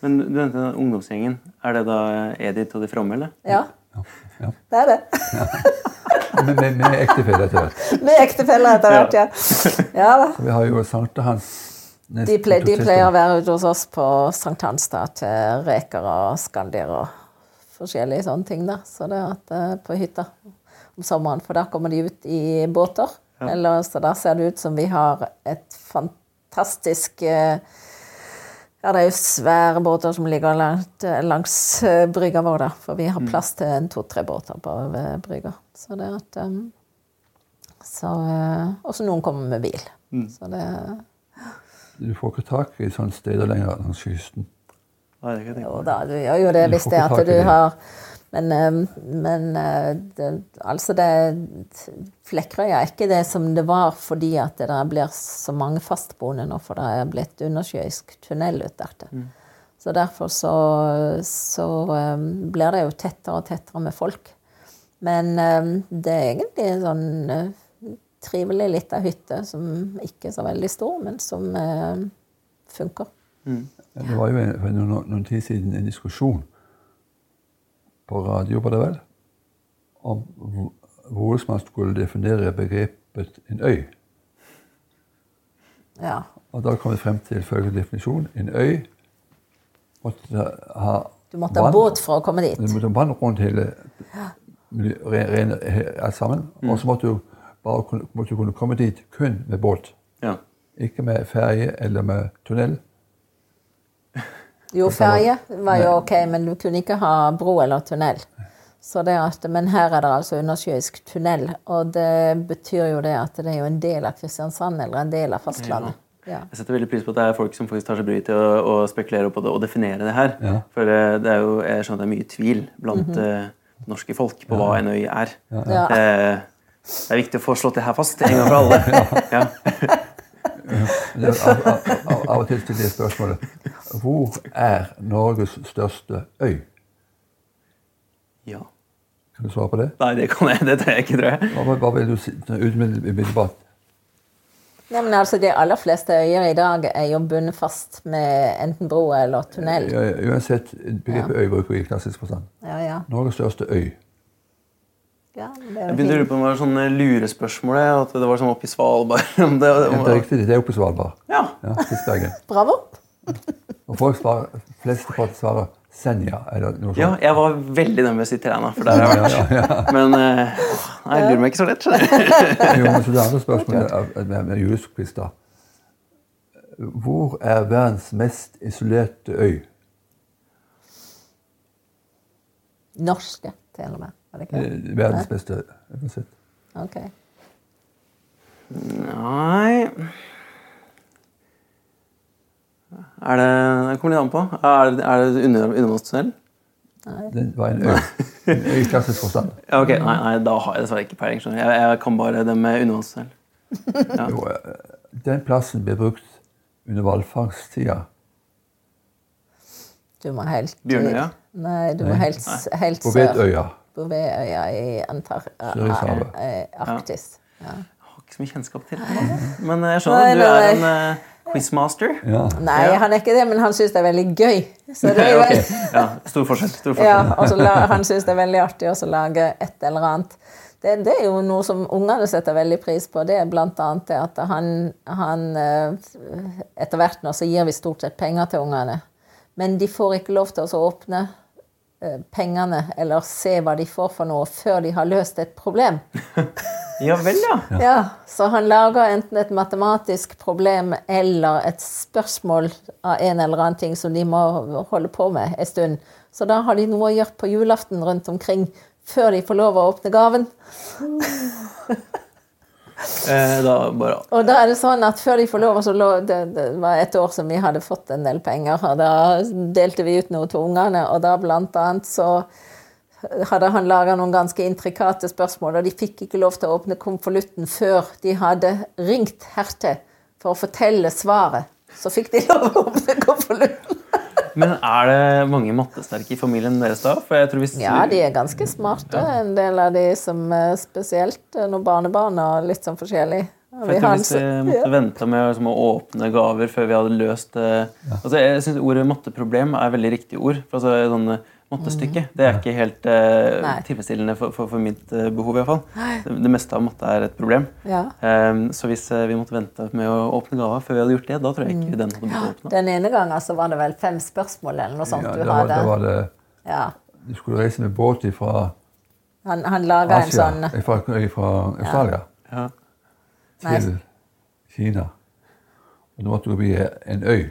Men du den ungdomsgjengen. Er det da Edith og de fromme, eller? Ja, ja. det er det. Med, med, med ektefelle etter hvert. Med ektefeller etter hvert, ja. ja da. Vi har jo sankthans Hans De, ple, de pleier å være ute hos oss på Sankthans da, til reker og skandier og forskjellige sånne ting. da. Så det er at eh, på hytta om sommeren, for da kommer de ut i båter. Eller, så da ser det ut som vi har et fantastisk eh, Ja, det er jo svære båter som ligger langt, langs eh, brygga vår, da. For vi har plass til en to-tre båter på ved brygga. Så det er at um, så, eh, Og så noen kommer med bil. Så det Du får ikke tak i sånne steder lenger langs kysten. Nei, det kan jeg det. Jo da, du gjør jo det hvis det er at du har Men, eh, men eh, det, altså det Flekkerøya er ikke det som det var fordi at det der blir så mange fastboende nå, for det er blitt undersjøisk tunnel ut der Mm. Så derfor så, så eh, blir det jo tettere og tettere med folk. Men eh, det er egentlig en sånn eh, trivelig lita hytte som ikke er så veldig stor, men som eh, funker. Det var jo for noen, noen tid siden en diskusjon på radio, var det vel, om hvor- hvordan man skulle definere begrepet en øy. Ja. Og da kom vi frem til følgende definisjon. En øy måtte ha Du måtte ha vann- båt for å komme dit. Du måtte ha vann rundt hele rene- alt sammen. Og så måtte du bare måtte du kunne komme dit kun med båt. Ja. Ikke med ferje eller med tunnel. Jo, ferje var jo ok, men du kunne ikke ha bro eller tunnel. Så det at, men her er det altså undersjøisk tunnel, og det betyr jo det at det er jo en del av Kristiansand, eller en del av fastlandet. Ja. Jeg setter veldig pris på at det er folk som faktisk tar seg bryet til å, å spekulere på det og definere det her. Ja. For eh, det er jo, jeg skjønner det er mye tvil blant eh, norske folk på hva en øy er. Ja. Det, det er viktig å få slått det her fast en gang for alle. [laughs] Ja. Det Av, av, av, av og til stiller jeg spørsmålet Hvor er Norges største øy? ja. Kan du svare på det? Nei, det kan jeg. Det tror jeg ikke, tror jeg. Hva, hva vil du si umiddelbart? Nei, men altså, De aller fleste øyer i dag er jo bundet fast med enten bro eller tunnel. Ja, Uansett, begrepet øy bruker vi i klassisk forstand. Ja, ja. Norges største øy. Ja Jeg begynte å lure på om det var sånne lurespørsmål. At det var sånn oppe i Svalbard. [laughs] om det, Det er riktig, det er oppe i Svalbard. Ja. Ja. Bravo! Og folk svarer, fleste folk svarer Senja, eller noe ja, jeg var veldig nervøs i Træna, for der har jeg vært. Men eh, nei, jeg lurer meg ikke så lett. [laughs] Jo, men så det andre spørsmålet er- med, med juridisk da. Hvor er verdens mest isolerte øy? Norske, til og med. Var det ikke det? Eh, Verdens beste jeg har sett. Ok. Nei Er det Det kommer litt an på. Er det, er det under, nei. Det var en øy. En øy forstand. [laughs] Ja, ok. Nei, nei, da har jeg dessverre ikke peiling. Jeg, jeg kan bare det med undervannstunnel. Ja. Jo, eh, den plassen ble brukt under hvalfangsttida. Du må helt Bjørnøya? Nei, du må helt, helt På. Vedøya. På Veøya i Antar Sørishavet. eh, Arktis. Ja. Jeg har ikke så mye kjennskap til det. Men jeg skjønner at du er en uh, quizmaster. Ja. Nei, han er ikke det, men han syns det er veldig gøy. Så det er [laughs] okay. Ja, stor forskjell. Stor forskjell. Ja, la, han syns det er veldig artig også å lage et eller annet. Det, det er jo noe som ungene setter veldig pris på. Det er annet det at han, han eh, Etter hvert nå så gir vi stort sett penger til ungene. Men de får ikke lov til å åpne eh, pengene eller se hva de får for noe, før de har løst et problem. [laughs] Ja vel, ja. Ja, Så han lager enten et matematisk problem eller et spørsmål av en eller annen ting som de må holde på med en stund. Så da har de noe å gjøre på julaften rundt omkring før de får lov å åpne gaven. Eh, da bare Og da er det sånn at før de får lov, så lå, det, det var et år som vi hadde fått en del penger, og da delte vi ut noe til ungene, og da blant annet så hadde han laga noen ganske intrikate spørsmål, og de fikk ikke lov til å åpne konvolutten før de hadde ringt hertil for å fortelle svaret. Så fikk de lov å åpne konvolutten. Men er det mange mattesterke i familien deres da? For jeg tror hvis Ja, de er ganske smarte, en del av de som eh, spesielt når barnebarna barnebarn og litt sånn forskjellig. For jeg tror Hvis vi måtte vente med liksom, å åpne gaver før vi hadde løst eh, altså, Jeg syns ordet matteproblem er veldig riktig ord. For altså, sånn eh, mattestykke det er ikke helt uh, tilfredsstillende for, for, for mitt eh, behov. i hvert fall. Det, det meste av matte er et problem. Ja. Um, så hvis eh, vi måtte vente med å åpne gaver før vi hadde gjort det, da tror jeg ikke den hadde blitt åpna. Den ene gangen så var det vel fem spørsmål eller noe sånt Ja, du var, hadde. var det Ja. Du skulle reise med båt fra Han, han laga en sånn fra, Australia til Kina. Og nå måtte du bli en øy.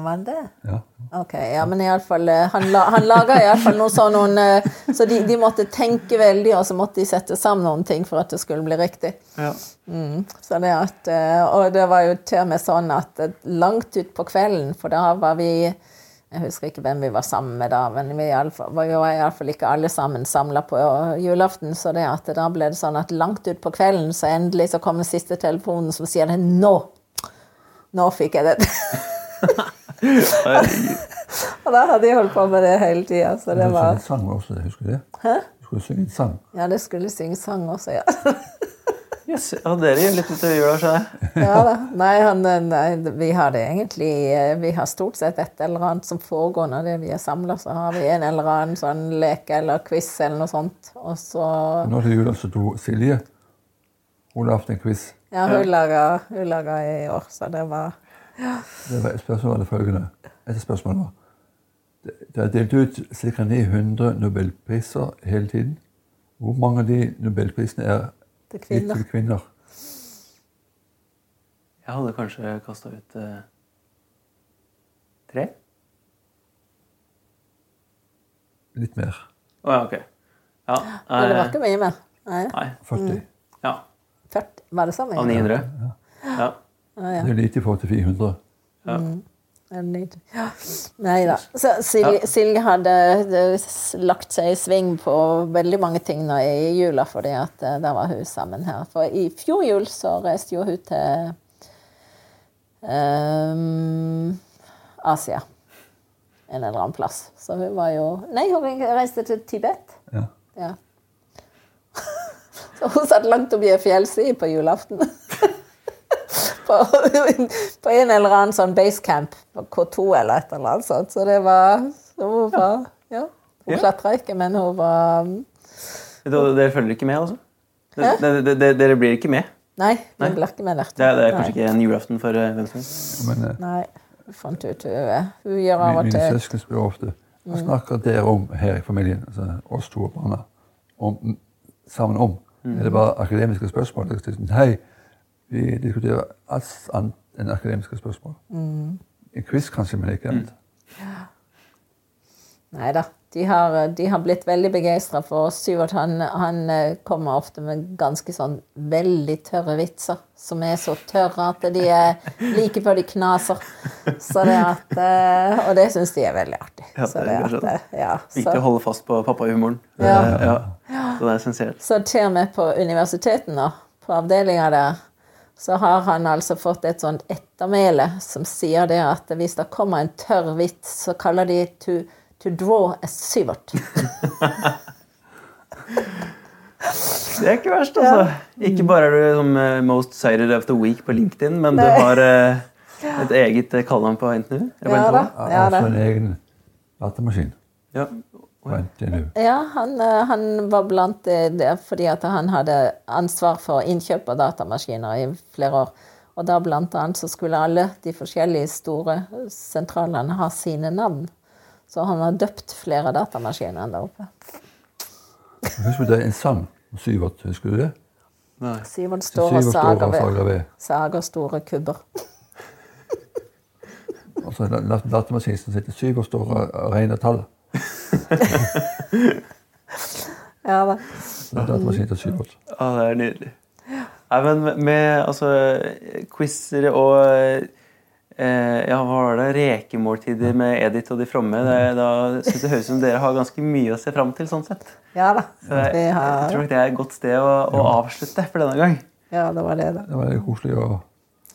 Var det det? Ja. Ok, ja, men i alle fall, eh, han, la, han laga iallfall noe sånn noen eh, Så de, de måtte tenke veldig, og så måtte de sette sammen noen ting for at det skulle bli riktig. Ja. Mm, så det at, eh, og det var jo til og med sånn at langt utpå kvelden, for da var vi Jeg husker ikke hvem vi var sammen med da, men vi i alle fall- var jo iallfall ikke alle sammen samla på julaften. Så det at da ble det sånn at langt utpå kvelden, så endelig så kom den siste telefonen som sier det Nå! Nå fikk jeg det. [laughs] [laughs] og da hadde jeg holdt på med det hele tida, så det Du skulle synge sang også, husker du det? Du skulle synge en sang. Ja, det skulle synge sang også, ja. [laughs] Yes, ja, dere gjør litt utover jula, skjønner jeg. Ja da. Nei, han, nei, vi har det egentlig eh, Vi har stort sett et eller annet som foregår når det vi er samla. Så har vi en eller annen sånn leke eller quiz eller noe sånt. Og så Nå til jula så tok Silje Hun har hatt en quiz. Ja, hun laga, hun laga i år, så det var Det var spørsmålet følgende. Et spørsmål var det, er delt ut ca. 900 nobelpriser hele tiden. Hvor mange av de nobelprisene er til kvinner. til kvinner? Jeg hadde kanskje kasta ut eh, tre? Litt mer. Å ja, ok. Ja, Men det var eh, ikke mye mer. Nei, nei. 40. Ja. 40, var det samme? Av 900? Ja. Ja, ja. Det er lite i forhold til 400. ja. Liten- Ja. Nei da. Så Silje, Silje hadde eh, lagt seg i sving på veldig mange ting nå i jula, fordi at da var hun sammen her. For i fjor jul så reiste jo hun til um, Asia. En eller annen plass. Så hun var jo Nei, hun reiste til Tibet. Ja. Ja. [laughs] Så hun satt langt oppi ei fjellside på julaften. På, [laughs] på en eller annen sånn basecamp på K2 eller et eller annet sånt. Så det var så Hun var Ja. Hun Ja. klatra ikke, men hun var Dere dere følger ikke med, altså? Dere, blir ikke med? Nei, vi blir ikke med. Det er, det er Nei. kanskje ikke en julaften for Venstre? som helst? Men eh, Nei. Hun fant ut hun, hun gjør av og mine søsken spør ofte hva snakker dere om her i familien, altså oss to og barna, om, sammen om? Er det bare akademiske spørsmål? Det sånn, Nei, vi diskuterer alt annet enn akademiske spørsmål. En quiz kanskje, men ikke annet. Nei da. De har, de har blitt veldig begeistra for Syvert. Han, han eh, kommer ofte med ganske sånn veldig tørre vitser. Som er så tørre at de er like før de knaser. Så det at, eh, og det syns de er veldig artig. Ja, det er at, kanskje eh, ja, Viktig å holde fast på pappahumoren. Ja. Ja. Så det er essensielt. så til og med på universitetet nå, på avdelinga der, så har han altså fått et sånt ettermæle som sier det at hvis det kommer en tørr vits, så kaller de to, to draw a syvert. [laughs] Det er ikke verst, altså. Ikke bare er du som eh, most cited of the week på LinkedIn, men du har eh, [laughs] et eget eh, kallenavn på NTNU. Ja, Ja Ja, også en egen datamaskin Ja. Ja, han, eh, han var blant det, fordi at han hadde ansvar for innkjøp av datamaskiner i flere år. Og da blant annet så skulle alle de forskjellige store sentralene ha sine navn. Så han har døpt flere datamaskiner der oppe. Husker du det er en sang om Syvert? Husker du det? Nei. Syvert store Syvert sager ved. Sager store kubber. [laughs] altså datamaskinen som sitter syv og står og regner tall. [laughs] Ja da. Det er datamaskin til Syvert. Ja, det er nydelig. Nei, men med altså, quizer og eh, ja, hva var det? Rekemåltider med Edith og de fromme. Det, da synes det høres ut som dere har ganske mye å se fram til. sånn sett. Ja da. Så jeg, Vi jeg tror nok det er et godt sted å, å avslutte for denne gang. ja, det var det, da. Det var koselig å,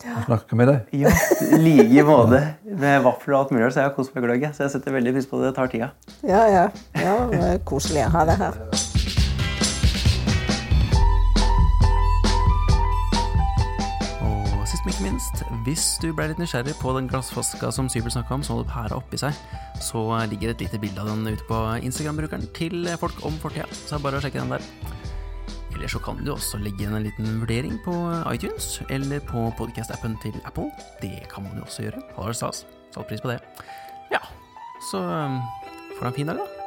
å snakke med deg. Ja, I like måte. Med vafler og alt mulig. Så jeg har kost meg gløgg. Så jeg setter veldig pris på det. Det tar tida. Ja, ja. ja det er koselig å ha det her. Og sist, men ikke minst, hvis du ble litt nysgjerrig på den glassflaska som Sybel snakka om, som hadde pæra oppi seg, så ligger et lite bilde av den ute på Instagram-brukeren til folk om fortida. Så det bare å sjekke den der. Eller så kan du også legge igjen en liten vurdering på iTunes eller på podcast-appen til Apple. Det kan man jo også gjøre. Har stas. Satt pris på det. Ja, så um, får du en fin dag, da.